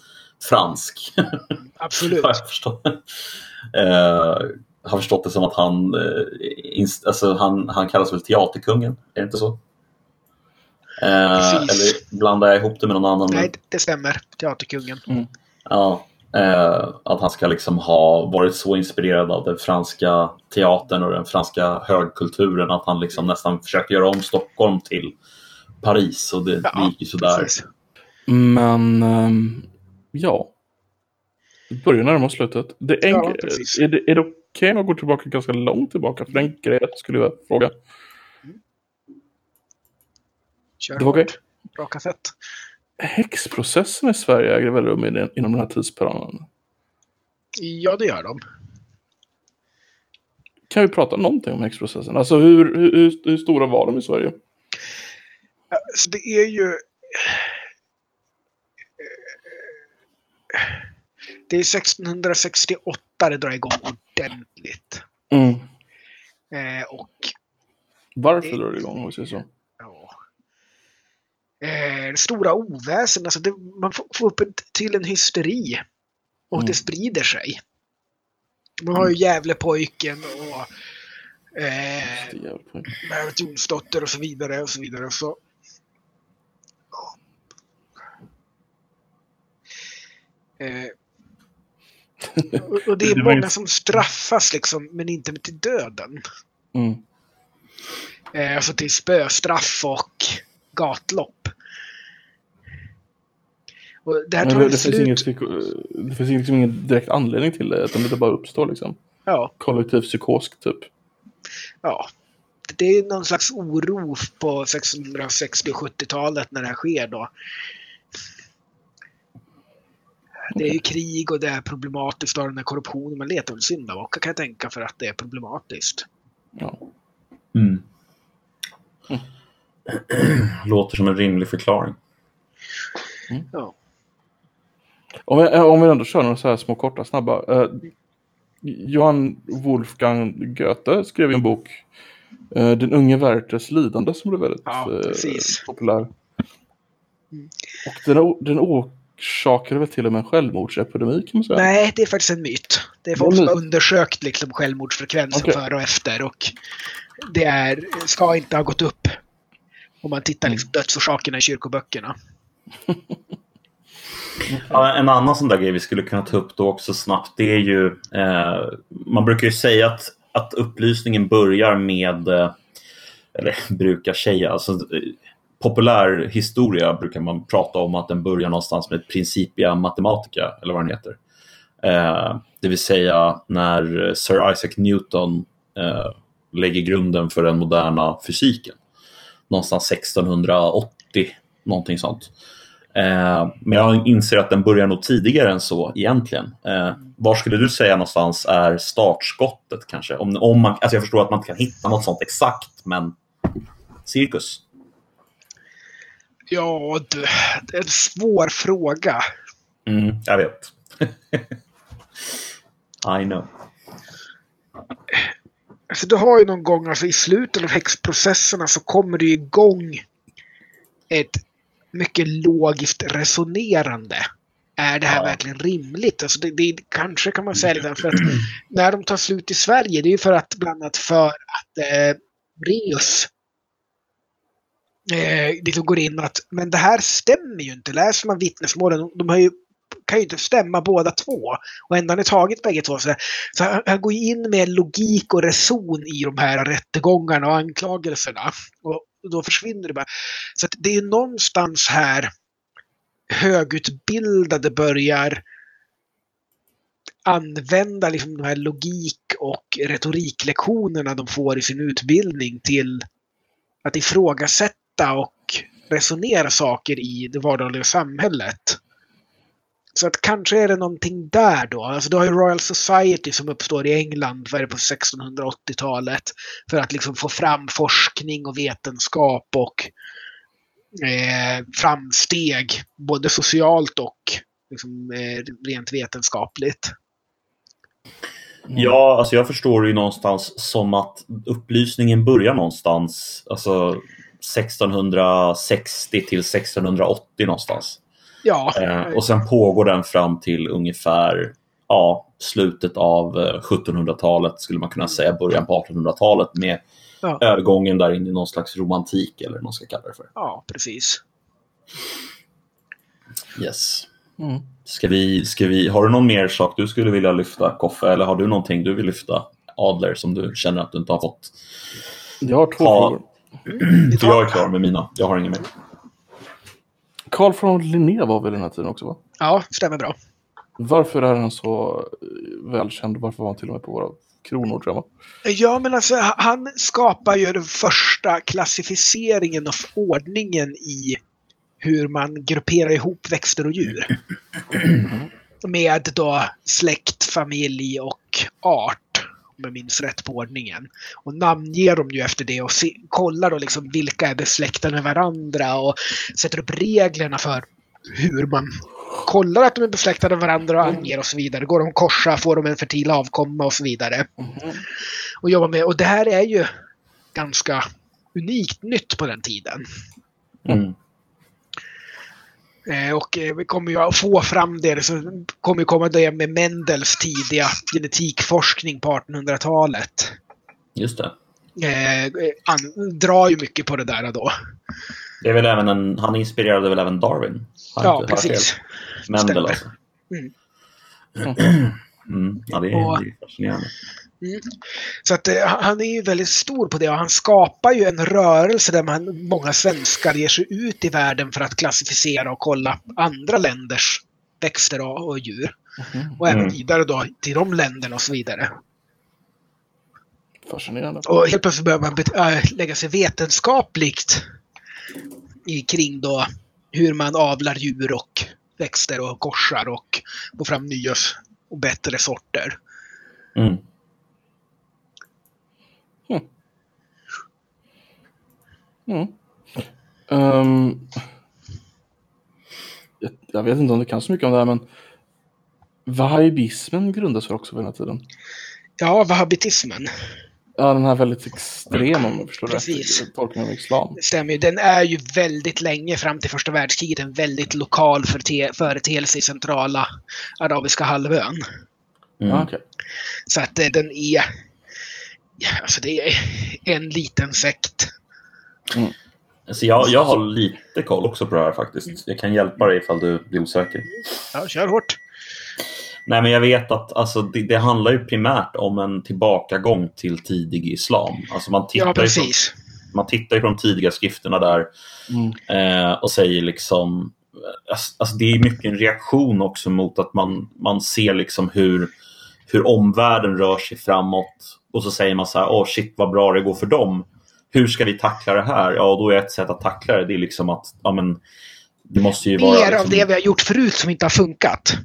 fransk. Absolut. (laughs) har jag förstått. Eh, har förstått det som att han, eh, alltså han, han kallas väl teaterkungen, är det inte så? Eh, eller blandar jag ihop det med någon annan? Nej, det stämmer. Teaterkungen. Mm. Ja, eh, att han ska liksom ha varit så inspirerad av den franska teatern och den franska högkulturen att han liksom nästan försökte göra om Stockholm till Paris och det, ja, det gick ju sådär. Precis. Men um, ja, vi börjar närma oss slutet. Det är, ja, är det, är det okej okay om jag går tillbaka ganska långt tillbaka? För den grejen skulle jag fråga. Kör det var? Okay. Bra kassett. Häxprocessen i Sverige äger väl rum inom den här tidsperioden? Ja, det gör de. Kan vi prata någonting om häxprocessen? Alltså hur, hur, hur stora var de i Sverige? Alltså, det är ju... Det är 1668 det drar igång ordentligt. Mm. Eh, och... Varför det... drar det igång om vi säger så? Eh, stora oväsen. Alltså det, man får upp till en hysteri. Och mm. det sprider sig. Man har ju mm. Gävlepojken och eh, Berit Jonsdotter och så vidare och så vidare. Så, eh, och, och, det (laughs) är många som straffas liksom, men inte till döden. Mm. Eh, alltså till spöstraff och gatlopp. Och det, här tar det, det, slut... finns inget, det finns liksom ingen direkt anledning till det, utan det bara uppstår liksom. Ja. Kollektiv psykosk typ. Ja. Det är någon slags oro på 1660 och 70-talet när det här sker då. Det är ju krig och det är problematiskt och den här korruptionen. Man letar en syndabockar kan jag tänka för att det är problematiskt. Ja. Mm. Mm. (clears throat) Låter som en rimlig förklaring. Mm. Ja. Om vi, eh, om vi ändå kör några så här små korta snabba. Eh, Johan Wolfgang Goethe skrev en bok eh, Den unge Werthers lidande som blev väldigt ja, eh, populär. Mm. Och den, den orsakade väl till och med en självmordsepidemi kan man säga? Nej, det är faktiskt en myt. Det är folk som har undersökt liksom, självmordsfrekvensen okay. före och efter och det är, ska inte ha gått upp om man tittar liksom, dödsorsakerna i kyrkoböckerna. (laughs) Ja, en annan sån där grej vi skulle kunna ta upp då också snabbt, det är ju... Eh, man brukar ju säga att, att upplysningen börjar med... Eh, eller (laughs) brukar säga, alltså eh, populär historia brukar man prata om att den börjar någonstans med Principia Mathematica, eller vad den heter. Eh, det vill säga när eh, Sir Isaac Newton eh, lägger grunden för den moderna fysiken. Någonstans 1680, någonting sånt. Eh, men jag inser att den börjar nog tidigare än så egentligen. Eh, var skulle du säga någonstans är startskottet kanske? Om, om man, alltså jag förstår att man inte kan hitta något sånt exakt, men cirkus? Ja, du, det är en svår fråga. Mm, jag vet. (laughs) I know. Alltså, du har ju någon gång, alltså i slutet av häxprocesserna så kommer det igång ett mycket logiskt resonerande. Är det här ja. verkligen rimligt? Alltså det, det, kanske kan man säga det för att (clears throat) när de tar slut i Sverige, det är ju för att bland annat för att eh, Reus eh, liksom går in att men det här stämmer ju inte. Läser man vittnesmålen, de har ju kan ju inte stämma båda två. Och ändå har ni tagit bägge två. Så, så han, han går in med logik och reson i de här rättegångarna och anklagelserna. Och, då försvinner det bara. Så det är någonstans här högutbildade börjar använda liksom de här logik och retoriklektionerna de får i sin utbildning till att ifrågasätta och resonera saker i det vardagliga samhället. Så att kanske är det någonting där då. Alltså du har ju Royal Society som uppstår i England vad är det, på 1680-talet. För att liksom få fram forskning och vetenskap och eh, framsteg. Både socialt och liksom, eh, rent vetenskapligt. Ja, alltså jag förstår det ju någonstans som att upplysningen börjar någonstans, alltså 1660 till 1680 någonstans. Ja. Eh, och sen pågår den fram till ungefär ja, slutet av 1700-talet skulle man kunna säga, början på 1800-talet med ja. övergången där in i någon slags romantik eller vad man ska kalla det för. Ja, precis. Yes. Mm. Ska vi, ska vi, har du någon mer sak du skulle vilja lyfta, Koffe? Eller har du någonting du vill lyfta, Adler, som du känner att du inte har fått? Jag har två ha... frågor. För (clears throat) jag är klar med mina. Jag har inget mer. Karl från Linné var väl den här tiden också? Va? Ja, stämmer bra. Varför är han så välkänd? Varför var han till och med på våra kronor tror jag? Ja, men alltså han skapar ju den första klassificeringen och ordningen i hur man grupperar ihop växter och djur. (clears throat) Med då släkt, familj och art, om jag minns rätt på ordningen. Och namnger dem ju efter det och se, kollar då liksom vilka är besläktade med varandra och sätter upp reglerna för hur man kollar att de är besläktade med varandra och anger och så vidare. Går de korsa, får de en fertil avkomma och så vidare. Mm. Och jobbar med, och det här är ju ganska unikt nytt på den tiden. Mm. Eh, och eh, vi kommer ju att få fram det, så kommer ju komma det med Mendels tidiga genetikforskning på 1800-talet. Just det. Eh, han drar ju mycket på det där då. Det är väl även en, han inspirerade väl även Darwin? Ja, precis. Mendel alltså. Mm. (clears throat) Mm. Ja, det är, och, det är fascinerande. Mm. Så att eh, han är ju väldigt stor på det och han skapar ju en rörelse där man, många svenskar ger sig ut i världen för att klassificera och kolla andra länders växter och, och djur. Mm. Och även mm. vidare då till de länderna och så vidare. Fascinerande. Och helt plötsligt börjar man äh, lägga sig vetenskapligt i, kring då hur man avlar djur och växter och korsar och får fram nya och bättre sorter. Mm. Mm. Um, jag, jag, vet inte om du kan så mycket om det här, men wahhabismen grundas väl också vid den här tiden? Ja, wahhabitismen. Ja, den här väldigt extrema, om jag förstår Precis. rätt, tolkningen av islam. Det stämmer ju. Den är ju väldigt länge, fram till första världskriget, en väldigt lokal företeelse i centrala arabiska halvön. Mm. Okay. Så att eh, den är... Alltså det är en liten sekt Mm. Alltså jag, jag har lite koll också på det här faktiskt. Jag kan hjälpa dig ifall du blir osäker. Ja, kör hårt. Nej, men jag vet att alltså, det, det, handlar ju primärt om en tillbakagång till tidig islam. Alltså man tittar ja, precis. På, man tittar ju på de tidiga skrifterna där mm. eh, och säger liksom... Alltså, alltså, det är mycket en reaktion också mot att man, man ser liksom hur, hur omvärlden rör sig framåt och så säger man så här, åh oh, shit vad bra det går för dem hur ska vi tackla det här? Ja, då är ett sätt att tackla det, det är liksom att ja, men, det måste ju Mer vara... Mer liksom... av det vi har gjort förut som inte har funkat.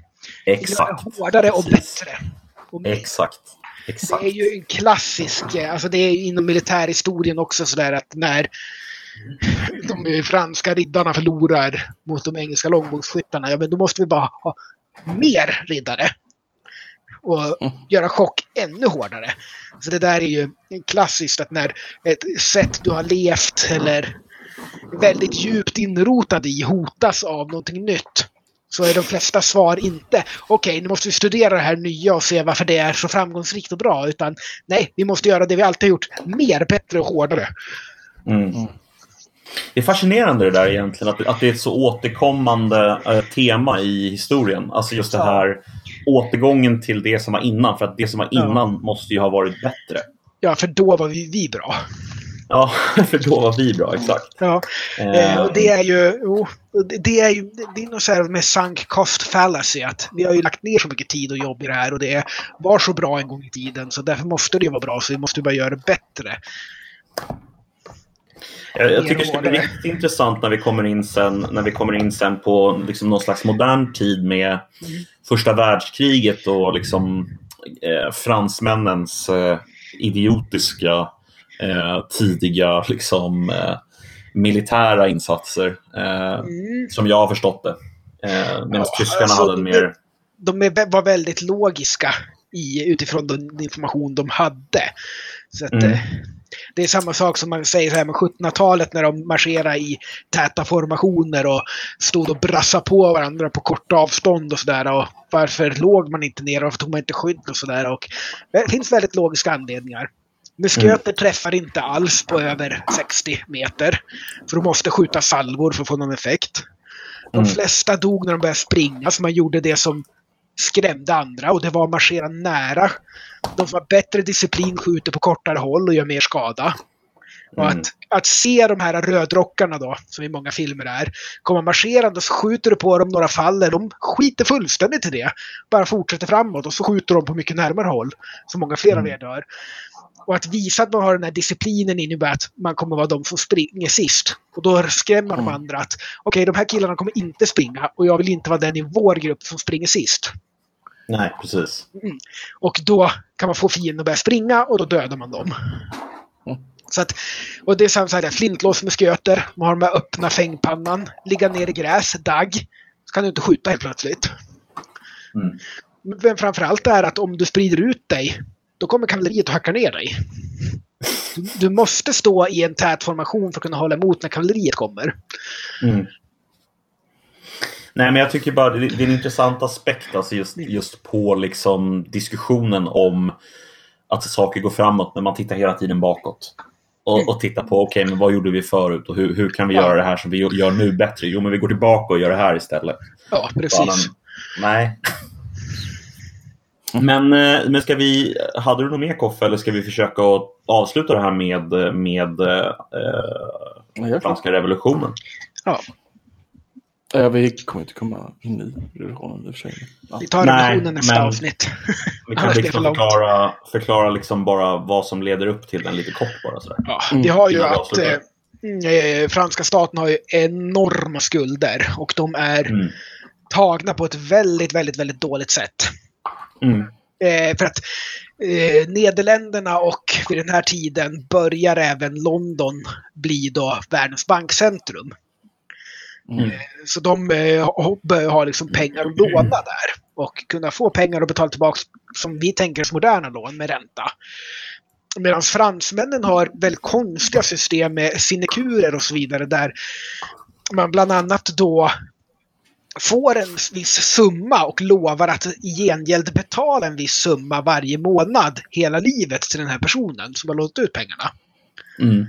Exakt. Hårdare och bättre. Och Exakt. Exakt. Det är ju en klassisk, alltså det är inom militärhistorien också sådär att när de franska riddarna förlorar mot de engelska långbågsskyttarna, ja men då måste vi bara ha mer riddare och mm. göra chock ännu hårdare. Så det där är ju klassiskt att när ett sätt du har levt eller väldigt djupt inrotad i hotas av någonting nytt så är de flesta svar inte okej, okay, nu måste vi studera det här nya och se varför det är så framgångsrikt och bra. Utan nej, vi måste göra det vi alltid har gjort mer, bättre och hårdare. Mm. Det är fascinerande det där egentligen, att, att det är ett så återkommande äh, tema i historien. Alltså just det här återgången till det som var innan, för att det som var innan ja. måste ju ha varit bättre. Ja, för då var vi, vi bra. Ja, (laughs) för då var vi bra, exakt. Ja, eh, och det är ju, oh, det är ju, det är något så här med sunk cost fallacy, att vi har ju lagt ner så mycket tid och jobb i det här och det var så bra en gång i tiden, så därför måste det ju vara bra, så vi måste bara göra det bättre. Jag, jag tycker det ska bli riktigt intressant när vi kommer in sen, när vi kommer in sen på liksom någon slags modern tid med mm. första världskriget och liksom, eh, fransmännens eh, idiotiska eh, tidiga liksom, eh, militära insatser eh, mm. som jag har förstått det. Eh, Medan ja, tyskarna alltså, hade en mer... De var väldigt logiska i, utifrån den information de hade. Så att, mm. Det är samma sak som man säger så här med 1700-talet när de marscherade i täta formationer och stod och brassade på varandra på korta avstånd och sådär. varför låg man inte ner och varför tog man inte skydd och sådär. Det finns väldigt logiska anledningar. Musköter mm. träffar inte alls på över 60 meter. För de måste skjuta salvor för att få någon effekt. De mm. flesta dog när de började springa, så man gjorde det som skrämde andra och det var att marschera nära. De som har bättre disciplin skjuter på kortare håll och gör mer skada. Mm. att, att se de här rödrockarna då, som i många filmer är, komma marscherande och så skjuter du på dem några faller. De skiter fullständigt i det. Bara fortsätter framåt och så skjuter de på mycket närmare håll. Så många fler av er dör. Och att visa att man har den här disciplinen innebär att man kommer vara de som springer sist. Och då skrämmer mm. de andra att okej, okay, de här killarna kommer inte springa och jag vill inte vara den i vår grupp som springer sist. Nej, precis. Mm. Och då kan man få fienden att börja springa och då dödar man dem. Mm. Så att, och det är samma sak flintlås med sköter, man har de här öppna fängpannan, ligga ner i gräs, dagg. Så kan du inte skjuta helt plötsligt. Mm. Men framförallt är att om du sprider ut dig då kommer kavalleriet att hacka ner dig. Du, du, måste stå i en tät formation för att kunna hålla emot när kavalleriet kommer. Mm. Nej, men jag tycker bara det, det är en intressant aspekt alltså just, just på liksom diskussionen om att saker går framåt men man tittar hela tiden bakåt. Och, och tittar på, okej, okay, men vad gjorde vi förut och hur, hur kan vi ja. göra det här som vi gör nu bättre? Jo, men vi går tillbaka och gör det här istället. Ja, precis. Bara, nej, men, eh, men ska vi, hade du något mer Koffe eller ska vi försöka avsluta det här med, med eh, franska revolutionen? Ja. Ja, vi kommer inte komma in i revolutionen i och för sig. Ja. Vi tar revolutionen nästa avsnitt. Vi (laughs) kan liksom förklara, förklara liksom bara vad som leder upp till den lite kort bara. Sådär. Ja, vi har ju att eh, eh, franska staten har ju enorma skulder och de är mm. tagna på ett väldigt, väldigt, väldigt dåligt sätt. Mm. Eh, för att eh, Nederländerna och vid den här tiden börjar även London bli då världens bankcentrum. Mm. Eh, så de eh, börjar ha liksom pengar att låna där och kunna få pengar att betala tillbaka som vi tänker oss moderna lån med ränta. Medan fransmännen har väldigt konstiga system med sinekurer och så vidare där man bland annat då får en viss summa och lovar att i gengäld betala en viss summa varje månad hela livet till den här personen som har låtit ut pengarna. Mm. mm.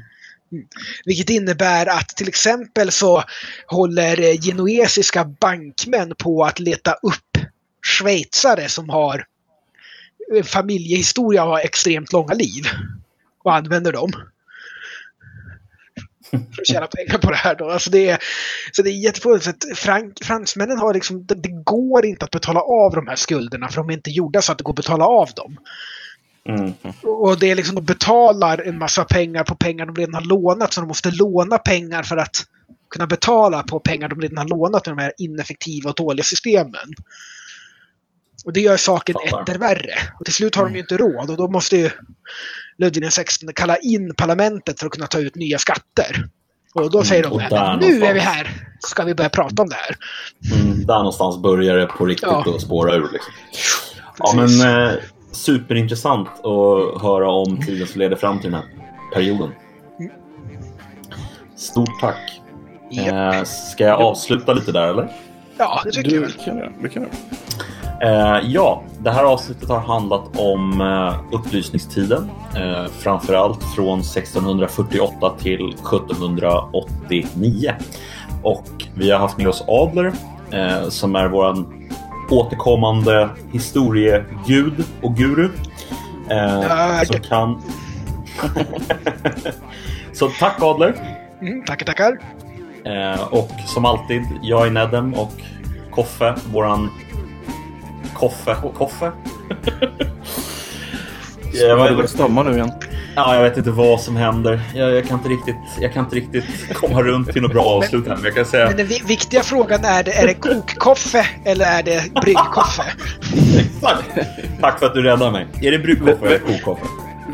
Vilket innebär att till exempel så håller genuesiska bankmän på att leta upp schweizare som har familjehistoria och har extremt långa liv. Och använder dem för att tjäna pengar på det här. Då. Alltså det är, så det är jättefånigt. Fransmännen har liksom, det, det, går inte att betala av de här skulderna för de är inte gjorda så att det går att betala av dem. Mm. Och det är liksom, de betalar en massa pengar på pengar de redan har lånat så de måste låna pengar för att kunna betala på pengar de redan har lånat med de här ineffektiva och dåliga systemen. Och det gör saken etter värre. Och till slut har de ju inte råd och då måste ju Ludvig XVI kalla in parlamentet för att kunna ta ut nya skatter. Och då säger mm, de att nu är vi här, ska vi börja prata om det här. Mm, där någonstans börjar det på riktigt ja. att spåra ur. Liksom. Ja, men eh, superintressant att höra om tiden som leder fram till den här perioden. Stort tack. Yep. Eh, ska jag avsluta lite där eller? Ja, det tycker du, jag. Kan jag. Det kan jag. Eh, ja, det här avsnittet har handlat om eh, upplysningstiden. Eh, framförallt från 1648 till 1789. Och vi har haft med oss Adler som är våran återkommande historiegud och guru. Eh, som kan... (laughs) Så tack Adler! Mm, tackar, tackar! Och som alltid, jag är Nedem och Koffe, våran Koffe. Koffe? (laughs) jag vet inte stamma nu igen. Ja, jag vet inte vad som händer. Jag, jag, kan, inte riktigt, jag kan inte riktigt komma runt till något bra avslut här. Men, jag kan säga... men den viktiga frågan är, det, är det kokkoffe eller är det bryggkoffe? Exakt! Tack för att du räddade mig. Är det bryggkoffe eller kokkoffe?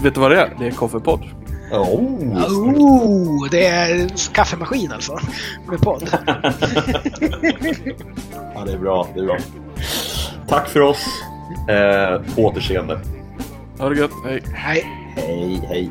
Vet du vad det är? Det är koffepodd. Oh, oh, det är kaffemaskin alltså. Med podd. (laughs) ja, det är bra. Det är bra. Tack för oss. Eh, på återseende. Ha det gött. Hej. Hej. Hej, hej.